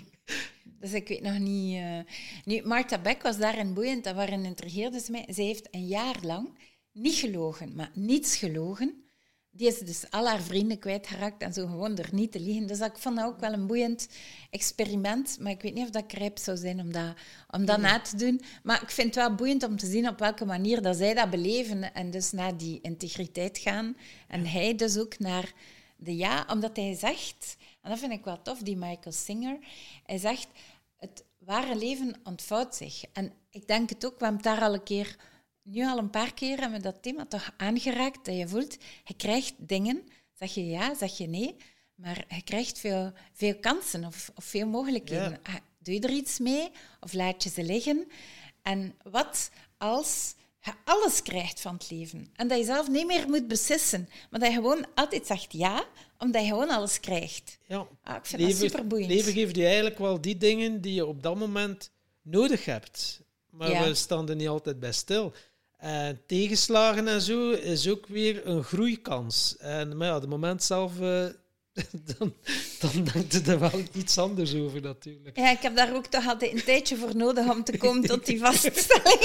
Dus ik weet nog niet... Uh... Nu, Martha Beck was daarin boeiend, dat waarin intrigeerde ze mij. Zij heeft een jaar lang niet gelogen, maar niets gelogen. Die is dus al haar vrienden kwijtgeraakt en zo gewoon er niet te liegen. Dus ik vond dat ook wel een boeiend experiment. Maar ik weet niet of dat krijp zou zijn om dat, om dat na te doen. Maar ik vind het wel boeiend om te zien op welke manier dat zij dat beleven. En dus naar die integriteit gaan. En hij dus ook naar de ja, omdat hij zegt... En dat vind ik wel tof, die Michael Singer. Hij zegt, het ware leven ontvouwt zich. En ik denk het ook, we hebben het daar al een keer, nu al een paar keer, hebben we dat thema toch aangeraakt, dat je voelt, je krijgt dingen, zeg je ja, zeg je nee, maar je krijgt veel, veel kansen of, of veel mogelijkheden. Ah, doe je er iets mee of laat je ze liggen? En wat als je alles krijgt van het leven. En dat je zelf niet meer moet beslissen. Maar dat je gewoon altijd zegt ja, omdat je gewoon alles krijgt. Ja. Ah, ik vind leven, dat superboeiend. leven geeft je eigenlijk wel die dingen die je op dat moment nodig hebt. Maar we staan er niet altijd bij stil. En tegenslagen en zo is ook weer een groeikans. En maar ja, het moment zelf... Uh, dan, dan denkt je er wel iets anders over natuurlijk. Ja, ik heb daar ook toch altijd een tijdje voor nodig om te komen tot die vaststelling.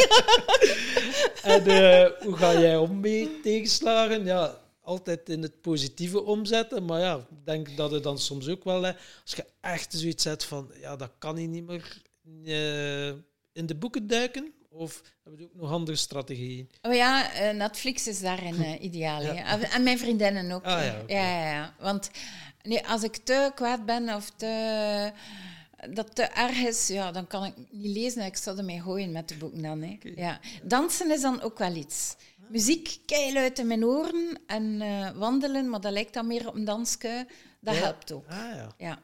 en uh, hoe ga jij om mee tegenslagen? Ja, altijd in het positieve omzetten. Maar ja, ik denk dat het dan soms ook wel... als je echt zoiets hebt van... Ja, dat kan hij niet meer uh, in de boeken duiken. Of hebben we ook nog andere strategieën? Oh ja, Netflix is daarin uh, ideaal. Ja. En mijn vriendinnen ook. Ah, ja, ja, ja, Want nee, als ik te kwaad ben of te, dat te erg is, ja, dan kan ik niet lezen. Ik zou ermee gooien met de boeken dan. Hè. Ja. Dansen is dan ook wel iets. Muziek keihard in mijn oren en uh, wandelen, maar dat lijkt dan meer op een dansje. Dat helpt ook. Ah, ja. ja.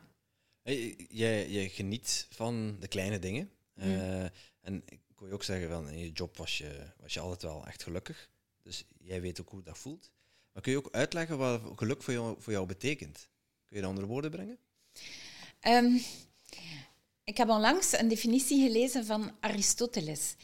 Jij, jij geniet van de kleine dingen. Uh, en ik kon je ook zeggen van in je job was je, was je altijd wel echt gelukkig. Dus jij weet ook hoe dat voelt. Maar kun je ook uitleggen wat geluk voor jou, voor jou betekent? Kun je dat onder woorden brengen? Ehm, ik heb onlangs een definitie gelezen van Aristoteles.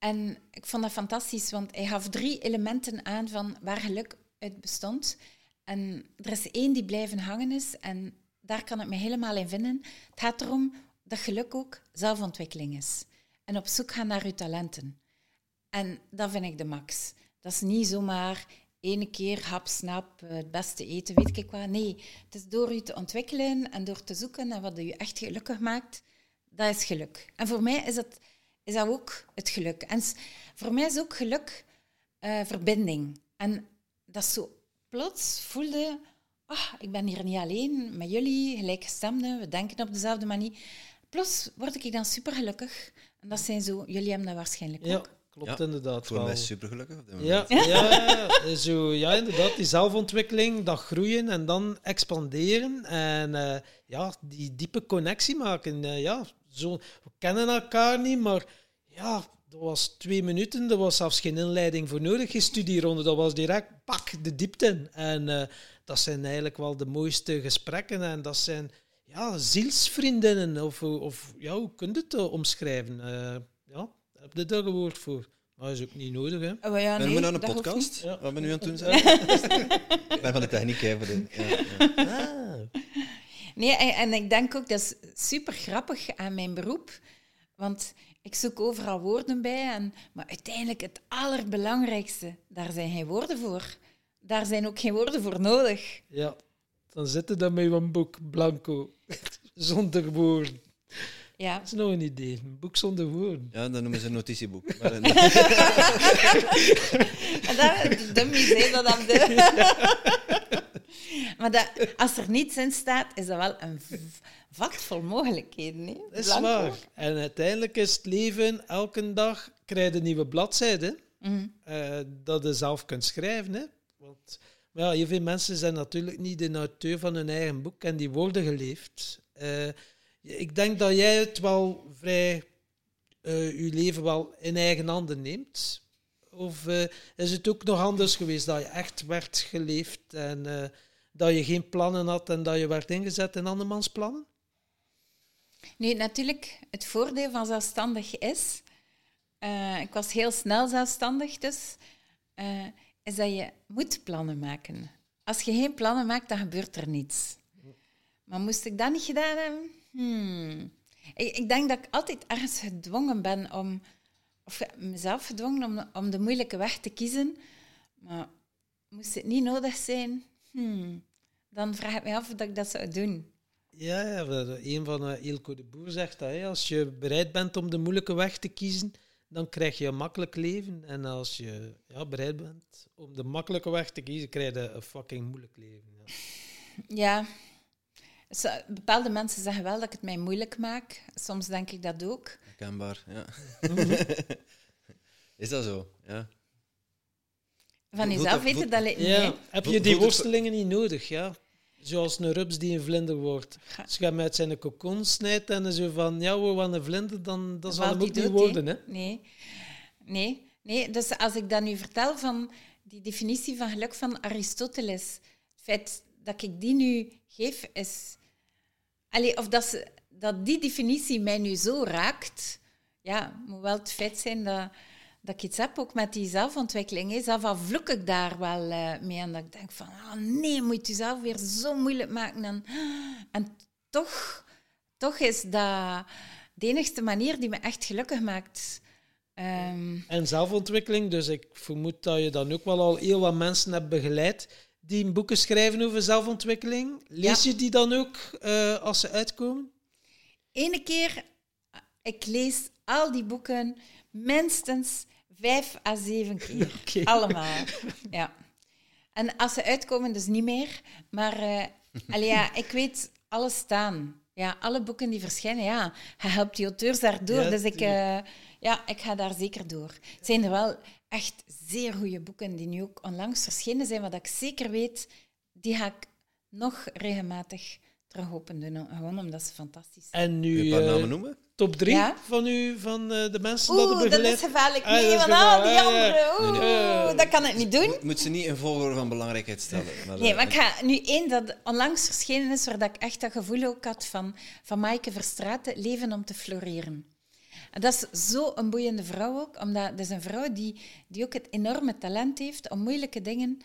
En ik vond dat fantastisch, want hij gaf drie elementen aan van waar geluk uit bestond. En er is één die blijven hangen is, en daar kan ik me helemaal in vinden. Het gaat erom dat geluk ook zelfontwikkeling is. En op zoek gaan naar uw talenten. En dat vind ik de max. Dat is niet zomaar ene keer hap, snap, het beste eten, weet ik wat. Nee, het is door u te ontwikkelen en door te zoeken naar wat u echt gelukkig maakt, dat is geluk. En voor mij is dat, is dat ook het geluk. En voor mij is ook geluk uh, verbinding. En dat zo plots voelde, ah, ik ben hier niet alleen met jullie, gelijkgestemden, we denken op dezelfde manier. Plots word ik dan super gelukkig. En dat zijn zo, jullie hebben dat waarschijnlijk ja. ook. Klopt ja, inderdaad. Voor mij super gelukkig op dit Ja, ja, zo, ja, inderdaad. Die zelfontwikkeling, dat groeien en dan expanderen. En uh, ja, die diepe connectie maken. Uh, ja, zo, we kennen elkaar niet, maar ja, dat was twee minuten, er was zelfs geen inleiding voor nodig, geen studieronde, dat was direct pak de diepte in. En uh, dat zijn eigenlijk wel de mooiste gesprekken en dat zijn ja, zielsvriendinnen, of, of ja, hoe kun je het uh, omschrijven? Uh, ja, heb je daar een woord voor? Maar dat is ook niet nodig, hè? Oh, ja, nee, ben aan een podcast? Ja. Wat ben nu aan het doen zijn? ik ben van de techniek, hè. Voor de, ja, ja. Ah. Nee, en, en ik denk ook, dat is super grappig aan mijn beroep, want ik zoek overal woorden bij, en, maar uiteindelijk het allerbelangrijkste, daar zijn geen woorden voor. Daar zijn ook geen woorden voor nodig. Ja, dan zitten dan met een boek blanco, zonder woorden. Ja. Dat is nog een idee, een boek zonder woorden. Ja, dan noemen ze een notitieboek. Maar en dat, de dat dan de... maar dat, als er niets in staat, is dat wel een vat vol mogelijkheden. Hè? Dat is waar. En uiteindelijk is het leven, elke dag krijg je een nieuwe bladzijde. Mm dat je zelf kunt schrijven. Hè? Want maar ja, heel veel mensen zijn natuurlijk niet de auteur van hun eigen boek en die worden geleefd. Uh, ik denk dat jij het wel vrij, uh, je leven wel in eigen handen neemt. Of uh, is het ook nog anders geweest dat je echt werd geleefd en dat je geen plannen had en dat je werd ingezet in andermans plannen? Nee, natuurlijk, het voordeel van zelfstandig is, ik was heel snel zelfstandig, dus is dat je moet plannen maken. Als je geen plannen maakt, dan gebeurt er niets. Maar moest ik dat niet gedaan hebben? Hmm. Ik, ik, denk dat ik altijd ergens gedwongen ben om, of mezelf gedwongen om, om de moeilijke weg te kiezen. Maar moest het niet nodig zijn, hmm. dan vraag ik me af of ik dat zou doen. Ja, ja een van uh, Ilko de Boer zegt dat. Hè. Als je bereid bent om de moeilijke weg te kiezen, dan krijg je een makkelijk leven. En als je ja, bereid bent om de makkelijke weg te kiezen, krijg je een fucking moeilijk leven. Ja. ja. Bepaalde mensen zeggen wel dat ik het mij moeilijk maak. Soms denk ik dat ook. Herkenbaar, ja. Is dat zo? Ja. Van jezelf weten dat... Ja. Heb je die worstelingen niet nodig, ja? Zoals een rups die een vlinder wordt. Als je hem uit zijn kokon snijdt en zo van, ja, we gaan een vlinder, dan, dan zal hem ook niet worden. Hè? Nee. nee, nee. Dus als ik dat nu vertel van die definitie van geluk van Aristoteles, het feit dat ik die nu geef, is... Allee, of dat, ze, dat die definitie mij nu zo raakt, ja, moet wel het feit zijn dat dat ik iets heb ook met die zelfontwikkeling. Zelf al vloek ik daar wel uh, mee. En dat ik denk van, oh nee, moet je zelf weer zo moeilijk maken. En, en toch, toch is dat de enigste manier die me echt gelukkig maakt. Um... En zelfontwikkeling, dus ik vermoed dat je dan ook wel al heel wat mensen hebt begeleid die boeken schrijven over zelfontwikkeling. Lees je die dan ook uh, als ze uitkomen? Ene keer, ik lees al die boeken minstens vijf à zeven keer. Allemaal. Ja. En als ze uitkomen, dus niet meer. Maar uh, ja, ik weet alles staan. Ja, alle boeken die verschijnen, ja, hij helpt die auteurs daardoor. Ja, dus ik, uh, ja, ik ga daar zeker door. Het zijn er wel echt zeer goede boeken die nu ook onlangs verschenen zijn, wat ik zeker weet, die ga ik nog regelmatig terug open doen. Gewoon omdat ze fantastisch zijn. En nu... Kun je namen noemen? top drie van u, van uh, de mensen Oeh, dat u begeleid? dat is gevaarlijk. Ah, nee, van al die anderen. Oeh, nee, nee. dat kan ik niet doen. Moet ze niet in volgorde van belangrijkheid stellen. Maar nee, maar ik ga nu één dat onlangs verschenen is, waar dat ik echt dat gevoel ook had van, van Maaike Verstraeten, Leven om te floreren. En dat is zo'n boeiende vrouw ook, omdat dat is een vrouw die, die ook het enorme talent heeft om moeilijke dingen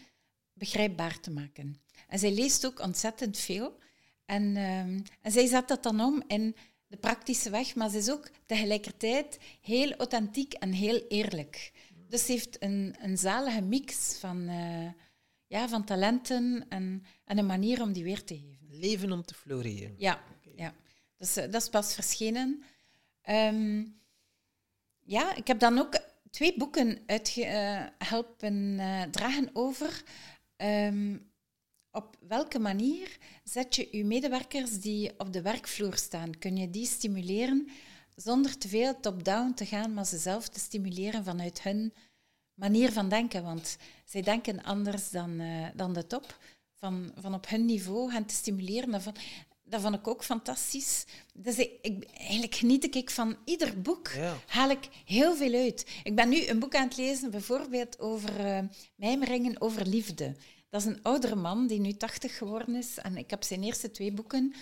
begrijpbaar te maken. En zij leest ook ontzettend veel. En, um, en zij zet dat dan om in de praktische weg, maar ze is ook tegelijkertijd heel authentiek en heel eerlijk. Dus ze heeft een, een zalige mix van, uh, ja, van talenten en, en een manier om die weer te geven. Leven om te floreren. Ja, ja. Dus uh, dat is pas verschenen. Um, ja, ik heb dan ook twee boeken uitgehelpen uh, dragen over um, op welke manier zet je je medewerkers die op de werkvloer staan, kun je die stimuleren zonder te veel top-down te gaan, maar ze zelf te stimuleren vanuit hun manier van denken. Want zij denken anders dan, uh, dan de top. Van, van op hun niveau gaan te stimuleren. Dat, van, dat vond ik ook fantastisch. Dus ik, ik, eigenlijk geniet ik van ieder boek. Ja. Haal ik heel veel uit. Ik ben nu een boek aan het lezen, bijvoorbeeld over uh, mijmeringen over liefde. Dat is een oudere man die nu 80 geworden is. En ik heb zijn eerste twee boeken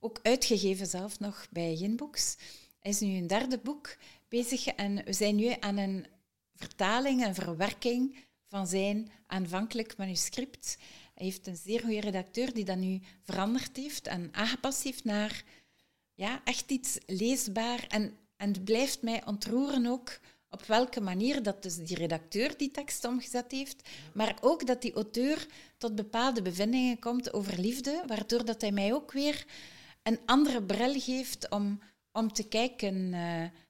ook uitgegeven zelf nog bij Jinbooks. Hij is nu een derde boek bezig en we zijn nu aan een vertaling en verwerking van zijn aanvankelijk manuscript. Hij heeft een zeer goede redacteur die dat nu veranderd heeft en aangepast heeft naar ja, echt iets leesbaar. En, en het blijft mij ontroeren ook op welke manier dat dus die redacteur die tekst omgezet heeft, maar ook dat die auteur tot bepaalde bevindingen komt over liefde, waardoor dat hij mij ook weer een andere bril geeft om, om te kijken uh,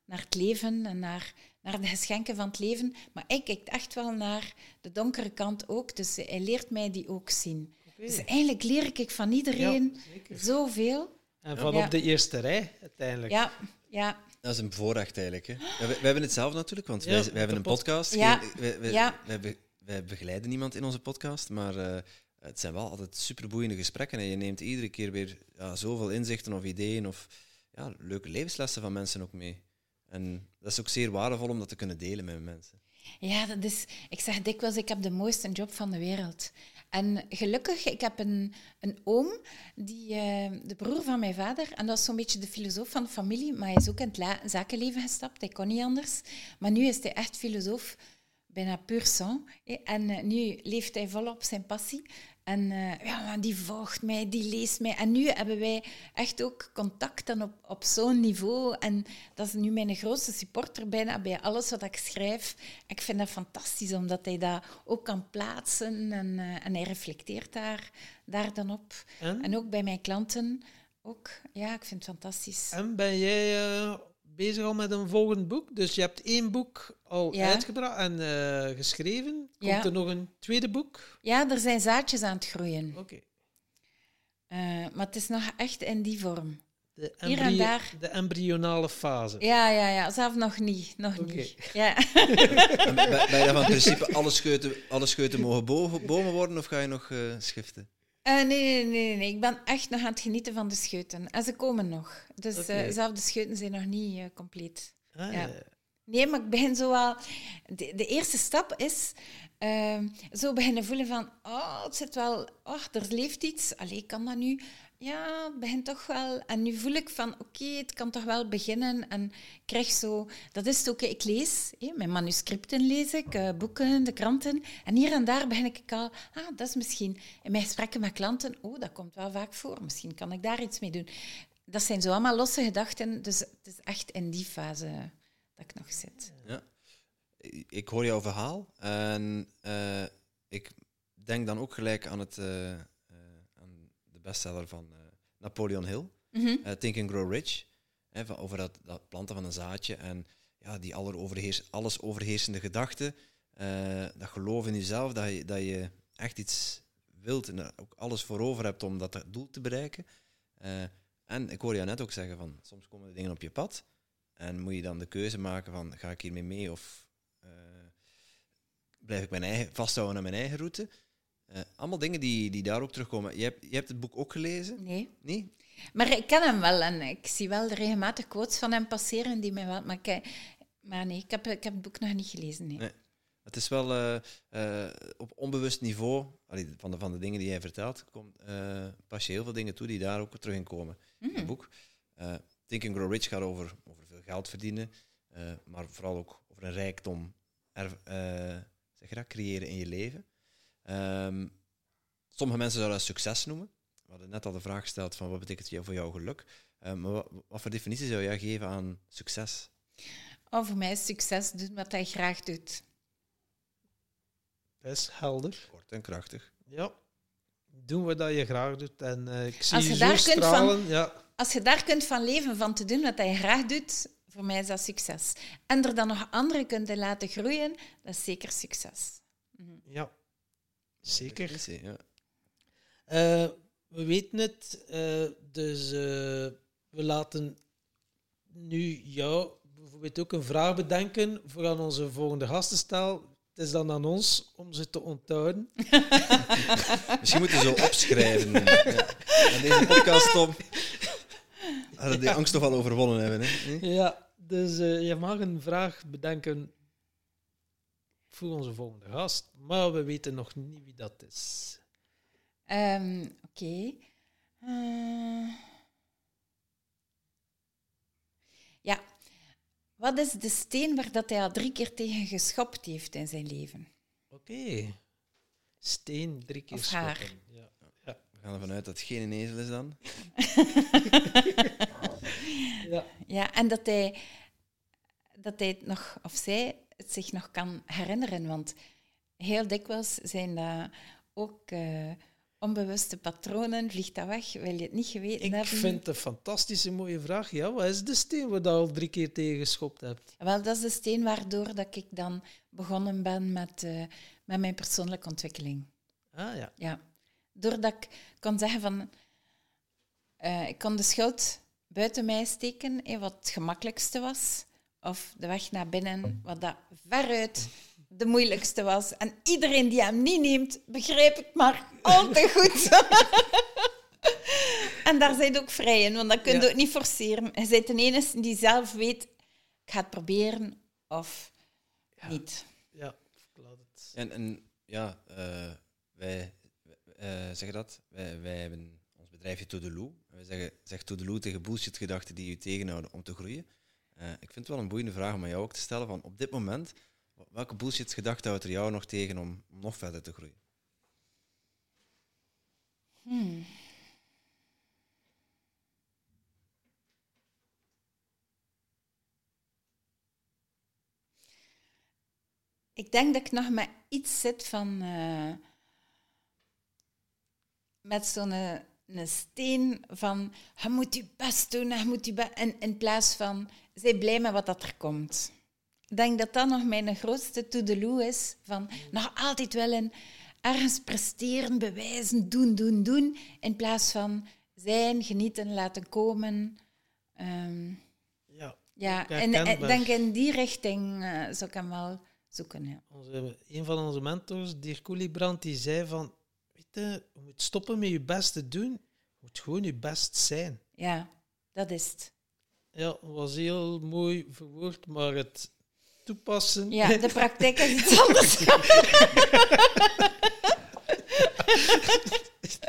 naar het leven en naar, naar de geschenken van het leven. Maar hij kijkt echt wel naar de donkere kant ook, dus hij leert mij die ook zien. Okay. Dus eigenlijk leer ik van iedereen ja, zoveel. En van ja. op de eerste rij uiteindelijk. Ja, ja. Dat is een voorrecht eigenlijk. Hè. We, we hebben het zelf natuurlijk, want ja, wij, wij hebben een podcast. Ja. Wij, wij, ja. wij, wij begeleiden niemand in onze podcast, maar uh, het zijn wel altijd superboeiende gesprekken. En je neemt iedere keer weer ja, zoveel inzichten of ideeën of ja, leuke levenslessen van mensen ook mee. En dat is ook zeer waardevol om dat te kunnen delen met mensen. Ja, dat is, ik zeg dikwijls, ik heb de mooiste job van de wereld. En gelukkig, ik heb een, een oom, die, uh, de broer van mijn vader, en dat is zo'n beetje de filosoof van de familie, maar hij is ook in het zakenleven gestapt, hij kon niet anders. Maar nu is hij echt filosoof, bijna puur sang. En uh, nu leeft hij volop zijn passie. En uh, ja, die volgt mij, die leest mij. En nu hebben wij echt ook contact dan op, op zo'n niveau. En dat is nu mijn grootste supporter bijna bij alles wat ik schrijf. Ik vind dat fantastisch, omdat hij dat ook kan plaatsen. En, uh, en hij reflecteert daar, daar dan op. En? en? ook bij mijn klanten. Ook, ja, ik vind het fantastisch. En ben jij uh, bezig al met een volgend boek? Dus je hebt één boek al ja. uitgebracht en uh, geschreven. Komt ja. er nog een tweede boek? Ja, er zijn zaadjes aan het groeien. Oké. Okay. Uh, maar het is nog echt in die vorm. De, embryo daar... de embryonale fase. Ja, ja, ja. Zelf nog niet. Nog okay. niet. Ja. ben je van principe alle scheuten, alle scheuten mogen bomen worden of ga je nog uh, schiften? Uh, nee, nee, nee, nee, Ik ben echt nog aan het genieten van de scheuten. En ze komen nog. Dus okay. uh, zelf de scheuten zijn nog niet uh, compleet. Ah, ja. Nee, maar ik begin zo wel... De, de eerste stap is zo beginnen voelen van... Oh, het zit wel... Oh, er leeft iets. Allee, kan dat nu? Ja, het begint toch wel. En nu voel ik van, oké, het kan toch wel beginnen. En ik krijg zo, dat is het ook, ik lees, mijn manuscripten lees ik, uh, boeken, de kranten. En hier en daar begin ik al, ah, dat is misschien in mijn gesprekken met klanten, oh, dat komt wel vaak voor, misschien kan ik daar iets mee doen. Dat zijn zo allemaal losse gedachten, dus het is echt in die fase dat ik nog zit. Ja, ik hoor jouw verhaal en uh, ik denk dan ook gelijk aan het... Uh, bestseller van uh, Napoleon Hill, mm -hmm. uh, Think and Grow Rich, hè, van, over dat, dat, planten van een zaadje en ja, die alleroverheers, alles overheersende gedachte, uh, dat geloof in jezelf, dat je, dat je echt iets wilt en er ook alles voor over hebt om dat doel te bereiken. en ik hoor jou net ook zeggen van, soms komen er dingen op je pad en moet je dan de keuze maken van, ga ik hiermee mee of blijf ik mijn eigen, vasthouden aan mijn eigen route? Allemaal dingen die, die daar ook terugkomen. Je hebt, je hebt het boek ook gelezen? Nee. Nee? Maar ik ken hem wel en ik zie wel regelmatig quotes van hem passeren die mij wel... Maar, ik, maar nee, ik heb, ik heb het boek nog niet gelezen, nee. nee. Het is wel uh, op onbewust niveau, van, de, van de dingen die jij vertelt, komt, pas je heel veel dingen toe die daar ook terug in komen. In het mm. boek. Think and Grow Rich gaat over, over veel geld verdienen, maar vooral ook over een rijkdom er, zeg je dat, creëren in je leven. Um, sommige mensen zouden dat succes noemen. We hadden net al de vraag gesteld van wat betekent voor jou geluk. Um, maar wat, wat, voor definitie zou jij geven aan succes? Oh, voor mij is succes doen wat hij graag doet. Dat is helder. Kort en krachtig. Ja. Doen wat je graag doet. En uh, ik zie als je, je daar kunt stralen. Van, ja. Als je daar kunt van leven, van te doen wat je graag doet, voor mij is dat succes. En er dan nog anderen kunt laten groeien, dat is zeker succes. Mhm. Ja, zeker. Ja. Uh, we weten het, uh, dus we laten nu jou bijvoorbeeld ook een vraag bedenken voor aan onze volgende gastenstel. Het is dan aan ons om ze te onthouden. Misschien moeten ze opschrijven. ja. En deze podcast, Tom, hadden die angst toch al overwonnen hebben. Hè? Ja, dus uh, je mag een vraag bedenken voor onze volgende gast. Maar we weten nog niet wie dat is. Um, Oké. Okay. Uh... Eh, ja, wat is de steen waar dat hij al drie keer tegen geschopt heeft in zijn leven? Oké. Steen, drie keer of haar. Ja. ja. We gaan ervan uit dat het geen ezel is dan. ja. ja, en dat hij, dat hij het nog, of zij het zich nog kan herinneren. Want heel dikwijls zijn dat ook... Uh, onbewuste patronen, vliegt dat weg? Wil je het niet geweten ik hebben? Ik vind het een fantastische mooie vraag. Ja, wat is de steen waar je al drie keer tegen geschopt hebt? Wel, dat is de steen waardoor dat ik dan begonnen ben met, uh, met mijn persoonlijke ontwikkeling. Ah ja. Ja. Doordat ik kon zeggen van... Uh, ik kon de schuld buiten mij steken, wat het gemakkelijkste was. Of de weg naar binnen, wat dat veruit de moeilijkste was. En iedereen die hem niet neemt, begrijp ik maar al te goed. en daar zijn ook vrij in, want dat kun je ook niet forceren. Je bent de enige die zelf weet, ik ga het proberen of niet. Ja, ik laat het. En, en ja, uh, wij uh, zeggen dat. Wij, wij hebben ons bedrijfje Toedeloe. Wij zeggen, zeg Toedeloe tegen bullshit-gedachten die je tegenhouden om te groeien. Uh, ik vind het wel een boeiende vraag om aan jou ook te stellen. Van op dit moment Welke bullshit gedachte houdt er jou nog tegen om, nog verder te groeien? Hmm. Ik denk dat ik nog met iets zit van. Uh, met zo'n een, een steen van. Je moet je best doen, je moet je best. En in plaats van. Zij blij met wat dat er komt. Ik denk dat dat nog mijn grootste to-do is. Van nog altijd wel een ergens presteren, bewijzen, doen, doen, doen. In plaats van zijn, genieten, laten komen. Um, ja, ja en ik denk in die richting uh, zou ik hem wel zoeken. Ja. Onze, een van onze mentors, Dirk Koeliebrand, die zei van... Je, je moet stoppen met je best te doen. Je moet gewoon je best zijn. Ja, dat is het. Ja, was heel mooi verwoord, maar het, toepassen. Ja, de praktijk is iets anders.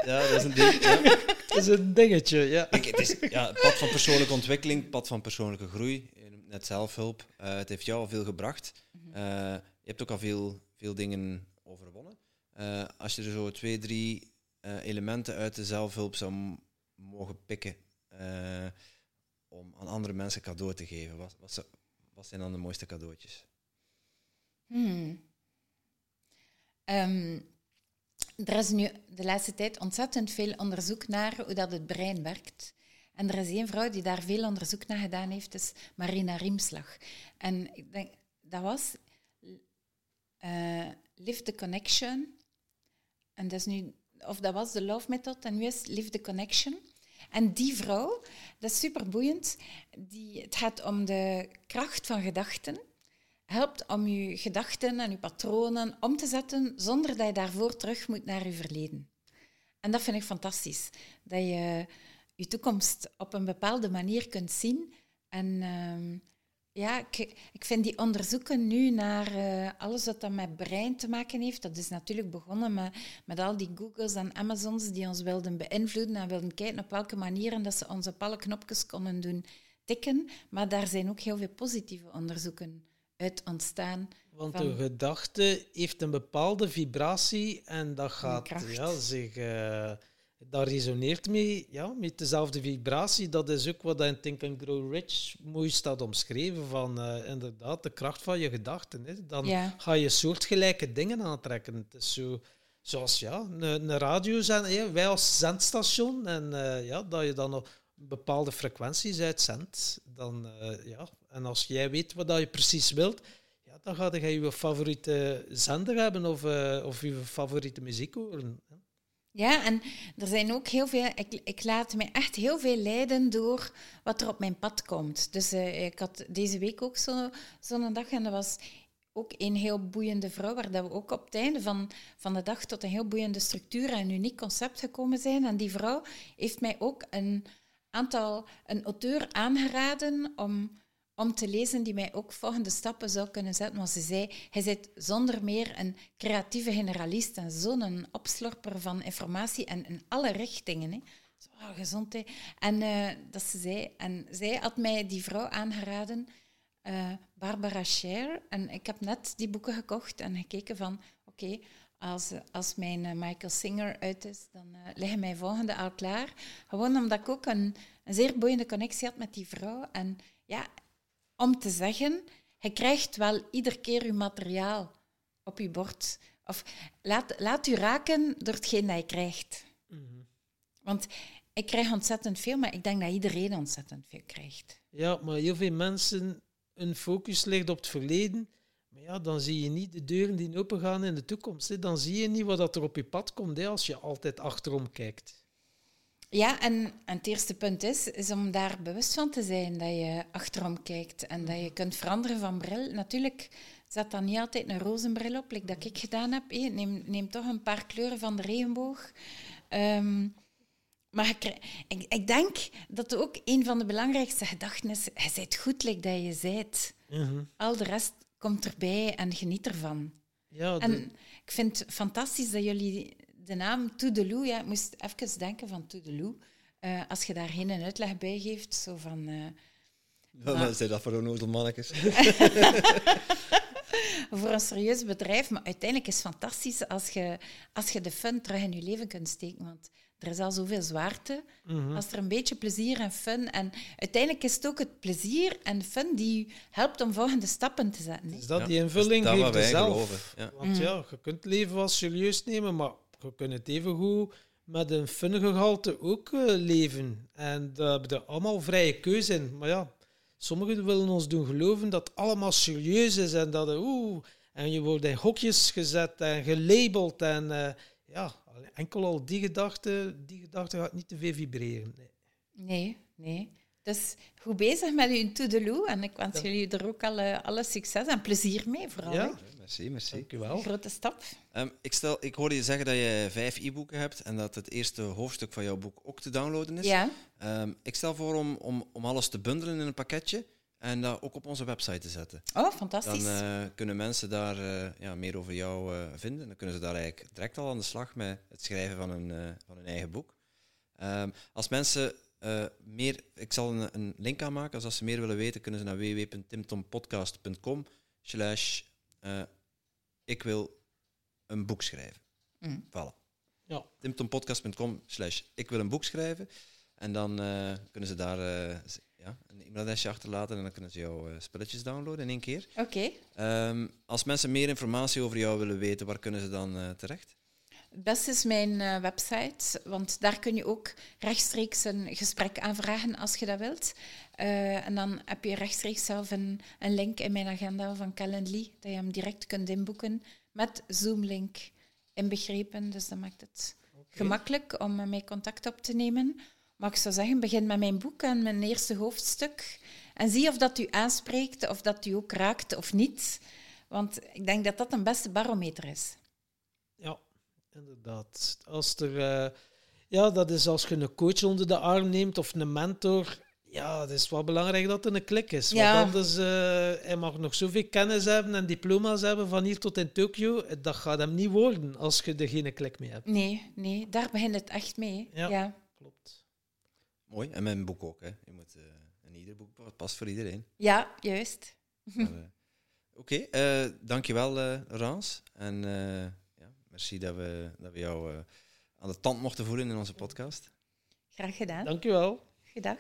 ja, dat is een ding. Ja. Dat is een dingetje, ja. het is ja, pad van persoonlijke ontwikkeling, pad van persoonlijke groei. Net zelfhulp. Uh, het heeft jou al veel gebracht. Uh, je hebt ook al veel, veel dingen. Uh, als je er zo twee, drie elementen uit de zelfhulp zou mogen pikken om aan andere mensen cadeau te geven, wat, wat, zijn dan de mooiste cadeautjes? Hmm. Um, er is nu de laatste tijd ontzettend veel onderzoek naar hoe dat het brein werkt. En er is één vrouw die daar veel onderzoek naar gedaan heeft, is Marina Riemslag. En ik denk, dat was uh, Live the Connection. En dat is nu, of dat was de Love Method en nu is Live the Connection. En die vrouw, dat is super boeiend, die, het gaat om de kracht van gedachten helpt om je gedachten en je patronen om te zetten zonder dat je daarvoor terug moet naar je verleden. En dat vind ik fantastisch. Dat je je toekomst op een bepaalde manier kunt zien. En ehm, ja, ik, ik, vind die onderzoeken nu naar uh, alles wat dat met brein te maken heeft, dat is natuurlijk begonnen met, met al die Googles en Amazons die ons wilden beïnvloeden en wilden kijken op welke manieren dat ze ons op alle knopjes konden doen tikken. Maar daar zijn ook heel veel positieve onderzoeken uit ontstaan. Want de gedachte heeft een bepaalde vibratie en dat gaat ja, zich... Uh, dat resoneert mee ja, met dezelfde vibratie. Dat is ook wat in Think and Grow Rich mooi staat omschreven. Van uh, inderdaad, de kracht van je gedachten. Hè. Dan ga je soortgelijke dingen aantrekken. Het is zo, zoals ja, een, een radiozender, wij als zendstation. En uh, ja, dat je dan op bepaalde frequenties uitzendt. Dan, uh, ja. En als jij weet wat je precies wilt, ja, dan ga je je favoriete zender hebben of, of je favoriete muziek horen. Ja, en er zijn ook heel veel. Ik, ik laat me echt heel veel leiden door wat er op mijn pad komt. Dus uh, ik had deze week ook zo'n zo dag en dat was ook een heel boeiende vrouw, waar dat we ook op het einde van, van de dag tot een heel boeiende structuur en een uniek concept gekomen zijn. En die vrouw heeft mij ook een aantal, een auteur aangeraden om om te lezen die mij ook volgende stappen zou kunnen zetten. Want ze zei, hij zit zonder meer een creatieve generalist en zo'n opslorper van informatie en in alle richtingen. Hè. Zo, gezondheid. En uh, dat ze zei, en zij had mij die vrouw aangeraden, uh, Barbara Scher. En ik heb net die boeken gekocht en gekeken van, oké, als, als mijn uh, Michael Singer uit is, dan liggen mijn volgende al klaar. Gewoon omdat ik ook een, een zeer boeiende connectie had met die vrouw. En ja, om te zeggen, je krijgt wel iedere keer je materiaal op je bord. Of laat, laat u raken door hetgeen dat je krijgt. Mhm. Want ik krijg ontzettend veel, maar ik denk dat iedereen ontzettend veel krijgt. Ja, maar heel veel mensen, hun focus ligt op het verleden. Maar ja, dan zie je niet de deuren die open gaan in de toekomst. Hè. Dan zie je niet wat er op je pad komt hè, als je altijd achterom kijkt. Ja, en, het eerste punt is, is om daar bewust van te zijn dat je achterom kijkt en dat je kunt veranderen van bril. Natuurlijk zet dan niet altijd een roze bril op, like dat ik gedaan heb. Neem, neem toch een paar kleuren van de regenboog. Ehm, maar ik, ik, denk dat ook een van de belangrijkste gedachten is, je bent goed like dat je bent. Mhm. Al de rest komt erbij en geniet ervan. Ja, En ik vind het fantastisch dat jullie de naam Toedeloe, ja, ik moest even denken van Toedeloe. Uh, als je daar geen uitleg bij geeft, zo van... Uh, wat maar, zijn dat voor een mannetjes? voor een serieus bedrijf, maar uiteindelijk is het fantastisch als je, als je de fun terug in je leven kunt steken. Want er is al zoveel zwaarte. Mhm. Als er een beetje plezier en fun... En uiteindelijk is het ook het plezier en fun die je helpt om volgende stappen te zetten. Is dat die invulling ja, geeft zelf. Ja. Want mm. ja, je kunt leven wel serieus nemen, maar je kunt het evengoed met een fungehalte ook uh, leven. En daar hebben we allemaal vrije keuze in. Maar ja, sommigen willen ons doen geloven dat het allemaal serieus is en dat oeh, en je wordt in hokjes gezet en gelabeld. En uh, ja, enkel al die gedachte, die gedachte gaat niet te veel vibreren. Nee, nee. nee. Dus goed bezig met uw to-do en ik wens jullie er ook alle, alle succes en plezier mee vooral. Ja, merci, merci. Dank u wel. Grote stap. Um, ik, stel, ik hoorde je zeggen dat je vijf e-boeken hebt en dat het eerste hoofdstuk van jouw boek ook te downloaden is. Ja. Um, ik stel voor om, om, om alles te bundelen in een pakketje en dat ook op onze website te zetten. Oh, fantastisch. Dan uh, kunnen mensen daar uh, ja, meer over jou uh, vinden. Dan kunnen ze daar eigenlijk direct al aan de slag met het schrijven van een, van een eigen boek. Um, als mensen uh, meer, ik zal een, een, link aanmaken. Dus als ze meer willen weten, kunnen ze naar www.timtompodcast.com slash uh, ik wil een boek schrijven. Mm. Voilà. Ja. timtompodcast.com slash ik wil een boek schrijven. En dan uh, kunnen ze daar ja, een e-mailadresje achterlaten en dan kunnen ze jouw spelletjes downloaden in één keer. Oké. Okay. Um, als mensen meer informatie over jou willen weten, waar kunnen ze dan terecht? Het beste is mijn uh, website, want daar kun je ook rechtstreeks een gesprek aanvragen als je dat wilt. Uh, en dan heb je rechtstreeks zelf een, een link in mijn agenda van Calendly, dat je hem direct kunt inboeken met Zoom-link inbegrepen. Dus dat maakt het okay. gemakkelijk om met mij contact op te nemen. Maar ik zou zeggen, begin met mijn boek en mijn eerste hoofdstuk. En zie of dat u aanspreekt, of dat u ook raakt of niet. Want ik denk dat dat een beste barometer is. Ja, inderdaad. Als er, uh, ja, dat is als je een coach onder de arm neemt of een mentor. Ja, het is wel belangrijk dat er een klik is. Ja. Want anders, uh, hij mag nog zoveel kennis hebben en diploma's hebben van hier tot in Tokio. Dat gaat hem niet worden als je er geen klik mee hebt. Nee, nee, daar begint het echt mee. Ja, klopt. Mooi, en mijn boek ook. Hè. Je moet, uh, in ieder boek past voor iedereen. Ja, juist. Oké, okay, uh, dankjewel uh, Rans. En uh, ja, dat we, dat we jou eh, aan de tand mochten voelen in onze podcast. Graag gedaan. Dankjewel. Gedag.